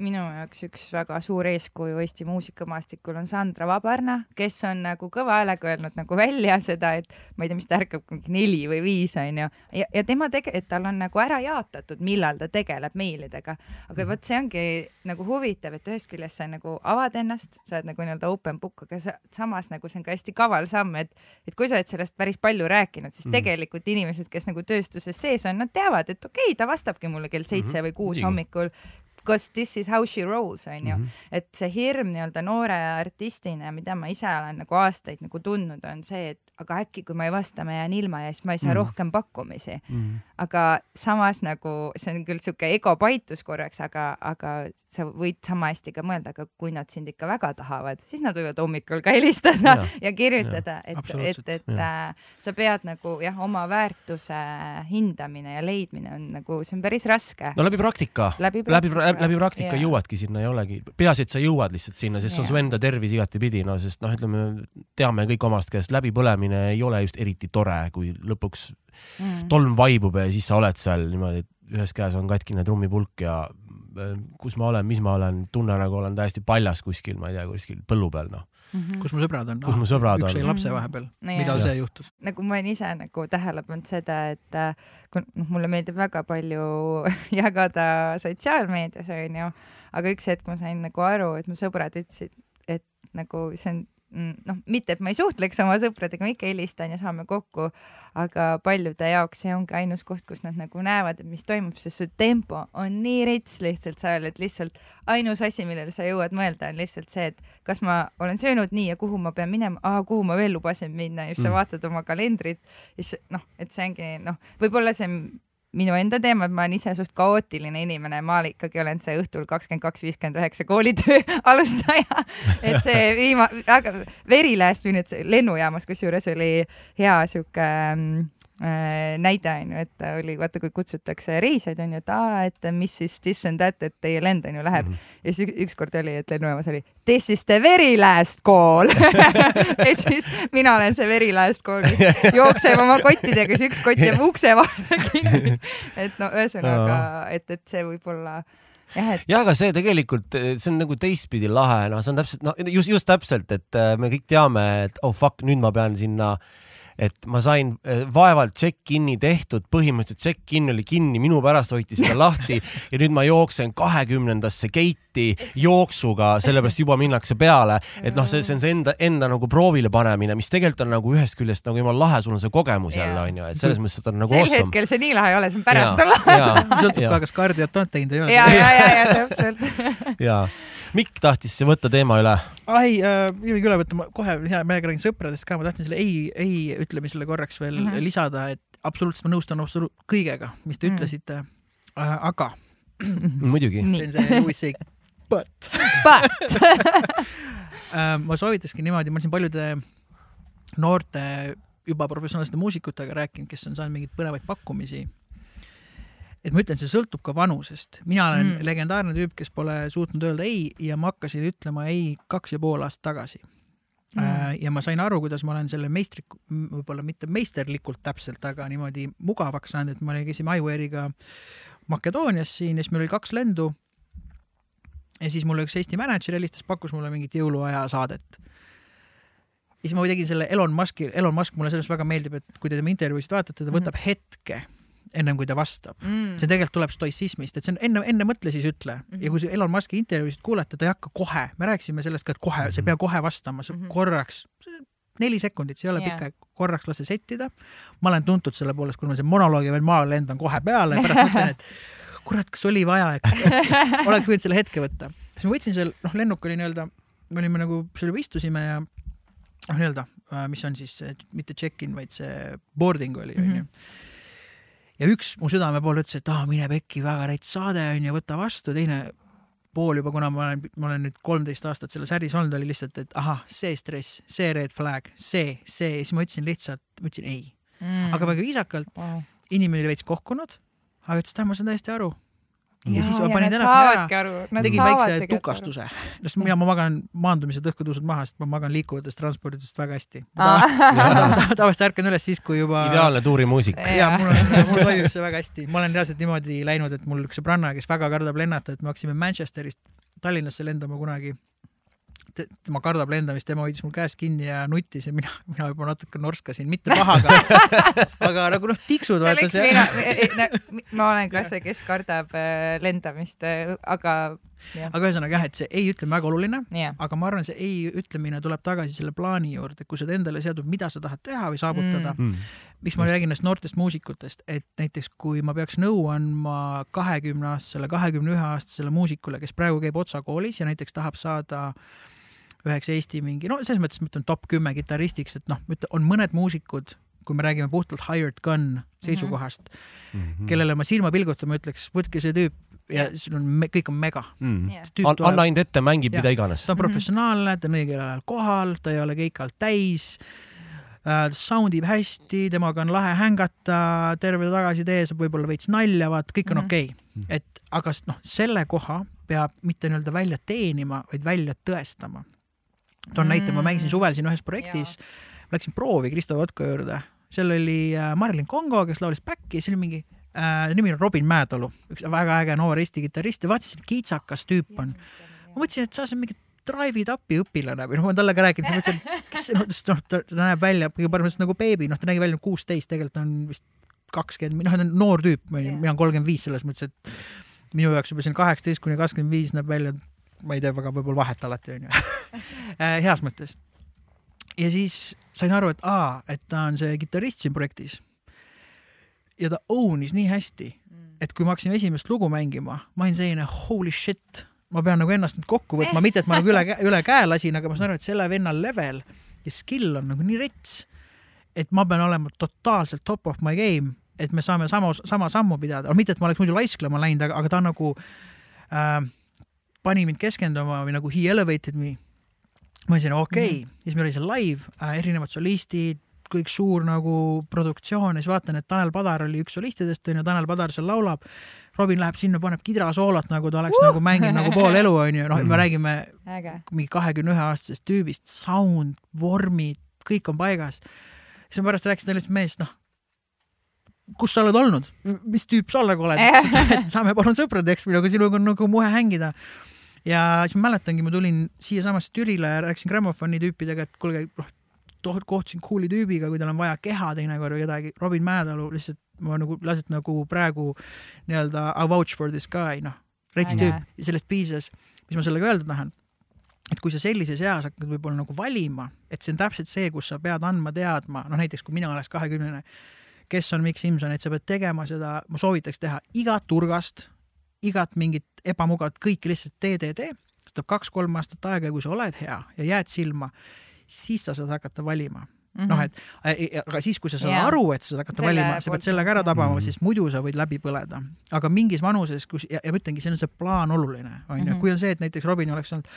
minu jaoks üks väga suur eeskuju Eesti muusikamaastikul on Sandra Vabarna, kes on nagu kõva häälega öelnud nagu välja seda, et ma ei tea, mis ta ärkab mingi neli või viis onju ja, ja tema tege-, et tal on nagu ära jaotatud, millal ta tegeleb tegeleb meilidega. aga mhm. vot see ongi nagu huvitav, et ühest küljest sa nagu avad ennast, sa oled nagu nii-öelda open book, aga sa, samas nagu see on ka hästi kaval samm, et, et kui sa oled sellest päris palju rääkinud, siis mm. tegelikult inimesed, kes nagu tööstuses sees on, nad teavad, et okei okay,, ta vastabki mulle kell seitse mm -hmm. või kuus hommikul because this is how she rolls, onju mm. -hmm. et see hirm nii-öelda noore artistina, mida ma ise olen nagu aastaid nagu tundnud, on see, et aga äkki, kui ma ei vasta, ma jään ilma ja siis ma ei saa mm. rohkem pakkumisi. Mm.. aga samas nagu see on küll sihuke ego paitus korraks, aga, aga sa võid sama hästi ka mõelda, aga kui nad sind ikka väga tahavad, siis nad võivad hommikul ka helistada ja, ja kirjutada, et, et, et äh, sa pead nagu jah, oma väärtuse hindamine ja leidmine on nagu, see on päris raske. no läbi praktika, läbi, läbi, läbi praktika ja. jõuadki sinna, ei olegi, peaasi, et sa jõuad lihtsalt sinna, sest see on su enda tervis igatipidi, no sest noh, ütleme, teame kõik omast käest läbipõlemine lugemine ei ole just eriti tore, kui lõpuks mm. tolm vaibub ja siis sa oled seal niimoodi, et ühes käes on katkine trummipulk ja äh, kus ma olen, mis ma olen, tunne nagu olen täiesti paljas kuskil, ma ei tea, kuskil põllu peal, noh Mm -hmm. kus mu sõbrad on? kus mu sõbrad on? üks sai lapse vahepeal no,. millal see juhtus? nagu ma olen ise nagu tähele pannud seda, et äh, kui noh, mulle meeldib väga palju jagada sotsiaalmeedias onju, aga üks hetk ma sain nagu aru, et mu sõbrad ütlesid, et nagu see on Mm, noh, mitte et ma ei suhtleks oma sõpradega, ma ikka helistan ja saame kokku, aga paljude jaoks see ongi ainus koht, kus nad nagu näevad, et mis toimub, sest su tempo on nii rets lihtsalt seal, et lihtsalt ainus asi, millele sa jõuad mõelda, on lihtsalt see, et kas ma olen söönud nii ja kuhu ma pean minema, kuhu ma veel lubasin minna ja siis mm. sa vaatad oma kalendrit siis noh, et see ongi noh, võib-olla see minu enda teema, et ma olen ise suht kaootiline inimene, ma ikkagi olen see õhtul kakskümmend kaks, viiskümmend üheksa koolitöö alustaja. et see viima-, väga very last minute lennujaamas, kusjuures oli hea sihuke mm, Äh, näide on ju, et oli vaata, kui kutsutakse reisijaid on ju, et aa, et mis siis this and that, et teie lend on ju läheb mm. -hmm. ja siis ükskord oli, et lennujaamas oli this is the very last call ja siis mina olen see very last call, mis jookseb oma kottidega, siis üks kott jääb ukse vahele kinni. et no ühesõnaga, et, et see võib olla jah, et. ja aga see tegelikult, see on nagu teistpidi lahe, noh, see on täpselt, no just, just täpselt, et äh, me kõik teame, et oh fuck, nüüd ma pean sinna äh, et ma sain äh, vaevalt check-in'i tehtud, põhimõtteliselt check-in oli kinni, minu pärast hoiti seda lahti ja nüüd ma jooksen kahekümnendasse gate'i jooksuga, sellepärast juba minnakse peale, et noh, see, see on see enda, enda nagu proovile panemine, mis tegelikult on nagu ühest küljest nagu jumala lahe, sul on see kogemus jälle onju, et selles mõttes seda on nagu awesome. sel hetkel see nii lahe ei ole, see on pärast on lahe. sõltub ka, kas kardiot on teinud või ei ole. ja, ja, ja, ja täpselt. ja Mikk tahtis võtta teema üle. ai äh,, ei võigi üle võtta, ma kohe hea meelega räägin sõpradest ka, ma tahtsin selle ei, ei ütlemisele korraks veel mm -hmm. lisada, et absoluutselt ma nõustun absoluut kõigega, mis te mm -hmm. ütlesite äh,. aga muidugi. see on see Louis C but But Äh, ma soovitakski niimoodi, ma olen siin paljude noorte juba professionaalsete muusikutega rääkinud, kes on saanud mingeid põnevaid pakkumisi. Et ma ütlen, see sõltub ka vanusest. mina olen mm. legendaarne tüüp, kes pole suutnud öelda ei ja ma hakkasin ütlema ei kaks ja pool aastat tagasi mm.. ja ma sain aru, kuidas ma olen selle meistrik-, võib-olla mitte meisterlikult täpselt, aga niimoodi mugavaks saanud, et me käisime iWare'iga Makedoonias siin ja siis meil oli kaks lendu. ja siis mulle üks Eesti mänedžer helistas, pakkus mulle mingit jõuluaja saadet ja siis ma tegin selle Elon Musk'i, Elon Musk mulle sellest väga meeldib, et kui te tema intervjuusid vaatate, ta võtab mm -hmm. hetke ennem kui ta vastab mm.. see tegelikult tuleb stoissismist, et see on enne, enne mõtle, siis ütle mm. -hmm. ja kui Elon Musk'i intervjuusid kuulata, ta ei hakka kohe, me rääkisime sellest ka, et kohe mm, -hmm. sa ei pea kohe vastama, sa mm -hmm. korraks, neli sekundit, see ei ole yeah. pikk aeg, korraks lase settida. ma olen tuntud selle poolest, kui ma selle monoloogi veel maale lendan kohe peale ja pärast mõtlen, et kurat, kas oli vaja, et oleks võinud selle hetke võtta. siis ma võtsin seal, noh, lennuk oli nii-öelda, me olime nagu, seal juba istusime ja noh, nii-öelda, mis on siis mitte check-in, vaid see boarding oli, onju mhm ja üks mu südame pool ütles, et aa, mine pekki, väga rets saade on ju, võta vastu, teine pool juba, kuna ma olen, ma olen nüüd kolmteist aastat selles äris olnud, oli lihtsalt, et ahah, see stress, see red flag, see, see, siis ma ütlesin lihtsalt, ma ütlesin ei. Mm.. aga väga viisakalt wow., inimene oli veits kohkunud, aga ütles, et ma saan täiesti aru, ja siis ma panin telefoni ära, tegin väikse tukastuse, sest mina, ma magan maandumised õhkutõusud maha, sest ma magan liikuvatest transpordidest väga hästi. tavaliselt ärkan üles siis, kui juba. ideaalne tuurimuusik. ja mul on, mul toimib see väga hästi, ma olen reaalselt niimoodi läinud, et mul üks sõbranna, kes väga kardab lennata, et me hakkasime Manchesterist Tallinnasse lendama kunagi tema kardab lendamist, tema hoidis mul käest kinni ja nuttis ja mina, mina juba natuke norskasin, mitte pahaga aga nagu noh, tiksud. selleks mina, e- e- ma olen ka see, kes kardab äh, lendamist, äh, aga aga ühesõnaga jah, et see ei ütlemine väga oluline aga ma arvan, see ei ütlemine tuleb tagasi selle plaani juurde, kui sa endale seadud, mida sa tahad teha või saavutada mm.. mm. miks ma Just. räägin nendest noortest muusikutest, et näiteks kui ma peaks nõu andma kahekümne aastasele, kahekümne ühe aastasele muusikule, kes praegu käib Otsa koolis ja näiteks tahab saada äh, üheks Eesti mingi, no selles mõttes ma ütlen top kümme kitarristiks, et noh, on mõned muusikud, kui me räägime puhtalt hired gun seisukohast mm, -hmm. kellele ma silma pilgutama ütleks, võtke see tüüp ja sul on, kõik on mega mm.. Yeah. anna ainult ette, mängib ja, mida iganes. ta on professionaalne, ta on õigel ajal kohal, ta ei ole keikalt täis äh,, sound ib hästi, temaga on lahe hängata, terve tagasitee saab võib-olla veits nalja, vaat kõik on mm -hmm. okei okay. -hmm. et aga noh, selle koha peab mitte nii-öelda välja teenima, vaid välja tõestama toon mm. näite, ma mängisin suvel siin ühes projektis, läksin proovi Kristo Kotko juurde, seal oli äh, Marilyn Kongo, kes laulis back'i, see oli mingi äh,, nimi on Robin Mäetalu, üks väga äge noor Eesti kitarrist ja vaatasin, kiitsakas tüüp on. ma mõtlesin, et sa oled mingi Drive It Up'i õpilane või noh, ma olen talle ka rääkinud, siis mõtlesin, kes see, noh, ta, ta näeb välja kõige parem nagu beebi, noh, ta nägi välja kuusteist, tegelikult on vist kakskümmend, noh, ta on noor tüüp, mina olen kolmkümmend viis selles mõttes, et minu jaoks juba siin kaheksateist kuni kakskümmend viis näeb välja ma ei tee väga võib-olla vahet alati, onju äh, heas mõttes. ja siis sain aru, et aa, et ta on see kitarrist siin projektis. ja ta own'is nii hästi, et kui ma hakkasin esimest lugu mängima, ma olin selline holy shit, ma pean nagu ennast nüüd kokku võtma, mitte et ma nagu üle, üle käe lasin, aga ma saan aru, et selle venna level ja skill on nagu nii rets, et ma pean olema totaalselt top of my game, et me saame sama, sama sammu pidada, mitte et ma oleks muidu laisklema läinud, aga, aga ta on nagu äh, pani mind keskenduma või nagu he elevated me. ma ütlesin okei okay. mm, -hmm. siis meil oli seal live äh,, erinevad solistid, kõik suur nagu produktsioon ja siis vaatan, et Tanel Padar oli üks solistidest onju, Tanel Padar seal laulab. Robin läheb sinna, paneb kidrasoolot, nagu ta oleks uh! nagu mänginud nagu pool elu onju, noh, me mhm. räägime Äge. mingi kahekümne ühe aastasest tüübist, sound, vormid, kõik on paigas. siis ma pärast rääkisin talle, et mees, noh, kus sa oled olnud, mis tüüp sa nagu oled saame palun sõpradeks nagu sinuga on nagu muhe hängida ja siis ma mäletangi, ma tulin siiasamasse Türile ja rääkisin grammofoni tüüpidega, et kuulge, noh, kohtusin cool'i tüübiga, kui tal on vaja keha teinekord või kedagi, Robin Mäetalu lihtsalt ma nagu lihtsalt nagu praegu nii-öelda I vouch for this guy, noh, rets tüüp sellest piisas. mis ma sellega öelda tahan? et kui sa sellises eas hakkad võib-olla nagu valima, et see on täpselt see, kus sa pead andma teadma, noh näiteks kui mina oleks kahekümnene, kes on Mikk Simson, et sa pead tegema seda, ma soovitaks teha igat turgast igat mingit ebamugavat, kõike lihtsalt tee, tee, tee. see võtab kaks-kolm aastat aega ja kui sa oled hea ja jääd silma, siis sa saad hakata valima. mm -hmm. noh, et aga siis, kui sa saad yeah. aru, et sa saad hakata Selle valima, sa pead sellega ära tabama mm, -hmm. siis muidu sa võid läbi põleda. aga mingis vanuses, kus ja, ja ma ütlengi, siin on see plaan oluline, onju, mhm. kui on see, et näiteks Robin oleks olnud,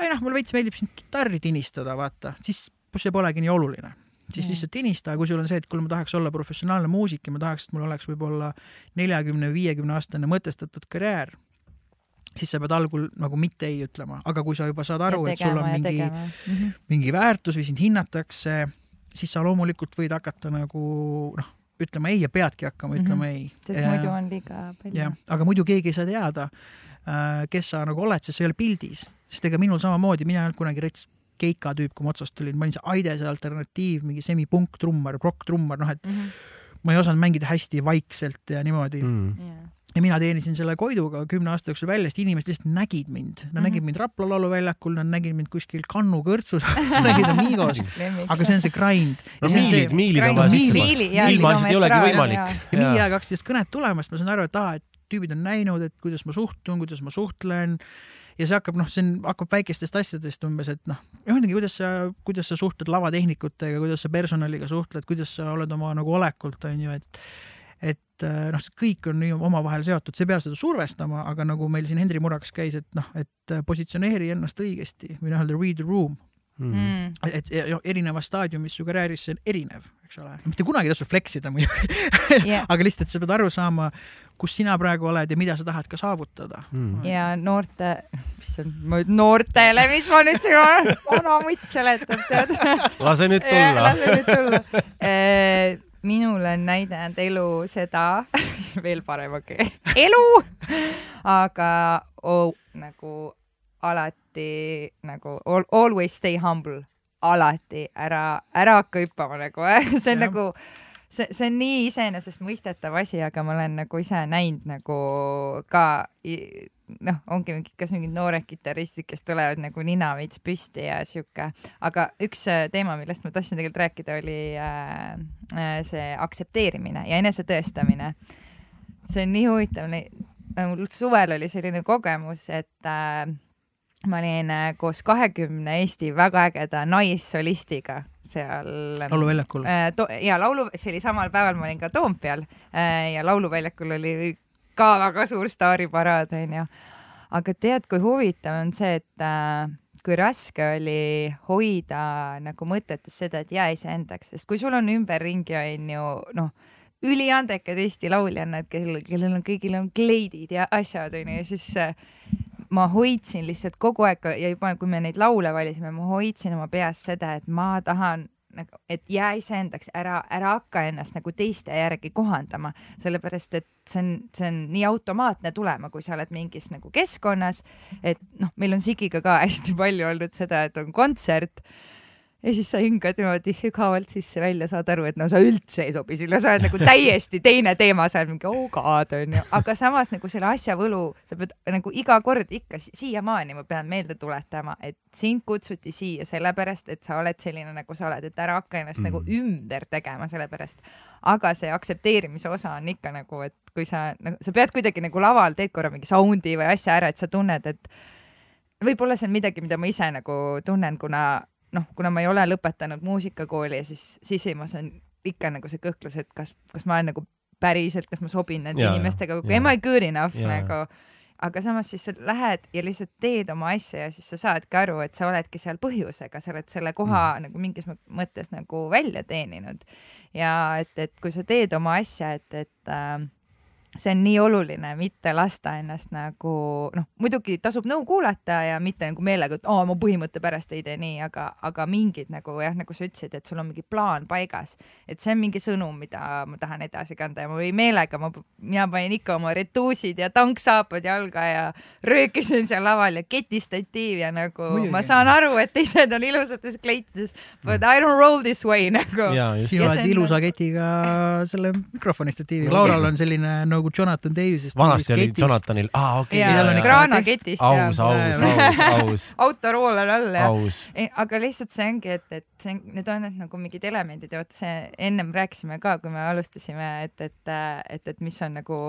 ai noh, mulle veits meeldib siin kitarri tinistada, vaata, siis see polegi nii oluline siis lihtsalt tinista, kui sul on see, et kuule, ma tahaks olla professionaalne muusik ja ma tahaks, et mul oleks võib-olla neljakümne, viiekümne aastane mõtestatud karjäär, siis sa pead algul nagu mitte ei ütlema, aga kui sa juba saad aru, et sul on mingi, mm -hmm. mingi väärtus või sind hinnatakse, siis sa loomulikult võid hakata nagu noh, ütlema ei ja peadki hakkama ütlema mm -hmm. ei. sest muidu on liiga palju. jah, aga muidu keegi ei saa teada, äh, kes sa nagu oled, sest sa ei ole pildis, sest ega minul samamoodi, mina ei olnud kunagi rets keika tüüp, kui ma otsast tulin, ma olin see Aide, see alternatiiv, mingi semipunk-trummar, rock-trummar, noh et mm -hmm. ma ei osanud mängida hästi vaikselt ja niimoodi mm. Yeah ja mina teenisin selle Koiduga kümne aasta jooksul välja, sest inimesed lihtsalt nägid mind, nad mm -hmm. nägid mind Rapla lauluväljakul, nad nägid mind kuskil Kannu kõrtsus nägid Amigos, aga see on see grind. no miilid, miilid on vaja sisse panna, ilma asjast ei olegi võimalik. ja mingi aeg hakkasid kõned tulema, sest ma sain aru, et aa, et tüübid on näinud, et kuidas ma suhtun, kuidas ma suhtlen ja see hakkab, noh, see on, hakkab väikestest asjadest umbes, et noh, ühesõnaga, kuidas sa, kuidas sa suhtled lavatehnikutega, kuidas sa personaliga suhtled, kuidas sa oled oma nagu olekult, on ju, et et äh, noh, kõik on omavahel seotud, sa ei pea seda survestama, aga nagu meil siin Henri Murakas käis, et noh, et positsioneeri ennast õigesti või noh, öelda read the room mm. -hmm. et erinevas staadiumis su karjääris see on erinev, eks ole, mitte kunagi ei tasu flex ida muidugi yeah. aga lihtsalt sa pead aru saama, kus sina praegu oled ja mida sa tahad ka saavutada mm.. ja noorte, issand, ma ütlen noortele, mis ma nüüd siin vana mutt seletab, tead. lase nüüd tulla lase nüüd tulla minul on näidanud elu seda veel parem, okei okay., elu, aga oh, nagu alati nagu all, always stay humble, alati ära, ära hakka hüppama nagu see on ja. nagu see, see on nii iseenesestmõistetav asi, aga ma olen nagu ise näinud nagu ka noh, ongi mingi, kas mingid noored kitarristid, kes tulevad nagu nina veits püsti ja sihuke, aga üks äh, teema, millest ma tahtsin tegelikult rääkida, oli äh, äh, see aktsepteerimine ja enesetõestamine. see on nii huvitav, mul suvel oli selline kogemus, et äh, ma olin äh, koos kahekümne Eesti väga ägeda naissolistiga seal lauluväljakul äh,. ja laulu, see oli samal päeval, ma olin ka Toompeal äh, ja lauluväljakul oli ka väga suur staariparaad, onju. aga tead, kui huvitav on see, et äh, kui raske oli hoida nagu mõtetes seda, et jää iseendaks, sest kui sul on ümberringi onju noh, üliandekad Eesti lauljannad, kellel, kellel on kõigil on kleidid ja asjad onju ja siis äh, ma hoidsin lihtsalt kogu aeg ja juba, kui me neid laule valisime, ma hoidsin oma peas seda, et ma tahan nagu, et jää iseendaks, ära, ära hakka ennast nagu teiste järgi kohandama, sellepärast et see on, see on nii automaatne tulema, kui sa oled mingis nagu keskkonnas. et noh, meil on Sigiga ka hästi palju olnud seda, et on kontsert ja siis sa hingad niimoodi sügavalt sisse välja, saad aru, et no sa üldse ei sobi sinna, sa oled nagu täiesti teine teema, sa oled mingi oh god onju, aga samas nagu selle asja võlu, sa pead nagu iga kord ikka siiamaani ma pean meelde tuletama, et sind kutsuti siia sellepärast, et sa oled selline, nagu sa oled, et ära hakka ennast nagu mm. nagu ümber tegema sellepärast. aga see aktsepteerimise osa on ikka nagu, et kui sa nagu, sa pead kuidagi nagu laval teed korra mingi sound'i või asja ära, et sa tunned, et võib-olla see on midagi, mida ma ise nagu tunnen, kuna noh, kuna ma ei ole lõpetanud muusikakooli, siis sisimas on ikka nagu see kõhklus, et kas, kas ma olen nagu päriselt, kas ma sobin nende ja, inimestega, am I good enough ja. nagu aga samas siis sa lähed ja lihtsalt teed oma asja ja siis sa saadki aru, et sa oledki seal põhjusega, sa oled selle koha mm. nagu mingis mõttes nagu välja teeninud. ja et, et kui sa teed oma asja, et, et äh, see on nii oluline, mitte lasta ennast nagu noh, muidugi tasub nõu kuulata ja mitte nagu meelega, et aa, ma põhimõtte pärast ei tee nii, aga, aga mingid nagu jah, nagu sa ütlesid, et sul on mingi plaan paigas, et see on mingi sõnum, mida ma tahan edasi kanda ja ma või meelega, ma, mina panin ikka oma retuusid ja tanksaapad jalga ja röökisin seal laval ja ketistatiiv ja nagu Muidugi. ma saan aru, et teised on ilusates kleitides, but I don't roll this way nagu. sina oled ilusa ketiga selle mikrofoni statiiviga, Laural on selline nagu nagu Jonathan Davisest. vanasti oli Jonathanil, aa okei okay.. kraanaketist. aus, aus, aus, aus. autorool on all jah. aga lihtsalt see ongi, et, et see, need on need nagu mingid elemendid ja vot see ennem rääkisime ka, kui me alustasime, et, et, et, et mis on nagu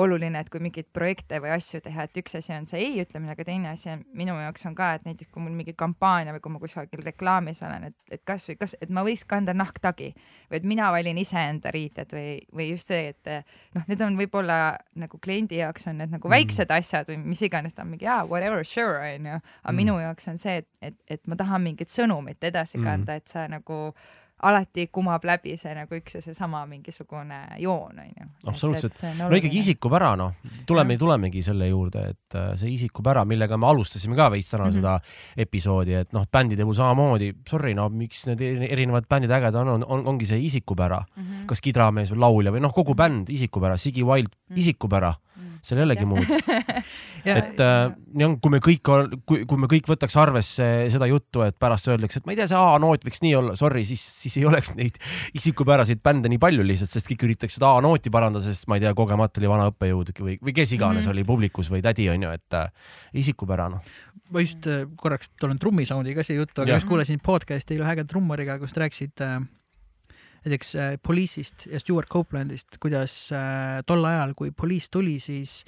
oluline, et kui mingeid projekte või asju teha, et üks asi on see ei ütlemine, aga teine asi on minu jaoks on ka, et näiteks kui mul mingi kampaania või kui ma kusagil reklaamis olen, et, et kasvõi kas, et ma võiks kanda nahktagi või et mina valin iseenda riided või, või just see, et noh, need on võib-olla nagu kliendi jaoks on need nagu mm. väiksed asjad või mis iganes, ta on mingi jaa, whatever, sure onju, aga mm. minu jaoks on see, et, et, et ma tahan mingit sõnumit edasi mm. kanda mm., et sa nagu alati kumab läbi see nagu üks ja seesama mingisugune joon onju. absoluutselt, no ikkagi isikupära noh, tuleme, tulemegi selle juurde, et äh, see isikupära, millega me alustasime ka veits täna mm -hmm. seda episoodi, et noh, bändide puhul samamoodi, sorry, no miks need erinevad bändid ägedad on, on, on, ongi see isikupära mm, -hmm. kas kidramees või laulja või noh, kogu bänd isikupära, Sigi Wild mm -hmm. isikupära seal ei olegi muud et äh, nii on, kui me kõik, kui, kui me kõik võtaks arvesse seda juttu, et pärast öeldakse, et ma ei tea, see A-noot võiks nii olla, sorry, siis, siis ei oleks neid isikupäraseid bände nii palju lihtsalt, sest kõik üritaks seda A-nooti parandada, sest ma ei tea, kogemata oli vana õppejõud või, või kes iganes mm -hmm. oli publikus või tädi onju, et äh, isikupära noh. ma just äh, korraks tulen trummisoundiga siia juttu, aga just kuulasin podcast'i ühe ägeda trummariga, kus rääkisid äh, näiteks äh, Police'ist ja Stewart Copelandist, kuidas äh, tol ajal, kui Police tuli, siis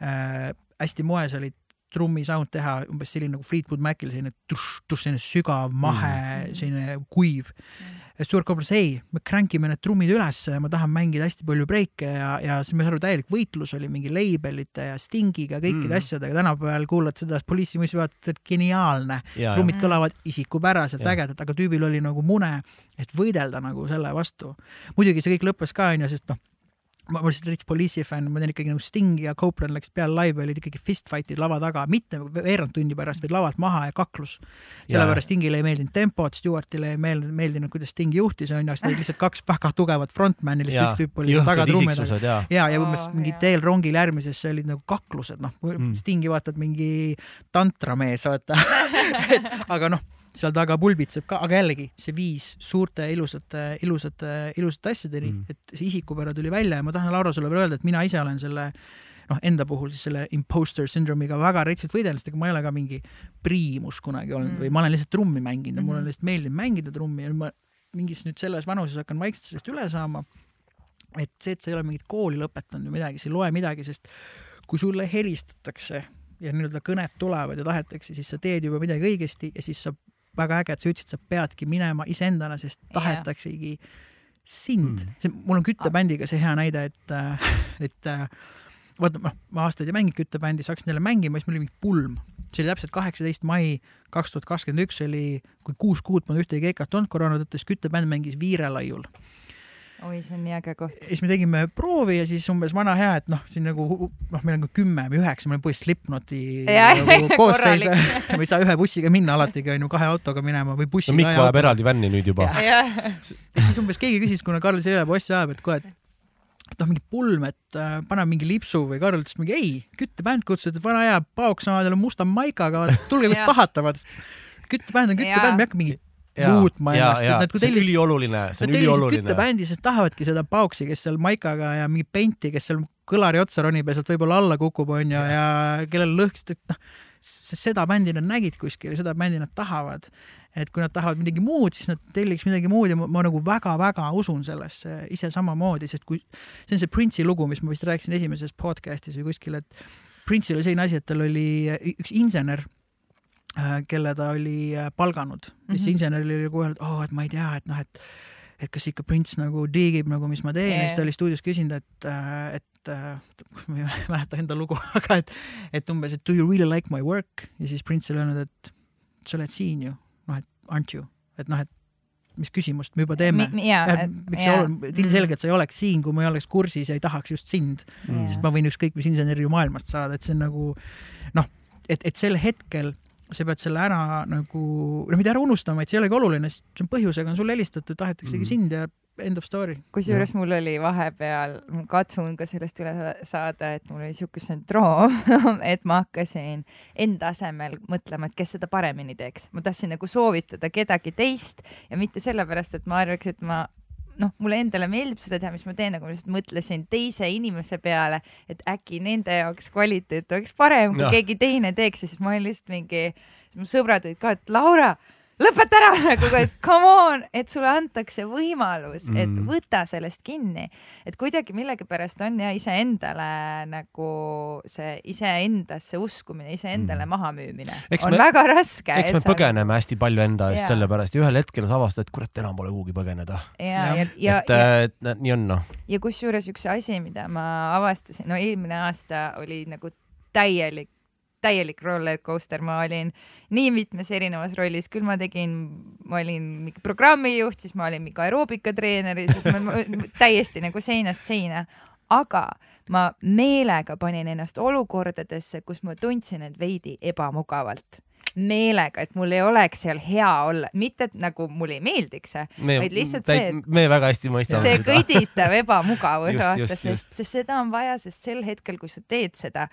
äh, hästi moes olid trummi sound teha umbes selline nagu Fleetwood Macil selline tuš-tuš, selline sügav, mahe mm., selline kuiv mm Stewart Copeland ütles ei, me crank ime need trummid ülesse ja ma tahan mängida hästi palju breike ja, ja siis ma saan aru, täielik võitlus oli mingi labelite ja Stingiga, kõikide mm. asjadega. tänapäeval kuulad seda Police'i muidugi vaatad, et geniaalne. trummid kõlavad isikupäraselt, ägedad, aga tüübil oli nagu mune, et võidelda nagu selle vastu. muidugi see kõik lõppes ka onju, sest noh ma olen lihtsalt rits Police'i fänn, ma tean ikkagi nagu Sting ja Copeland läksid peale laivi, olid ikkagi fist fight'id lava taga, mitte veerand tundi pärast, vaid lavalt maha ja kaklus. sellepärast Stingile ei meeldinud tempot, Stewartile ei meeldinud, meeldinud, kuidas Sting juhtis, onju, sest olid lihtsalt kaks väga tugevat frontman'i, lihtsalt üks tüüp oli taga trummidel. ja, ja, ja umbes mingi teel rongil järgmises olid nagu kaklused, noh mm., Stingi vaatad mingi tantramees, vaata aga noh seal taga pulbitseb ka, aga jällegi see viis suurte ilusate, ilusate, ilusate asjadeni mm., et see isikupära tuli välja ja ma tahan, Laura, sulle veel öelda, et mina ise olen selle noh, enda puhul siis selle imposter syndrome'iga väga retsilt võidelnud, sest ega ma ei ole ka mingi priimus kunagi olnud mm. või ma olen lihtsalt trummi mänginud ja mm mulle lihtsalt meeldib mängida trummi ja ma mingis nüüd selles vanuses hakkan vaikselt sellest üle saama. et see, et sa ei ole mingit kooli lõpetanud või midagi, see ei loe midagi, sest kui sulle helistatakse ja nii-öelda kõned tulevad ja tahetakse, siis sa teed juba midagi õigesti ja siis sa väga äge, et sa ütlesid, sa peadki minema iseendana, sest tahetaksegi sind. Mm.. mul on küttebändiga see hea näide, et, äh, et äh, vaata, noh, ma aastaid ei mänginud küttebändis, hakkasin jälle mängima, siis mul oli mingi pulm. see oli täpselt kaheksateist mai kaks tuhat kakskümmend üks, oli, kui kuus kuud polnud ühtegi keikat olnud koroona tõttu, siis küttebänd mängis Viirelaiul oi, see on nii äge koht. siis me tegime proovi ja siis umbes vana hea, et noh, siin nagu noh, meil on ka kümme või üheksa, meil on põhimõtteliselt Slipknoti nagu koosseis me ei saa ühe bussiga minna alatigi onju, kahe autoga minema või bussiga no,. Mikk vajab eraldi vänni nüüd juba. ja siis umbes keegi küsis, kuna Karl Sirele bossi ajab, et kuule, et noh, mingi pulm, et äh, pane mingi lipsu või Karl ütles mingi ei, küttebänd kutsus, et vana hea paoks saama talle musta maikaga, tulge kus tahate, vaata. küttebänd on küttebänd, me ei hakka mingi muutma ennast, et nad kui tellis-. see on ülioluline, see on ülioluline. küttebändi, sest tahavadki seda pauksi, kes seal maikaga ja mingi penti, kes seal kõlari otsa ronib ja sealt võib-olla alla kukub, onju, ja kellel lõhkst, et noh, seda bändi nad nägid kuskil ja seda bändi nad tahavad. et kui nad tahavad midagi muud, siis nad telliks midagi muud ja ma, ma nagu väga-väga usun sellesse ise samamoodi, sest kui see on see Prince'i lugu, mis ma vist rääkisin esimeses podcast'is või kuskil, et Prince'il oli selline asi, et tal oli üks insener kelle ta oli äh, palganud. Mm, -hmm. siis inseneril oli nagu öelnud, oo, et ma ei tea, et noh, et et kas ikka prints nagu diigib nagu, mis ma teen. Yeah. ja siis ta oli stuudios küsinud, et, äh, et ma ei mäleta enda lugu, aga et, et umbes, et do you really like my work? Ja siis prints oli öelnud, et sa oled siin ju, noh, et aren't you, et noh, et mis küsimust me juba teeme. miks sa oled, ilmselgelt sa ei oleks siin, kui ma ei oleks kursis ja ei tahaks just sind. Mm., sest ma võin ükskõik mis inseneri ju maailmast saada, et see on nagu noh, et, et sel hetkel sa pead selle ära nagu, no mitte ära unustama, et see ei olegi oluline, sest see on põhjusega on sulle helistatud, tahetaksegi mm. sind ja end of story. kusjuures mul oli vahepeal, ma katsun ka sellest üle saada, et mul oli siuke sündroom et ma hakkasin enda asemel mõtlema, et kes seda paremini teeks. ma tahtsin nagu soovitada kedagi teist ja mitte sellepärast, et ma arvaks, et ma noh, mulle endale meeldib seda teha, mis ma teen, aga ma lihtsalt mõtlesin teise inimese peale, et äkki nende jaoks kvaliteet oleks parem, kui no. keegi teine teeks ja siis ma olin lihtsalt mingi, mu sõbrad olid ka, et Laura, lõpeta ära nagu, et come on, et sulle antakse võimalus, et Mm. võta sellest kinni. et kuidagi millegipärast on ja iseendale nagu see iseendasse uskumine, iseendale Mm. mahamüümine Eks on me- väga raske. eks me põgeneme hästi palju enda eest sellepärast ja ühel hetkel sa avastad, et kurat, enam pole kuhugi põgeneda. ja, ja, ja, et, ja, et, et nii on noh. ja kusjuures üks asi, mida ma avastasin, no eelmine aasta oli nagu täielik, täielik roller coaster, ma olin nii mitmes erinevas rollis, küll ma tegin, ma olin mingi programmijuht, siis ma olin mingi aeroobikatreener, siis ma, ma täiesti nagu seinast seina, aga ma meelega panin ennast olukordadesse, kus ma tundsin end veidi ebamugavalt. Meelega, et mul ei oleks seal hea olla, mitte et nagu mulle ei meeldiks see, vaid lihtsalt see, et me väga hästi mõistame see kõditav ebamugavus, vaata, sest, sest seda on vaja, sest sel hetkel, kui sa teed seda,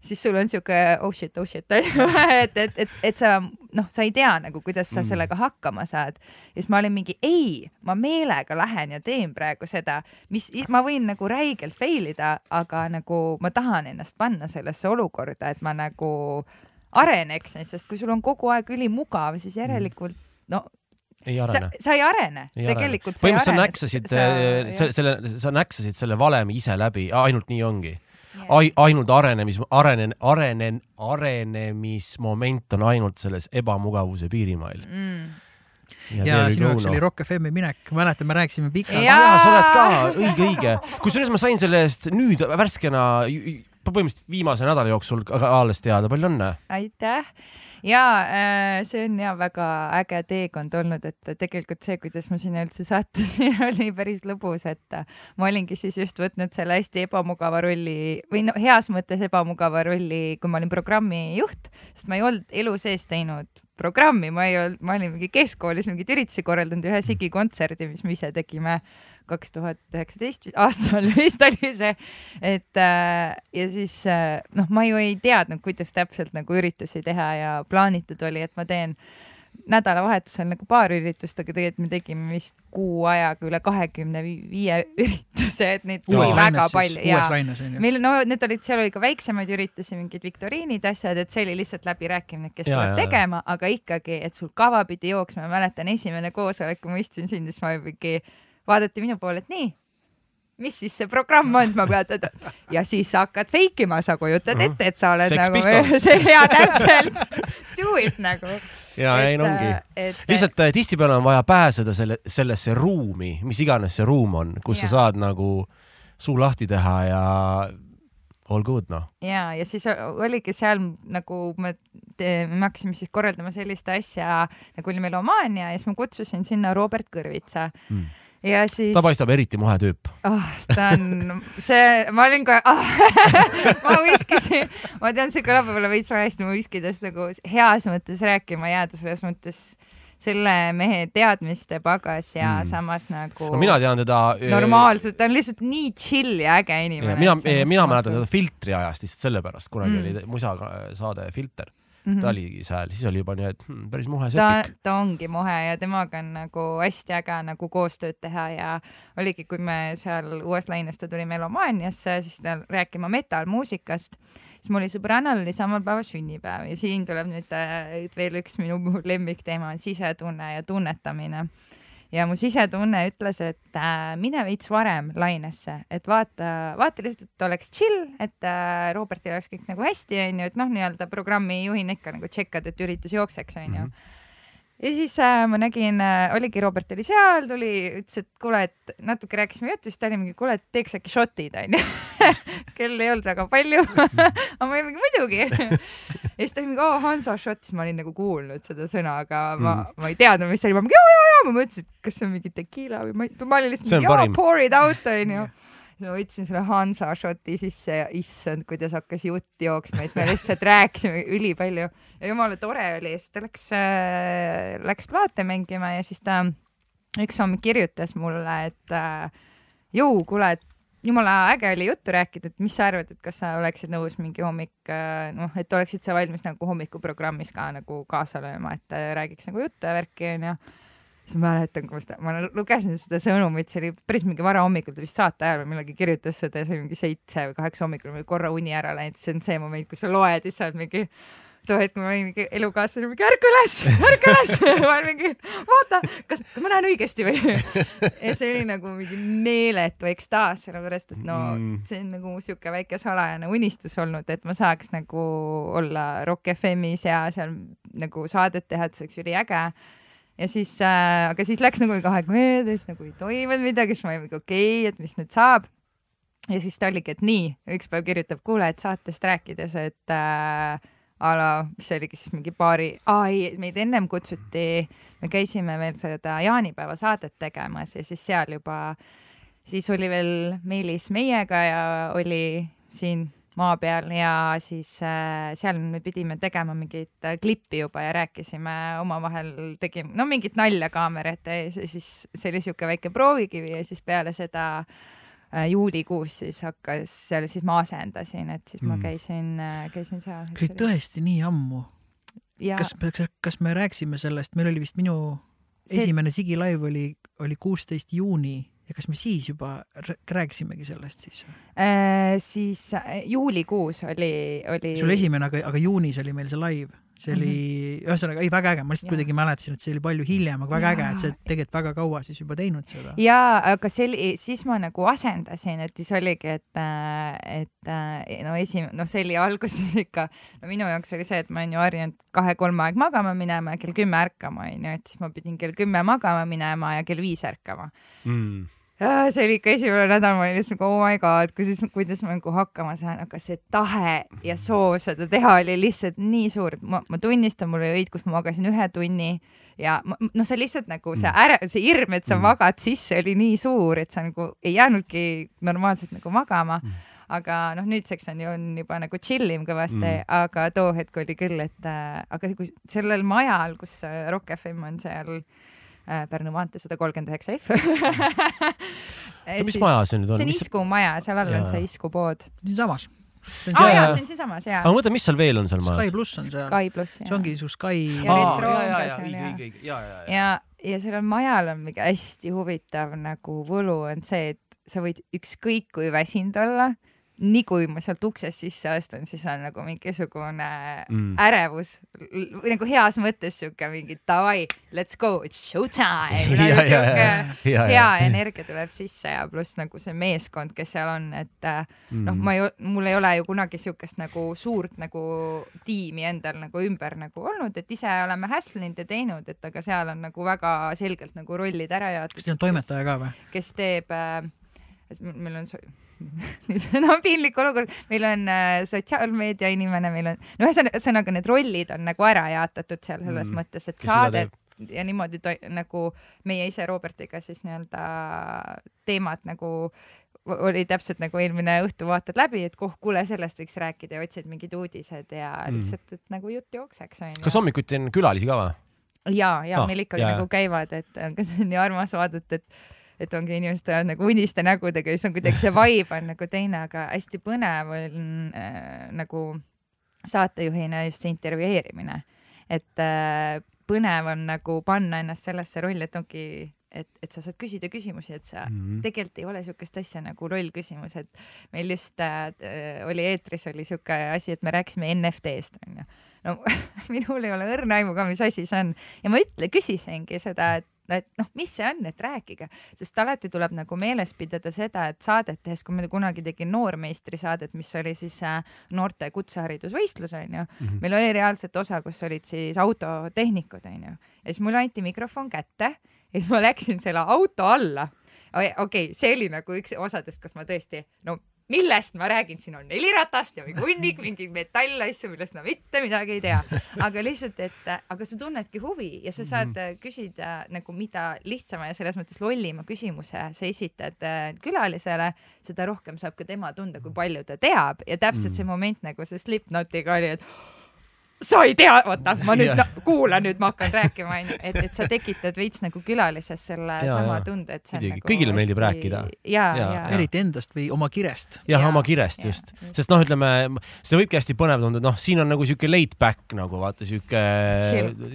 siis sul on siuke oh shit, oh shit et, et, et, et sa noh, sa ei tea nagu, kuidas sa Mm. sellega hakkama saad. ja siis ma olin mingi ei, ma meelega lähen ja teen praegu seda, mis ma võin nagu räigelt fail ida, aga nagu ma tahan ennast panna sellesse olukorda, et ma nagu areneksin, sest kui sul on kogu aeg ülimugav, siis järelikult no ei arene. sa ei arene, tegelikult põhimõtteliselt sa näksasid sa- äh, jah. selle, sa näksasid selle valemi ise läbi, ainult nii ongi. Ai-, ainult arenemis, arenen, arenen, arenemismoment on ainult selles ebamugavuse piirimail. mm. ja sinu jaoks oli Rock FM-i minek, mäletan, me rääkisime pikalt. Jaa. jaa, sa oled ka, õige, õige. kusjuures ma sain selle eest nüüd värskena, põhimõtteliselt viimase nädala jooksul alles teada, palju õnne. aitäh ja äh, see on ja väga äge teekond olnud, et tegelikult see, kuidas ma sinna üldse sattusin, oli päris lõbus, et äh, ma olingi siis just võtnud selle hästi ebamugava rolli või no heas mõttes ebamugava rolli, kui ma olin programmijuht, sest ma ei olnud elu sees teinud programmi, ma ei olnud, ma olin mingi keskkoolis mingeid üritusi korraldanud, ühe Sigi kontserdi, mis me ise tegime kaks tuhat üheksateist aastal vist oli see, et äh, ja siis äh, noh, ma ju ei teadnud, kuidas täpselt nagu üritusi teha ja plaanitud oli, et ma teen nädalavahetusel nagu paar üritust, aga tegelikult me tegime vist kuu ajaga üle kahekümne viie ürituse, et neid tuli väga palju ja meil no need olid, seal oli ka väiksemaid üritusi, mingid viktoriinid, asjad, et see oli lihtsalt läbirääkimine, kes tuleb tegema, aga ikkagi, et sul kava pidi jooksma, ma mäletan esimene koosolek, kui ma istusin siin, siis ma mingi, vaadati minu poole, et nii, mis siis see programm on, siis ma pean, ja siis sa hakkad fake ima, sa kujutad ette, et sa oled Sex nagu ja täpselt, do it nagu. ja ei no ongi. et lihtsalt äh, tihtipeale on vaja pääseda selle, sellesse ruumi, mis iganes see ruum on, kus Jaa. sa saad nagu suu lahti teha ja all good noh. ja, ja siis oligi seal nagu me, me hakkasime siis korraldama sellist asja nagu oli melomaania ja siis ma kutsusin sinna Robert Kõrvitsa Mm. Ja siis ta paistab eriti mohe tüüp. oh,, ta on see, ma olin kohe oh,, ma viskasin, ma tean, see kõlab võib-olla veits valesti, ma viskidest nagu heas mõttes rääkima jääda, selles mõttes selle mehe teadmiste pagas ja Mm. samas nagu no mina tean teda. normaalselt, ta on lihtsalt nii chill ja äge inimene. mina, mina mäletan teda filtri ajast lihtsalt sellepärast, kunagi Mm. oli musasaade Filter, mm. -hmm. ta oli seal, siis oli juba nii, et hmm, päris muhe sepik., ta ongi mohe ja temaga on nagu hästi äge nagu koostööd teha ja oligi, kui me seal uues laines ta tuli Melomaaniasse, siis ta rääkima metal-muusikast, siis mul oli sõbrannal oli samal päeval sünnipäev ja siin tuleb nüüd äh, veel üks minu lemmikteema on sisetunne ja tunnetamine ja mu sisetunne ütles, et äh, mine veits varem lainesse, et vaata, vaata lihtsalt, et oleks chill, et äh, Robertil oleks kõik nagu hästi, onju, et noh, nii-öelda programmijuhina ikka nagu tšekkad, et üritus jookseks, onju Mhm. Ja siis äh, ma nägin äh,, oligi Robert oli seal, tuli, ütles, et kuule, et natuke rääkisime juttu, siis ta oli mingi, kuule, et teeks äkki šotid onju. kell ei olnud väga palju. Aga ma olin mingi muidugi. Ja siis ta oli mingi oo Hansa šott, siis ma olin nagu kuulnud seda sõna, aga ma Mm., ma ei teadnud, mis see oli, ma mingi jaa, jaa, jaa, ma mõtlesin, et kas see on mingi tekiila või ma ma olin lihtsalt mingi jaa pour it out onju. Siis ma võtsin selle Hansa šoti sisse ja issand, kuidas hakkas jutt jooksma siis me lihtsalt rääkisime ülipalju. Ja jumala tore oli siis ta läks äh,, läks plaate mängima ja siis ta üks hommik kirjutas mulle, et äh, jõu, kuule, et jumala äge oli juttu rääkida, et mis sa arvad, et kas sa oleksid nõus mingi hommik äh, noh, et oleksid sa valmis nagu hommikuprogrammis ka nagu kaasa lööma, et räägiks nagu juttu ja värki onju siis ma mäletan, ma seda, ma lugesin seda sõnumit, see oli päris mingi varahommikul, ta vist saate ajal või millalgi kirjutas seda ja see oli mingi seitse või kaheksa hommikul, mul oli korra uni ära läinud, see on see moment, kus sa loed ja siis sa oled mingi too hetk ma olin mingi elukaaslane mingi ärka üles, ärka üles! Ma olin mingi vaata, kas, kas ma näen õigesti või? Ja see oli nagu mingi meeletu ekstaas, sellepärast et no mm. see on nagu sihuke väike salajane unistus olnud, et ma saaks nagu olla Rock FM-is ja seal nagu saadet teha, et see oleks üliäge ja siis äh,, aga siis läks nagu mingi aeg mööda, siis nagu ei toimunud midagi, siis ma olin mingi okei okay,, et mis nüüd saab. Ja siis ta oligi, et nii, üks päev kirjutab, kuule, et saatest rääkides, et äh, a la, mis see oligi siis mingi paari, aa ei, meid ennem kutsuti, me käisime veel seda jaanipäeva saadet tegemas ja siis seal juba, siis oli veel Meelis meiega ja oli siin maa peal ja siis äh, seal me pidime tegema mingit äh, klippi juba ja rääkisime omavahel, tegime no mingit nalja kaamera ette ja siis see oli siuke väike proovikivi ja siis peale seda äh, juulikuus siis hakkas, seal siis ma asendasin, et siis mm. ma käisin, äh, käisin seal. see oli tõesti nii ammu. kas, kas, kas me rääkisime sellest, meil oli vist minu see... esimene Sigi live oli, oli kuusteist juuni ja kas me siis juba rääkisimegi sellest siis äh,? siis äh, juulikuus oli, oli. sul esimene, aga, aga juunis oli meil see live see oli mm, -hmm. ühesõnaga, ei väga äge, ma lihtsalt kuidagi mäletasin, et see oli palju hiljem, aga väga ja. äge, et sa tegelikult väga kaua siis juba teinud seda. ja, aga see oli, siis ma nagu asendasin, et siis oligi, et, et no esimene, noh, see oli alguses ikka, no minu jaoks oli see, et ma olen ju harjunud kahe-kolme aeg magama minema ja kell kümme ärkama, onju, et siis ma pidin kell kümme magama minema ja kell viis ärkama mm see oli ikka esimene nädal, ma olin lihtsalt nagu oh my god, kuidas, kuidas ma nagu hakkama saan, aga see tahe ja soov seda teha oli lihtsalt nii suur, et ma, ma tunnistan, mul oli öid, kus ma magasin ühe tunni ja noh, see lihtsalt nagu see mm. äre, see hirm, et sa mm. magad sisse, oli nii suur, et sa nagu ei jäänudki normaalselt nagu magama mm aga noh, nüüdseks on ju on juba nagu chill im kõvasti mm., aga too hetk oli küll, et äh, aga kui sellel majal, kus Rock FM on seal Äh, Pärnu maantee sada kolmkümmend üheksa F oota, mis maja see nüüd on? see on Isku maja, seal all on see Isku pood. siinsamas. aa ah, jaa, see on siinsamas jaa. aga mõtle, mis seal veel on seal majas? Sky pluss on seal. Sky pluss, jah. see ongi su Sky. ja retro on ka seal ja. ja, ja, ja, ja sellel majal on mingi hästi huvitav nagu võlu on see, et sa võid ükskõik kui väsinud olla nii kui ma sealt uksest sisse astun, siis on nagu mingisugune mm. ärevus või nagu heas mõttes sihuke mingi davai, let's go, it's showtime nagu sihuke hea energia tuleb sisse ja pluss nagu see meeskond, kes seal on, et äh, mm. noh, ma ei, mul ei ole ju kunagi siukest nagu suurt nagu tiimi endal nagu ümber nagu olnud, et ise oleme häslinud ja teinud, et aga seal on nagu väga selgelt nagu rollid ära jaotatud. kas teil on toimetaja ka või? kes teeb äh,, meil on nüüd on no, piinlik olukord, meil on äh, sotsiaalmeedia inimene, meil on, no ühesõnaga need rollid on nagu ära jaotatud seal selles mm. mõttes, et saadet ja niimoodi nagu meie ise Robertiga siis nii-öelda teemad nagu oli täpselt nagu eelmine õhtu vaatad läbi, et kuh, kuule, sellest võiks rääkida ja otsid mingid uudised ja mm. lihtsalt, et nagu jutt jookseks onju. kas hommikuti on külalisi ka või? ja, ja ah, meil ikkagi ja, nagu käivad, et aga see on nii armas vaadata, et et ongi inimesed ajavad nagu uniste nägudega, siis on kuidagi see vibe on nagu teine, aga hästi põnev on äh, nagu saatejuhina just see intervjueerimine. et äh, põnev on nagu panna ennast sellesse rolli, et ongi et, et sa saad küsida küsimusi, et sa mm -hmm. tegelikult ei ole niisugust asja nagu lollküsimus, et meil just äh, oli eetris oli niisugune asi, et me rääkisime NFT-st onju. no minul ei ole õrna aimu ka, mis asi see on ja ma ütle, küsisingi seda, et et noh, mis see on, et rääkige, sest alati tuleb nagu meeles pidada seda, et saadet tehes, kui ma kunagi tegin noormeistrisaadet, mis oli siis äh, noorte kutseharidusvõistlus onju mm, -hmm. meil oli reaalselt osa, kus olid siis autotehnikud onju ja siis mulle anti mikrofon kätte ja siis ma läksin selle auto alla. Okei okay,, see oli nagu üks osadest, kus ma tõesti, no millest ma räägin, siin on neli ratast ja mingi hunnik mingeid metallasju, millest ma mitte midagi ei tea. aga lihtsalt, et aga sa tunnedki huvi ja sa saad -hmm. küsida nagu mida lihtsama ja selles mõttes lollima küsimuse sa esitad äh, külalisele, seda rohkem saab ka tema tunda, kui palju ta teab ja täpselt -hmm. see moment nagu see Slipknotiga oli, et sa ei tea, oota, ma nüüd yeah. no, kuulan, nüüd ma hakkan rääkima, onju, et, et sa tekitad veits nagu külalises selle ja, sama ja. tunde, et see on Midagi. nagu kõigile meeldib hästi... rääkida. ja, ja, ja. eriti endast või oma kirest. jah, oma kirest ja, just, sest noh, ütleme, see võibki hästi põnev tunda, et noh, siin on nagu sihuke laid back nagu vaata sihuke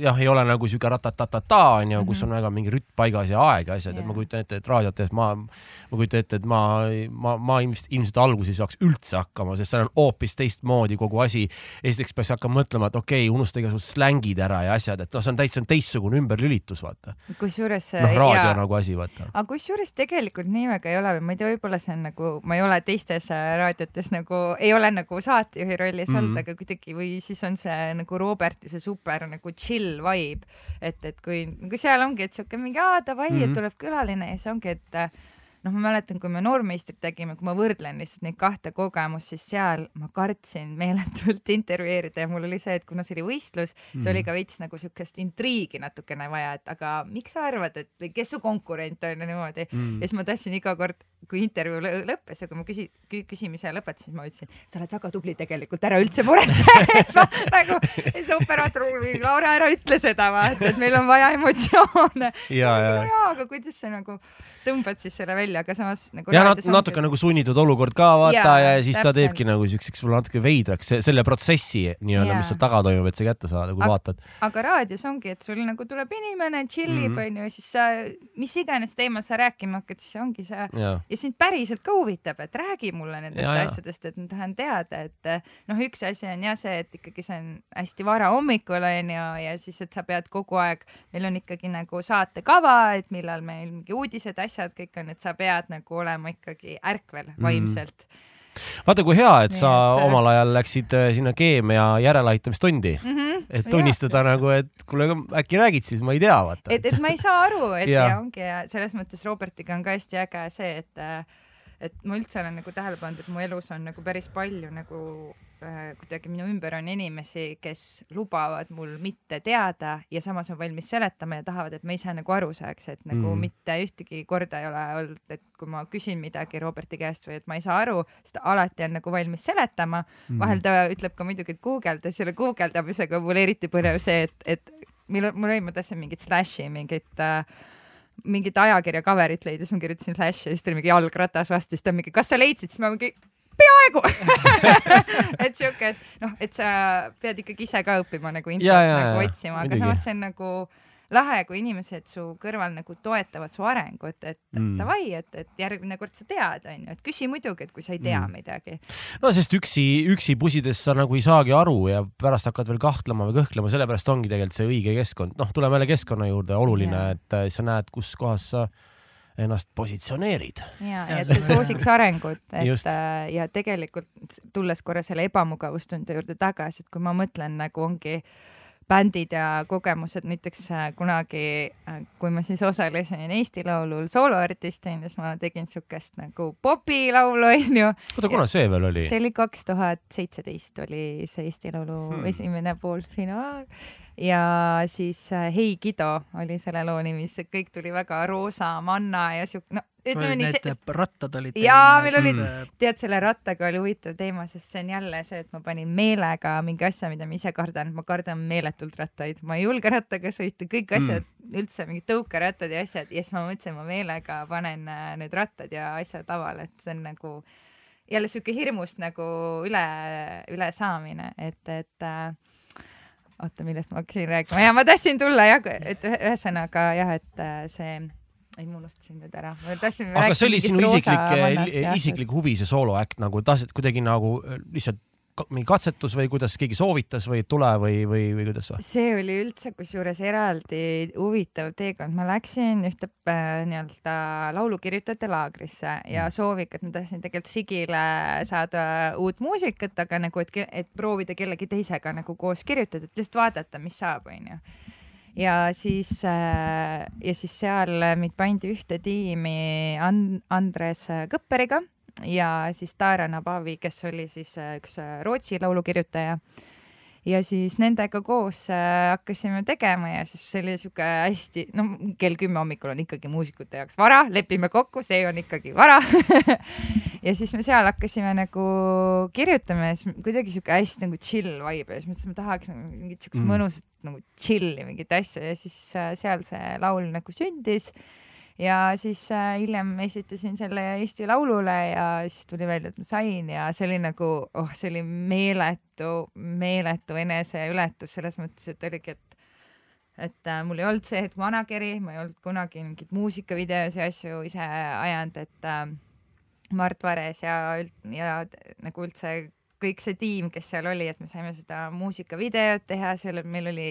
jah, ei ole nagu sihuke ratatatata onju, kus mhm. on väga mingi rütm paigas ja aeg ja asjad, et ma kujutan ette, et raadiot tehes ma, ma kujutan ette, et ma, ma, ma ilmselt, ilmselt alguses ei saaks üldse hakkama, sest seal on hoopis teistmoodi kogu asi. esiteks peaks hakkama mõtlema, et okei okay,, unusta igasugused slängid ära ja asjad, et noh, see on täitsa teistsugune ümberlülitus, vaata. kusjuures. noh, raadio ja... nagu asi, vaata. aga kusjuures tegelikult nii väga ei ole või ma ei tea, võib-olla see on nagu, ma ei ole teistes äh, raadiotes nagu, ei ole nagu saatejuhi rollis mm -hmm. olnud, aga kuidagi või siis on see nagu Roberti see super nagu chill vibe, et, et kui, kui seal ongi, et siuke mingi aa davai mm, -hmm. et mhm. tuleb külaline ja siis ongi, et noh, ma mäletan, kui me noormeistrit tegime, kui ma võrdlen lihtsalt neid kahte kogemust, siis seal ma kartsin meeletult intervjueerida ja mul oli see, et kuna see oli võistlus mm, -hmm. see oli mhm. ka veits nagu siukest intriigi natukene vaja, et aga miks sa arvad, et või kes su konkurent on ja niimoodi mm. -hmm. ja siis ma tahtsin iga kord, kui intervjuu lõppes ja kui ma küsi-, küsimise lõpetasin, ma ütlesin, sa oled väga tubli tegelikult, ära üldse muretse siis ma nagu, siis operaator, Laura, ära ütle seda, vaata, et meil on vaja emotsioone. ja, ja, ja, aga kuidas sa nagu tõmbad siis selle välja, aga samas nagu. ja nat natuke nagu sunnitud olukord ka vaata ja, ja siis täpselt. ta teebki nagu siukseks võib-olla natuke veidraks selle protsessi nii-öelda, mis seal taga toimub, et see kätte saada, kui aga, vaatad. aga raadios ongi, et sul nagu tuleb inimene, tšillib mm, onju -hmm., siis sa, mis iganes teemal sa rääkima hakkad, siis ongi see ja, ja sind päriselt ka huvitab, et räägi mulle nendest ja, asjadest, et ma tahan teada, et noh, üks asi on jah see, et ikkagi see on hästi vara hommikul onju ja siis, et sa pead kogu aeg, meil on ikkagi nagu saatekava, et millal meil mingi uudised, asjad asjad kõik on, et sa pead nagu olema ikkagi ärkvel mhm. vaimselt mm vaata, kui hea, et sa et... Äh, omal ajal läksid äh, sinna keemia järeleaitamistundi mm, -hmm. et tunnistada ja. nagu, et kuule, äkki räägid siis, ma ei tea, vaata. et, et ma ei saa aru, et ja, ja ongi ja selles mõttes Robertiga on ka hästi äge see, et äh, et ma üldse olen nagu tähele pannud, et mu elus on nagu päris palju nagu äh, kuidagi minu ümber on inimesi, kes lubavad mul mitte teada ja samas on valmis seletama ja tahavad, et ma ise nagu aru saaks, et nagu mm. mitte ühtegi korda ei ole olnud, et kui ma küsin midagi Roberti käest või et ma ei saa aru, siis ta alati on nagu valmis seletama mm.. vahel ta ütleb ka muidugi, et guugelda, selle guugeldamisega mul eriti põnev see, et, et mul, mul oli, ma tahtsin mingit slash'i, mingit äh, mingit ajakirja cover'it leidis, ma kirjutasin Flash'i ja siis tuli mingi jalgratas vastu, siis ta mingi, kas sa leidsid, siis ma mingi peaaegu. Et siuke, et noh, et sa pead ikkagi ise ka õppima nagu infot nagu otsima, aga samas see on nagu lahe, kui inimesed su kõrval nagu toetavad su arengut, et mm. davai, et, et järgmine kord sa tead, onju, et küsi muidugi, et kui sa ei tea mm. midagi. no sest üksi, üksi pusides sa nagu ei saagi aru ja pärast hakkad veel kahtlema või kõhklema, sellepärast ongi tegelikult see õige keskkond. noh, tuleme jälle keskkonna juurde, oluline et sa näed, kus kohas sa ennast positsioneerid. ja, ja et see soosiks arengut, et Just. Äh, ja tegelikult tulles korra selle ebamugavustunde juurde tagasi, et kui ma mõtlen nagu ongi äh, bändid ja kogemused, näiteks äh, kunagi, äh, kui ma siis osalesin Eesti Laulul sooloartistina, siis ma tegin siukest nagu popilaulu, onju. oota, kuna see veel oli? see oli kaks tuhat seitseteist oli see Eesti Laulu hmm. esimene poolfinaal ja siis äh, Hei Kido oli selle loo nimi, see kõik tuli väga roosa manna ja siuke, no ütleme nii. Need see... rattad olid. jaa, meil olid, tead, selle rattaga oli huvitav teema, sest see on jälle see, et ma panin meelega mingi asja, mida ma ise kardan, ma kardan meeletult rattaid, ma ei julge rattaga sõita, kõik asjad mm., üldse mingid tõukerattad ja asjad ja siis ma mõtlesin, ma meelega panen äh, need rattad ja asjad lavale, et see on nagu jälle siuke hirmust nagu üle, ülesaamine, et, et äh, oota, millest ma hakkasin rääkima ja ma tahtsin tulla jah, et ühesõnaga jah, et äh, see ei, ma unustasin nüüd ära. aga see oli sinu isiklik, isiklik huvi, see sooloäkt nagu tahtsid kuidagi nagu äh, lihtsalt mingi katsetus või kuidas keegi soovitas või tule või, või, või kuidas see oli üldse kusjuures eraldi huvitav teekond, ma läksin ühte äh, nii-öelda laulukirjutajate laagrisse ja mm. sooviga, et ma tahtsin tegelikult Sigile saada uut muusikat, aga nagu, et, et proovida kellegi teisega nagu koos kirjutada, et lihtsalt vaadata, mis saab, onju ja siis äh,, ja siis seal mind pandi ühte tiimi And Andres Kõpperiga ja siis Tara Nabavi, kes oli siis äh, üks äh, Rootsi laulukirjutaja. Ja siis nendega koos äh, hakkasime tegema ja siis see oli sihuke hästi, no kell kümme hommikul on ikkagi muusikute jaoks vara, lepime kokku, see on ikkagi vara. Ja siis me seal hakkasime nagu kirjutama ja siis kuidagi sihuke hästi nagu chill vibe ja siis mõtlesin, ma tahaks nagu mingit siukest mm. mõnusat nagu chill'i mingit asja. Ja siis seal see laul nagu sündis ja siis äh, hiljem esitasin selle Eesti Laulule ja siis tuli välja, et ma sain ja see oli nagu, oh, see oli meeletu, meeletu eneseületus selles mõttes, et oligi, et et äh, mul ei olnud see hetk manageri, ma ei olnud kunagi mingeid muusikavideosi ja asju ise ajanud, et äh, Mart Vares ja, ja nagu üldse kõik see tiim, kes seal oli, et me saime seda muusikavideot teha, seal meil oli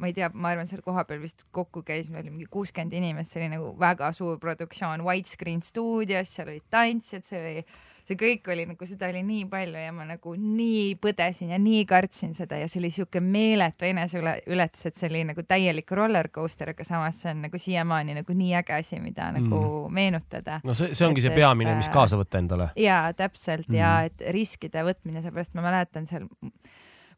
ma ei tea, ma arvan, seal kohapeal vist kokku käis, meil oli mingi kuuskümmend inimest, see oli nagu väga suur produktsioon, widescreen stuudios, seal olid tantsijad, see oli see kõik oli nagu, seda oli nii palju ja ma nagu nii põdesin ja nii kartsin seda ja see oli siuke meeletu eneseületus, et see oli nagu täielik roller coaster, aga samas see on nagu siiamaani nagu nii äge asi, mida mm. nagu meenutada. no see, see ongi et, see peamine, mis kaasa võtta endale. ja täpselt mm. ja et riskide võtmine, seepärast ma mäletan seal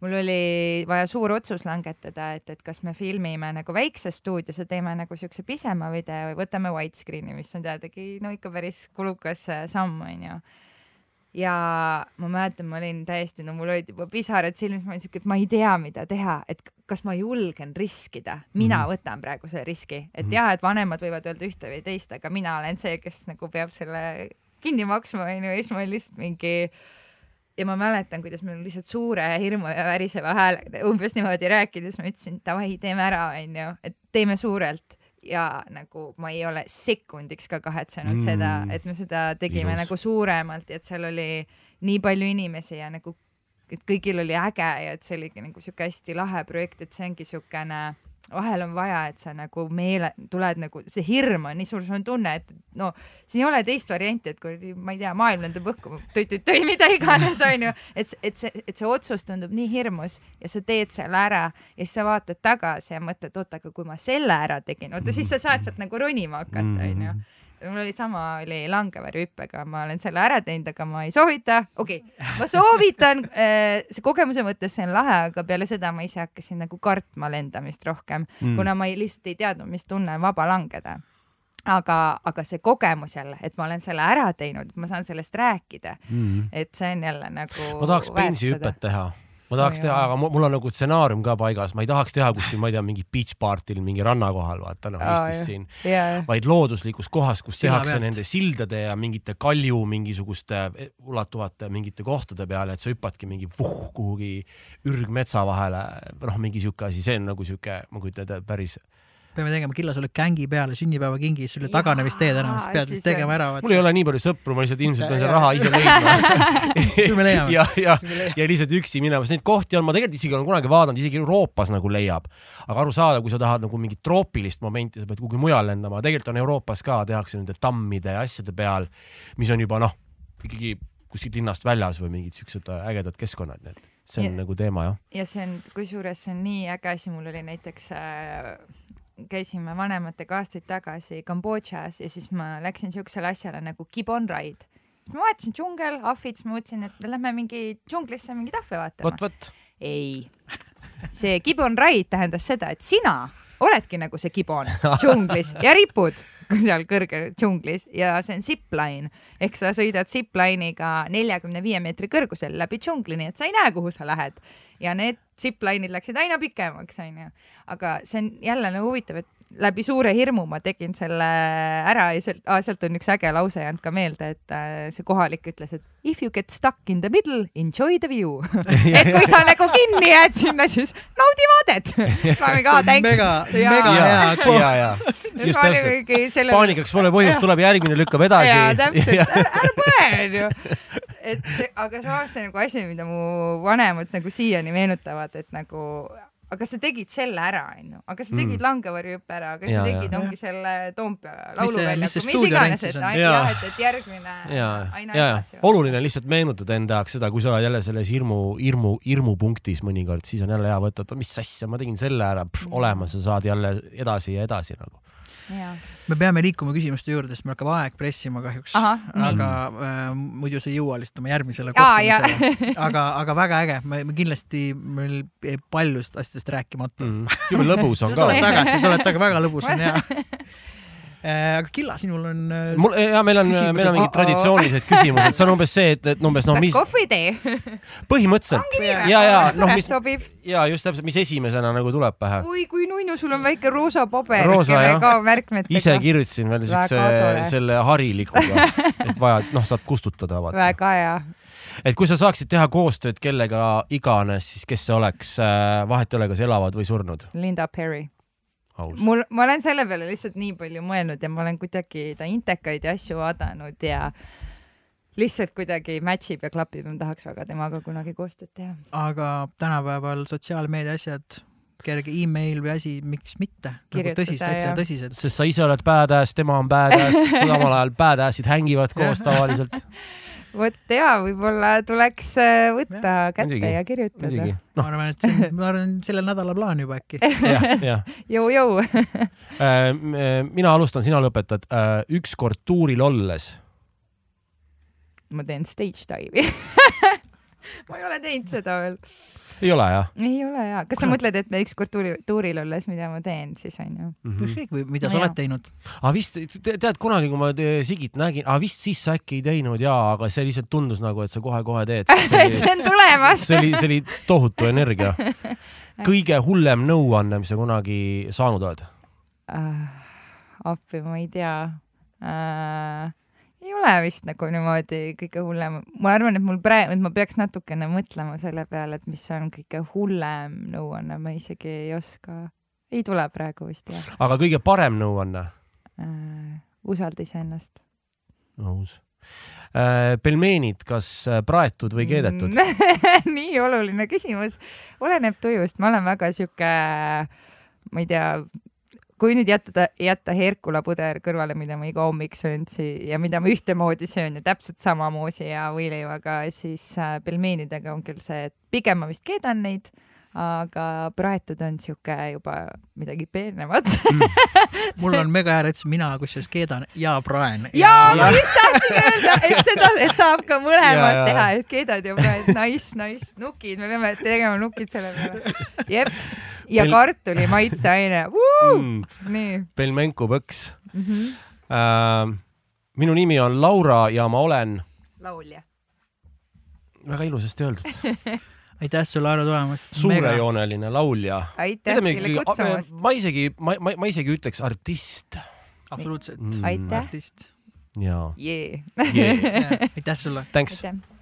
mul oli vaja suur otsus langetada, et, et kas me filmime nagu väikses stuudios ja teeme nagu siukse pisema video või võtame widescreen'i, mis on teadagi no ikka päris kulukas äh, samm, onju ja ma mäletan, ma olin täiesti, no mul olid juba pisarad silmis, ma olin siuke, et ma ei tea, mida teha, et kas ma julgen riskida, mina mm -hmm. võtan praegu selle riski, et mm -hmm. jah, et vanemad võivad öelda ühte või teist, aga mina olen see, kes nagu peab selle kinni maksma, onju, ja siis ma olin lihtsalt mingi ja ma mäletan, kuidas meil lihtsalt suure hirmu ja väriseva häälega umbes niimoodi rääkides ma ütlesin, davai, teeme ära, onju, et teeme suurelt ja nagu ma ei ole sekundiks ka kahetsenud mm. seda, et me seda tegime Ilus. nagu suuremalt ja et seal oli nii palju inimesi ja nagu, et kõigil oli äge ja et see oligi nagu sihuke hästi lahe projekt, et see ongi siukene vahel on vaja, et sa nagu meele, tuled nagu, see hirm on nii suur, sul on tunne, et no siin ei ole teist varianti, et kuradi, ma ei tea, maailm lendab õhku, tõi-tõi-tõi, mida iganes, onju. et, et see, et see otsus tundub nii hirmus ja sa teed selle ära ja siis sa vaatad tagasi ja mõtled, oot, aga kui ma selle ära tegin, vaata siis sa saad sealt nagu ronima hakata, onju mul oli sama, oli langevarjuhüppega, ma olen selle ära teinud, aga ma ei soovita, okei okay., ma soovitan äh,, see kogemuse mõttes see on lahe, aga peale seda ma ise hakkasin nagu kartma lendamist rohkem mm., kuna ma ei, lihtsalt ei teadnud, mis tunne on vaba langeda aga, aga see kogemus jälle, et ma olen selle ära teinud, ma saan sellest rääkida mm., et see on jälle nagu. ma tahaks bensihüpet teha ma tahaks teha, aga mul on nagu stsenaarium ka paigas, ma ei tahaks teha kuskil, ma ei tea, mingi beach party'l mingi ranna kohal, vaata noh, Eestis siin. Yeah., vaid looduslikus kohas, kus Sina tehakse pealt. nende sildade ja mingite kalju mingisuguste eh, ulatuvate mingite kohtade peale, et sa hüppadki mingi vuh, kuhugi ürgmetsa vahele, noh, mingi sihuke asi, see on nagu sihuke, ma kujutan ette, päris peame tegema Killa sulle gängi peale sünnipäevakingi, sulle taganemist teed enam, siis pead vist tegema ära. mul ei ole nii palju sõpru, ma lihtsalt ilmselt pean selle raha ise leidma. Ja, ja, ja lihtsalt üksi minema, sest neid kohti on, ma tegelikult isegi olen kunagi vaadanud, isegi Euroopas nagu leiab. aga arusaadav, kui sa tahad nagu mingit troopilist momenti, sa pead kuhugi mujal lendama, tegelikult on Euroopas ka, tehakse nende tammide ja asjade peal, mis on juba noh, ikkagi kuskilt linnast väljas või mingid siuksed ägedad keskkonnad, nii et see on ja, nagu teema jah. ja see on, kusjuures see on nii äge asi, mul oli näiteks äh, käisime vanematega aastaid tagasi Kambodžas ja siis ma läksin siuksele asjale nagu Gibbon Ride. ma vaatasin džungel, ahvid, siis ma mõtlesin, et lähme mingi džunglisse mingit ahve vaatama. vot, vot. ei, see Gibbon Ride tähendas seda, et sina oledki nagu see gibon džunglis ja ripud seal kõrgel džunglis ja see on zipline ehk sa sõidad zipline'iga neljakümne viie meetri kõrgusel läbi džungli, nii et sa ei näe, kuhu sa lähed ja need zipline'id läksid aina pikemaks, onju. aga see on jälle nagu huvitav, et läbi suure hirmu ma tegin selle ära ja sealt sealt on üks äge lause jäänud ka meelde, et äh, see kohalik ütles, et if you get stuck in the middle, enjoy the view et kui sa nagu kinni jääd sinna, siis naudi vaadet. mega, mega hea koht. ja, ja, just täpselt. Paanikaks pole põhjust, tuleb järgmine, lükkab edasi. jaa, täpselt, ära põe, onju et see, aga samas see on nagu asi, mida mu vanemad nagu siiani meenutavad, et nagu aga sa tegid selle ära, onju, aga sa tegid mm. langevarjuhüppe ära, aga ja, sa tegid, ongi selle Toompea lauluväljaku, mis iganes, et jah, et, et järgmine ja, aina ja, edasi. oluline on lihtsalt meenutada enda jaoks seda, kui sa oled jälle selles hirmu, hirmu, hirmupunktis mõnikord, siis on jälle hea võtta, et mis asja, ma tegin selle ära, olemas, sa saad jälle edasi ja edasi nagu me peame liikuma küsimuste juurde, sest meil hakkab aeg pressima kahjuks, aga äh, muidu sa ei jõua lihtsalt oma järgmisele kohtumisele. aga, aga väga äge, me, me kindlasti, meil jäi paljust asjadest rääkimata. Mm.. jube lõbus on ka. tuled tagasi, tuled tagasi, väga lõbus on ja aga Killa, sinul on. Äh, mul ja meil on, meil on mingid traditsioonilised küsimused, see on umbes see, et, et umbes noh, mis. kas kohvitee? põhimõtteliselt ja, ja noh, mis ja just täpselt, mis esimesena nagu tuleb pähe. oi, kui nunnu, sul on väike roosa paber. roosa jah, ise kirjutasin veel siukse selle harilikuga, et vaja, noh, saab kustutada. väga hea et kui sa saaksid teha koostööd kellega iganes, siis kes see oleks, äh, vahet ei ole, kas elavad või surnud? Linda Perry mul, ma olen selle peale lihtsalt nii palju mõelnud ja ma olen kuidagi ta intekaid ja asju vaadanud ja lihtsalt kuidagi match ib ja klapib ma tahaks väga temaga kunagi koostööd teha. aga tänapäeval sotsiaalmeedia asjad, kerge email või asi, miks mitte? nagu tõsist, täitsa tõsiselt. sest sa ise oled badass, tema on badass, samal ajal badassid hängivad koos tavaliselt. vot ja võib-olla tuleks äh, võtta kätte muidugi, ja kirjutada muidugi. ma noh, arvan, et see on, ma arvan, sellel nädalal plaan juba äkki. jah, jah. jõu-jõu. mina alustan, sina lõpetad. ükskord tuuril olles, ma teen stage dive'i ma ei ole teinud seda veel. Ei ole jah ei ole jaa. kas sa mõtled, et ükskord tuuril, tuuril olles, mida ma teen siis onju? mm? -hmm. ükskõik või mida sa No oled teinud. aga vist, tead kunagi, kui ma te- Sigit nägin, aga vist siis sa äkki ei teinud jaa, aga see lihtsalt tundus nagu, et sa kohe-kohe teed. et see on tulemas. see oli, see oli tohutu energia. kõige hullem nõuanne, mis sa kunagi saanud oled? äh,. appi, ma ei tea äh,. Ei ole vist nagu niimoodi kõige hullem, ma arvan, et mul praegu, et ma peaks natukene mõtlema selle peale, et mis on kõige hullem nõuanne, ma isegi ei oska, ei tule praegu vist jah aga kõige parem nõuanne? äh,. usalda iseennast. nõus. pelmeenid, kas äh, praetud või keedetud? nii oluline küsimus, oleneb tujust, ma olen väga sihuke, ma ei tea, kui nüüd jätta, jätta Herkula puder kõrvale, mida ma iga hommik söön ja mida ma ühtemoodi söön ja täpselt sama moosi ja võileivaga, siis äh, pelmeenidega on küll see, et pigem ma vist keedan neid, aga praetud on sihuke juba midagi peenemat. mul on mega hea, et mina kusjuures keedan ja praen. ja ma just tahtsin öelda, et seda, et saab ka mõlemat teha, et keedad ja praed, nice, nice, nukid, me peame tegema nukid selle peale. jep, ja Meil- kartuli maitseaine, Mm, nii pelmenku põks mm. -hmm. äh,. minu nimi on Laura ja ma olen, laulja. väga ilusasti öeldud, aitäh sulle, Aaro, tulemast. suurejooneline laulja. aitäh teile kutsumast. ma isegi, ma, ma, ma isegi ütleks artist absoluutselt. mm.. Aitäh. artist. jaa jee. yeah., aitäh sulle. thanks. aitäh.